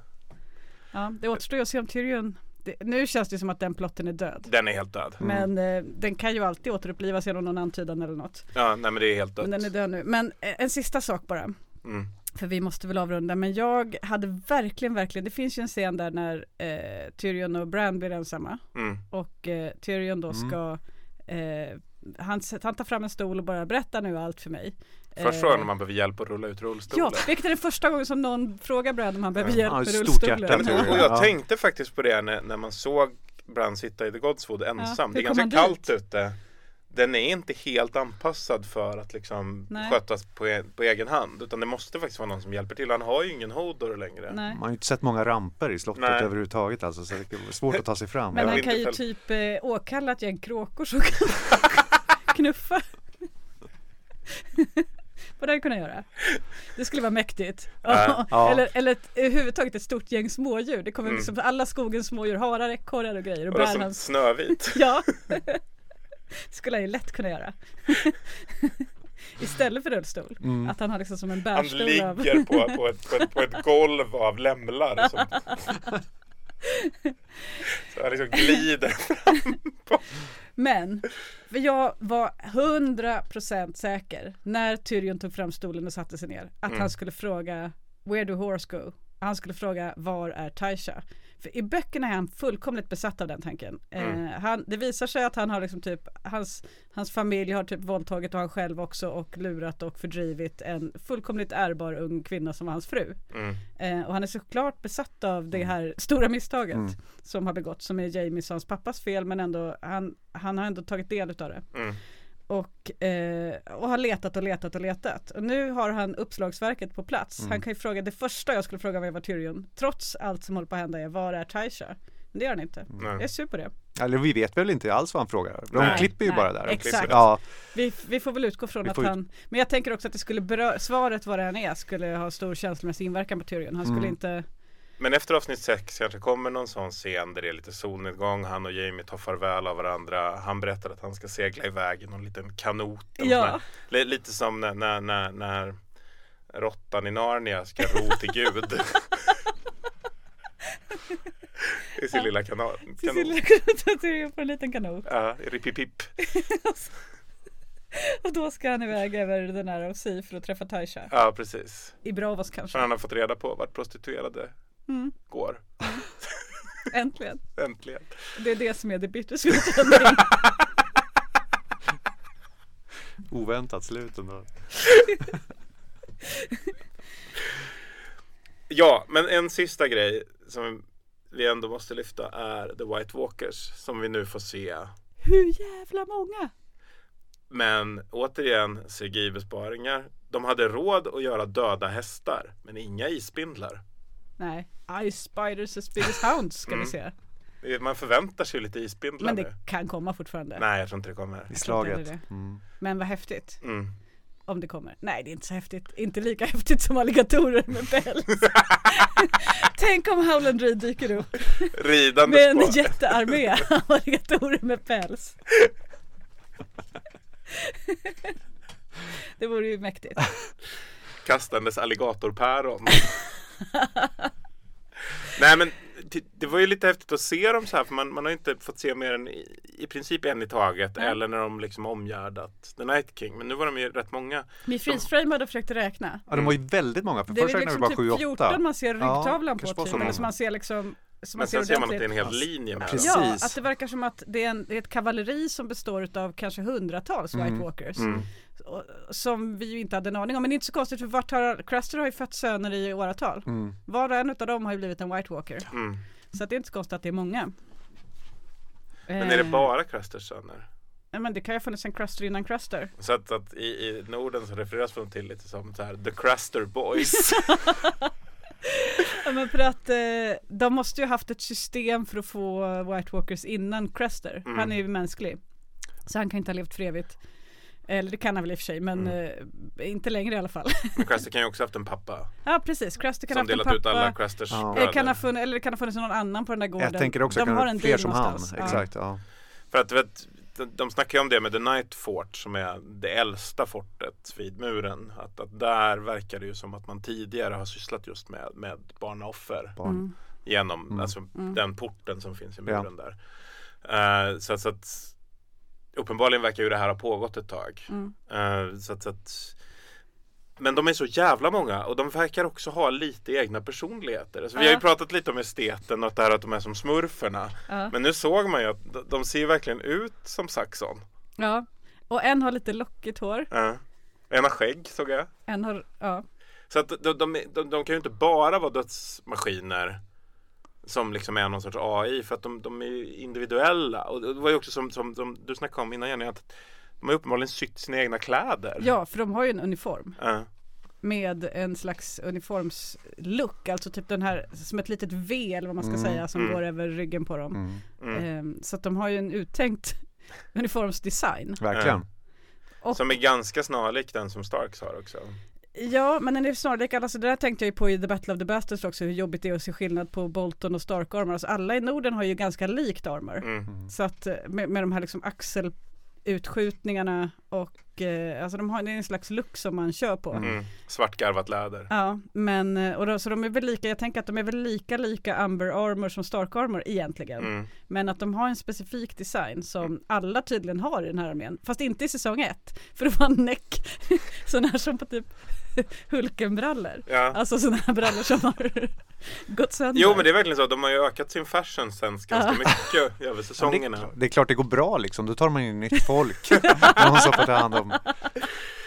Ja, det återstår ju att se om Tyrion det, nu känns det som att den plotten är död. Den är helt död. Men eh, den kan ju alltid återupplivas genom någon antydan eller något. Ja, nej men det är helt dött. Men den är död nu. Men eh, en sista sak bara. Mm. För vi måste väl avrunda. Men jag hade verkligen, verkligen. Det finns ju en scen där när eh, Tyrion och Bran blir ensamma. Mm. Och eh, Tyrion då Mm. ska eh, han, han tar fram en stol och bara berätta nu allt för mig. Först Eh, frågan om man behöver hjälp att rulla ut rullstolen. Ja, vilket är den första gången som någon frågar Bran om han behöver Ja. hjälp Ja, med rullstolen. hjärta. Och jag Ja. tänkte faktiskt på det när, när man såg Bran sitta i The Godswood ensam. det är ganska kallt ute. Den är inte helt anpassad för att liksom Nej. skötas på, e- på egen hand. Utan det måste faktiskt vara någon som hjälper till. Han har ju ingen Hodor längre. Nej. Man har ju inte sett många ramper i slottet Nej. överhuvudtaget alltså, så det är svårt att ta sig fram. Men Ja, han kan ju typ eh, åkalla ett gäng kråkor som kan knuffa. Vad det kunna göra? Det skulle vara mäktigt. Ja. Ja. Eller, eller ett, överhuvudtaget ett stort gäng smådjur. Det kommer Mm. liksom alla skogens smådjur, harar, ekorrar och grejer. Och Och hans... Snövit. Ja, det skulle han ju lätt kunna göra. Istället för rullstol. Mm. Att han har liksom som en Han bärstol av... ligger på, på, ett, på, ett, på ett golv av lämlar. Som, så han liksom glider fram. Men för jag var 100% säker när Tyrion tog fram stolen och satte sig ner att Mm. han skulle fråga Where do horse go? Han skulle fråga var är Taisha? För i böckerna är han fullkomligt besatt av den tanken. Mm. Eh, han, det visar sig att han har liksom typ hans, hans familj har typ våldtagit och han själv också och lurat och fördrivit en fullkomligt ärbar ung kvinna som var hans fru. Mm. Eh, och han är såklart besatt av det här stora misstaget Mm. som har begåtts som är Jamiesons pappas fel men ändå han, han har ändå tagit del utav det. Och, eh, och har letat och letat och letat. Och nu har han uppslagsverket på plats. Mm. Han kan ju fråga, det första jag skulle fråga om jag var Tyrion, trots allt som håller på att hända är, var är Taisha? Men det gör han inte. Nej. Jag är sur på det. Eller vi vet väl inte alls vad han frågar. De Nej, klipper ju nej, bara där. exakt. Ja, Vi, vi får väl utgå från Vi att ut- han, men jag tänker också att det skulle berö- svaret vad det än är skulle ha stor känslomässig inverkan på Tyrion. Han skulle Mm. inte, Men efter avsnitt 6 kanske kommer någon sån scen där det är lite solnedgång. Han och Jamie tar farväl av varandra. Han berättar att han ska segla iväg i någon liten kanot. Ja. här- li- Lite som när, när, när, när råttan i Narnia ska ro till Gud. I sin lilla kanal. till sin kanon. lilla Tyrion på en liten kanot. Ja, ripipipp. Och då ska han iväg över den här och Sea för att träffa Taisha. Ja, precis. I Bravos kanske. För han har fått reda på vart prostituerade Mm. går. Äntligen. Äntligen. Det är det som är det bittersweet ending. oväntat slut ändå. Ja, men en sista grej som vi ändå måste lyfta är The White Walkers som vi nu får se. Hur jävla många? Men återigen CGI-besparingar. De hade råd att göra döda hästar, men inga isspindlar. Nej, Ice Spiders big as hounds ska Mm. vi se. Man förväntar sig lite isspindlar Men nu. det kan komma fortfarande. Nej, jag tror inte det kommer. I slaget. Mm. Men vad häftigt. Mm. Om det kommer. Nej, det är inte så häftigt. Inte lika häftigt som alligatorer med päls. Tänk om Howland Reed dyker upp Ridandes med en på. jättearmé av alligatorer med päls. Det vore ju mäktigt. Kastandes alligatorpäron. Nej men det, det var ju lite häftigt att se dem så här för man, man har ju inte fått se mer än i, i princip en i taget Nej. eller när de liksom omgärdat The Night King. Men nu var de ju rätt många. Vi freeze-framade och försökte räkna. Ja, de var ju väldigt många. För Det är räknade vi liksom bara typ 7-8. 14 man ser ryggtavlan Ja, på typ. så Eller många. som man ser liksom som Men ser sen ser man att det är en hel linje med Precis. Ja, att det verkar som att det är, en, det är ett kavalleri som består av kanske hundratals Mm. White Walkers. Mm. Som vi ju inte hade en aning om. Men det är inte så konstigt för vart har, Craster har ju fött söner i åratal. Mm. Var och en av dem har ju blivit en White Walker. Mm. Så att det är inte så konstigt att det är många. Men är det Eh, bara Crusters söner? Nej men det kan ju ha funnits en Cruster innan Cruster. Så att, att i, i Norden så refereras de till lite som så här The Cruster Boys. Ja, men för att eh, de måste ju ha haft ett system för att få White Walkers innan Cruster. Mm. Han är ju mänsklig. Så han kan inte ha levt för evigt. Eller det kan han väl i och för sig men Mm. eh, inte längre i alla fall. Men Cruster kan ju också haft en pappa. ja precis, Cruster kan ha Som haft en delat ut alla pappa. Crusters Ja. Bröder. kan ha funnits, eller det kan ha funnits någon annan på den där gården. Jag tänker också de kan har ha en fler som han. någonstans. Ja. Exakt, ja. För att vet, de, de snackar ju om det med The Night Fort som är det äldsta fortet vid muren. Att, att där verkar det ju som att man tidigare har sysslat just med, med barnoffer. Barn. Mm. Genom Mm. alltså, Mm. den porten som finns i Ja. muren där. Eh, så, så att uppenbarligen verkar ju det här ha pågått ett tag. Mm. Eh, så att, så att, men de är så jävla många och de verkar också ha lite egna personligheter. Alltså, Vi har ju pratat lite om esteten och det här att de är som smurferna. Ja. Men nu såg man ju att de- ser verkligen ut som Saxon. ja. Och en har lite lockigt hår. En har skägg såg jag. En har, ja. Så att de, de, de, de kan ju inte bara vara dödsmaskiner som liksom är någon sorts AI för att de, de är ju individuella. Och det var ju också som, som, som du snackade om innan Jenny att de har uppenbarligen sytt sina egna kläder. ja, för de har ju en uniform. Ja. med en slags uniformslook, alltså typ den här som ett litet V eller vad man ska Mm, säga som mm. går över ryggen på dem. Mm. Mm. Ehm, så att de har ju en uttänkt uniformsdesign. Verkligen. Och, Som är ganska snarlik den som Starks har också. Ja, men den är snarlik, alltså det där tänkte jag ju på i The Battle of the Bastards också, hur jobbigt det är att se skillnad på Bolton och Stark armor. Alltså alla i Norden har ju ganska likt armor. Mm. Mm. Så att eh, med, med de här liksom axelutskjutningarna och eh, alltså de har det är en slags look som man kör på. Mm. Svartgarvat läder. Ja, men eh, och då, så de är väl lika, jag tänker att de är väl lika lika Amber Armor som Stark Armor egentligen. Mm. Men att de har en specifik design som alla tydligen har i den här armén. Fast inte i säsong ett. För det var en näck, sån här som på typ Hulkenbrallor. Ja. Alltså sådana här brallor som har gått sönder. Jo men det är verkligen så, de har ju ökat sin fashion sense ganska Ja. mycket över Ja, det, säsongerna. är, det är klart det går bra liksom, då tar man ju nytt folk. Någon som får ta hand om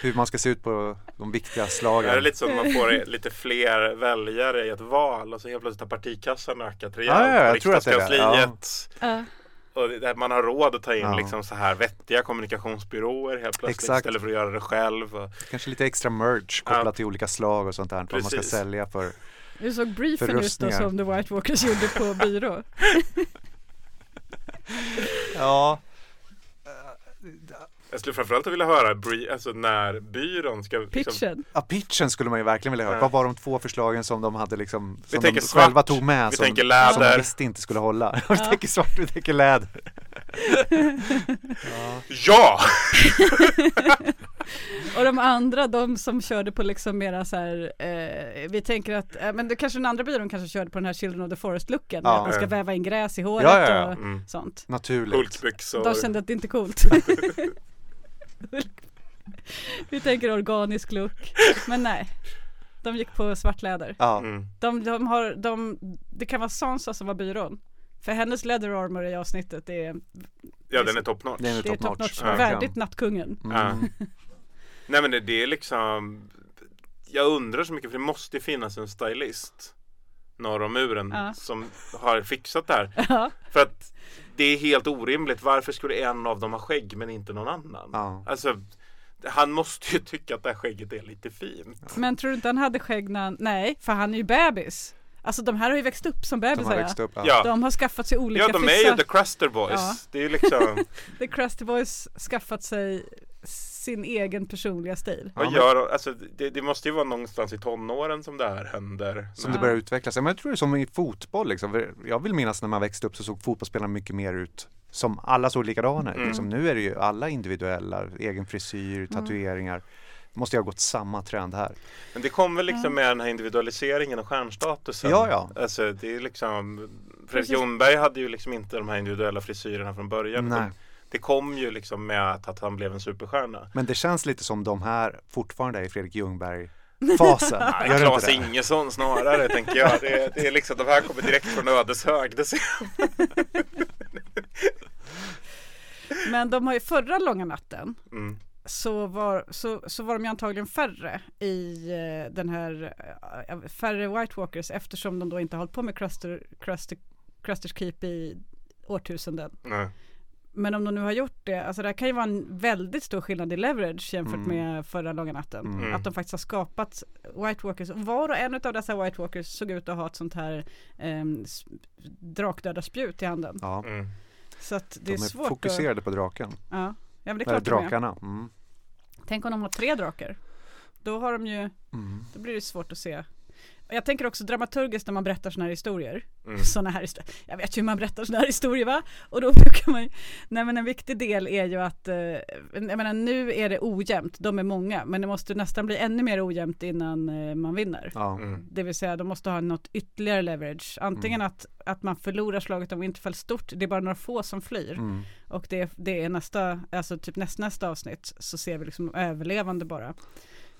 hur man ska se ut på de viktiga Det slagen. är lite som man får lite fler väljare i ett val och så helt plötsligt har partikassan ökat rejält. Ja, ja, jag tror att det är det. Ja. Och det- man har råd att ta in Ja. liksom så här vettiga kommunikationsbyråer helt plötsligt Exakt. istället för att göra det själv. Och, Kanske lite extra merch kopplat Ja. till olika slag och sånt där. Vad man ska Precis. sälja för. Du såg briefen ut då som The White Walkers gjorde på byrå. Ja, jag skulle framförallt vilja höra alltså när byrån ska liksom, Pitchen. ja, pitchen skulle man ju verkligen vilja höra. Ja. Vad var de två förslagen som de hade liksom, som de tänker svart, själva tog med vi som, tänker som läder. de visste inte skulle hålla. vi tänker svart, vi tänker läder. Ja! Och de andra, de som körde på liksom mera så här, eh, vi tänker att, eh, men det kanske den andra byrån kanske körde på den här Children of the Forest-looken, Ja. att man ska väva in gräs i håret Ja, ja, ja. och Mm. sånt. Naturligt. Hulkbyxor. De kände att det inte är coolt. vi tänker organisk look, men nej. De gick på svart läder. Ja, Mm. De, de har, de, det kan vara Sansa som var byrån. För hennes leather armor i avsnittet är, Ja den är top notch. det är det är top top notch. verkligen. värdigt nattkungen. Mm. Ja. Nej men det, det är liksom Jag undrar så mycket för det måste ju finnas en stylist Norr om muren Ja. som har fixat det här Ja. För att det är helt orimligt Varför skulle en av dem ha skägg men inte någon annan? Ja. Alltså Han måste ju tycka att det här skägget är lite fint Men tror du inte han hade skägg när han, nej, för han är ju bebis. Alltså de här har ju växt upp som De bebisar har ja. växt upp. Ja. Ja, De har skaffat sig olika ja de är frissa. ju the Cruster Boys Ja. Det är ju liksom The Crusty Boys skaffat sig sin egen personliga stil. Vad gör Alltså det, det måste ju vara någonstans i tonåren som det här händer Som det börjar utvecklas. Men jag tror det är som i fotboll liksom. Jag vill minnas när man växte upp så såg fotbollsspelarna mycket mer ut som alla såg likadana ut. Mm. Liksom, nu är det ju alla individuella, egen frisyr, tatueringar. Det måste ju ha gått samma trend här. Men det kom väl liksom med den här individualiseringen och stjärnstatusen. Ja, ja. Alltså det är liksom Fredrik. Ljungberg hade ju liksom inte de här individuella frisyrerna från början. Nej. Det kom ju liksom med att, att han blev en superstjärna. Men det känns lite som de här fortfarande är i Fredrik Ljungberg-fasen. Nej, Gör det Claes inte det? Ingesson snarare tänker jag. Det, är- det är liksom, de här kommer direkt från Ödeshög. Det ser Men de har ju förra långa natten mm. så var, så, så var de ju antagligen färre i eh, den här, eh, färre White Walkers eftersom de då inte har hållit på med Cruster, Cruster, Crusters Keep i årtusenden. Nej. Men om de nu har gjort det, alltså det här kan ju vara en väldigt stor skillnad i leverage jämfört Mm. med förra långa natten. Mm. Att de faktiskt har skapat White Walkers. Och Var och en av dessa White Walkers såg ut att ha ett sånt här um, drakdödarspjut i handen. Ja, Mm. Så att det de är är svårt fokuserade på draken. att... Ja, ja men det är Eller klart de är. drakarna. Mm. Tänk om de har tre drakar. Då har de ju, Mm. då blir det svårt att se. Och jag tänker också dramaturgiskt när man berättar sådana här historier. Mm. Såna här historier. Jag vet ju hur man berättar sådana här historier va? Och då brukar man ju, nej men en viktig del är ju att, eh, jag menar nu är det ojämnt, de är många, men det måste nästan bli ännu mer ojämnt innan eh, man vinner. Ja. Mm. Det vill säga de måste ha något ytterligare leverage. Antingen Mm. att, att man förlorar slaget om Winterfell stort, det är bara några få som flyr. Mm. Och det, det är nästa, alltså typ näst, nästa avsnitt så ser vi liksom överlevande bara.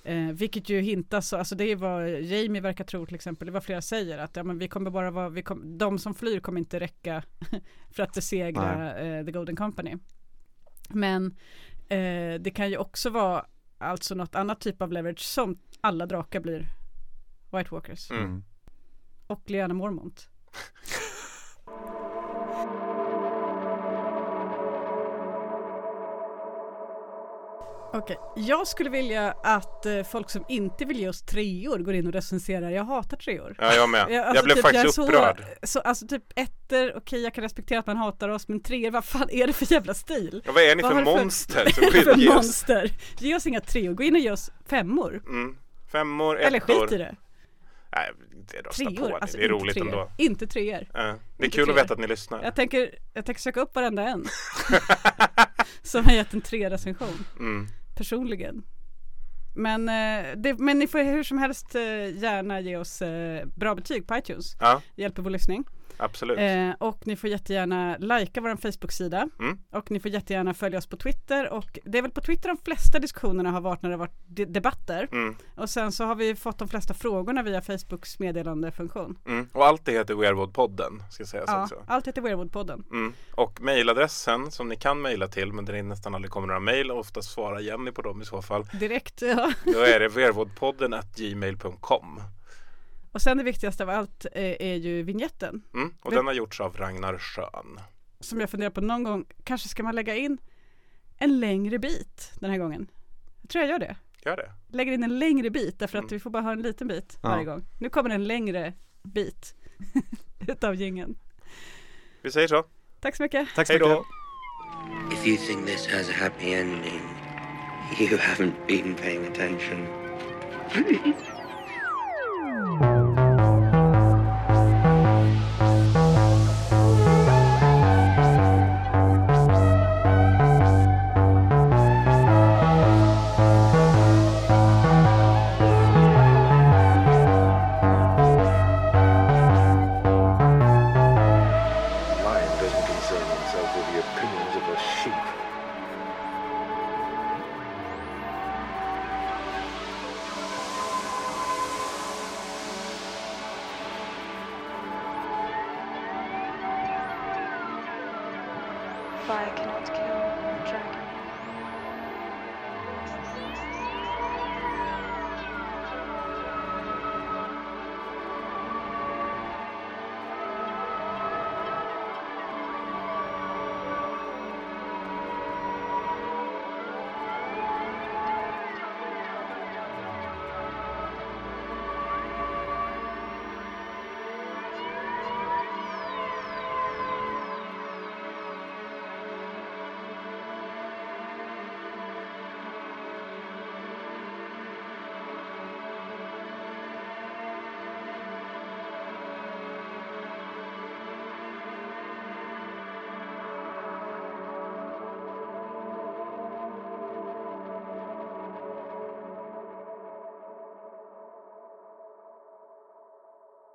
Eh, vilket ju hintas, alltså det är vad Jamie verkar tro till exempel, det är vad flera säger att ja, men vi kommer bara vara, vi kom, de som flyr kommer inte räcka för att besegra eh, The Golden Company. Men eh, det kan ju också vara alltså något annat typ av leverage som alla drakar blir White Walkers. Mm. Och Lyanna Mormont. Okej, jag skulle vilja att eh, folk som inte vill ge oss treor går in och recenserar. Jag hatar treor. Ja, jag med. Jag, Jag, alltså, blev typ, faktiskt jag så- upprörd. Så, alltså typ ettor, okej jag kan respektera att man hatar oss, men treor, vad fan är det för jävla stil? Ja, vad är ni Vad för du monster? Vad som är ge för monster? Ge oss inga treor, gå in och ge oss femmor. Mm. Femmor, Eller ettor. skit i det. Nej, det rösta på Treor, ni. alltså Det är roligt treor. ändå. Inte treor. Ja. Det är Inte kul att treor. veta att ni lyssnar. Jag tänker, jag tänker söka upp varenda en. som har gett en tre recension. Mm. Personligen. Men, eh, det, men ni får hur som helst eh, gärna ge oss eh, bra betyg på iTunes. Ja. Det hjälper vår lyssning. Absolut. Eh, och ni får jättegärna likea vår Facebook-sida. Mm. Och ni får jättegärna följa oss på Twitter. Och det är väl på Twitter de flesta diskussionerna har varit när det har varit de- debatter. Mm. Och sen så har vi fått de flesta frågorna via Facebooks meddelandefunktion. Mm. Och allt det heter ska sägas Ja, också. allt heter Weirwood-podden. Mm. Och mejladressen som ni kan mejla till, men där det nästan aldrig kommer några mejl och oftast svarar Jenny på dem i så fall. Direkt, ja. Då är det vervodpodden at gmail.com. Och sen det viktigaste av allt är, är ju vignetten. Mm. Och den har gjorts av Ragnar Schön. Som jag funderar på någon gång, kanske ska man lägga in en längre bit den här gången. Jag tror jag gör det. Gör det. Lägger in en längre bit därför att vi får bara ha en liten bit Ja. varje gång. Nu kommer en längre bit utav jingeln. Vi säger så. Tack så mycket. Hej då. If you think this has a happy ending, you haven't been paying attention.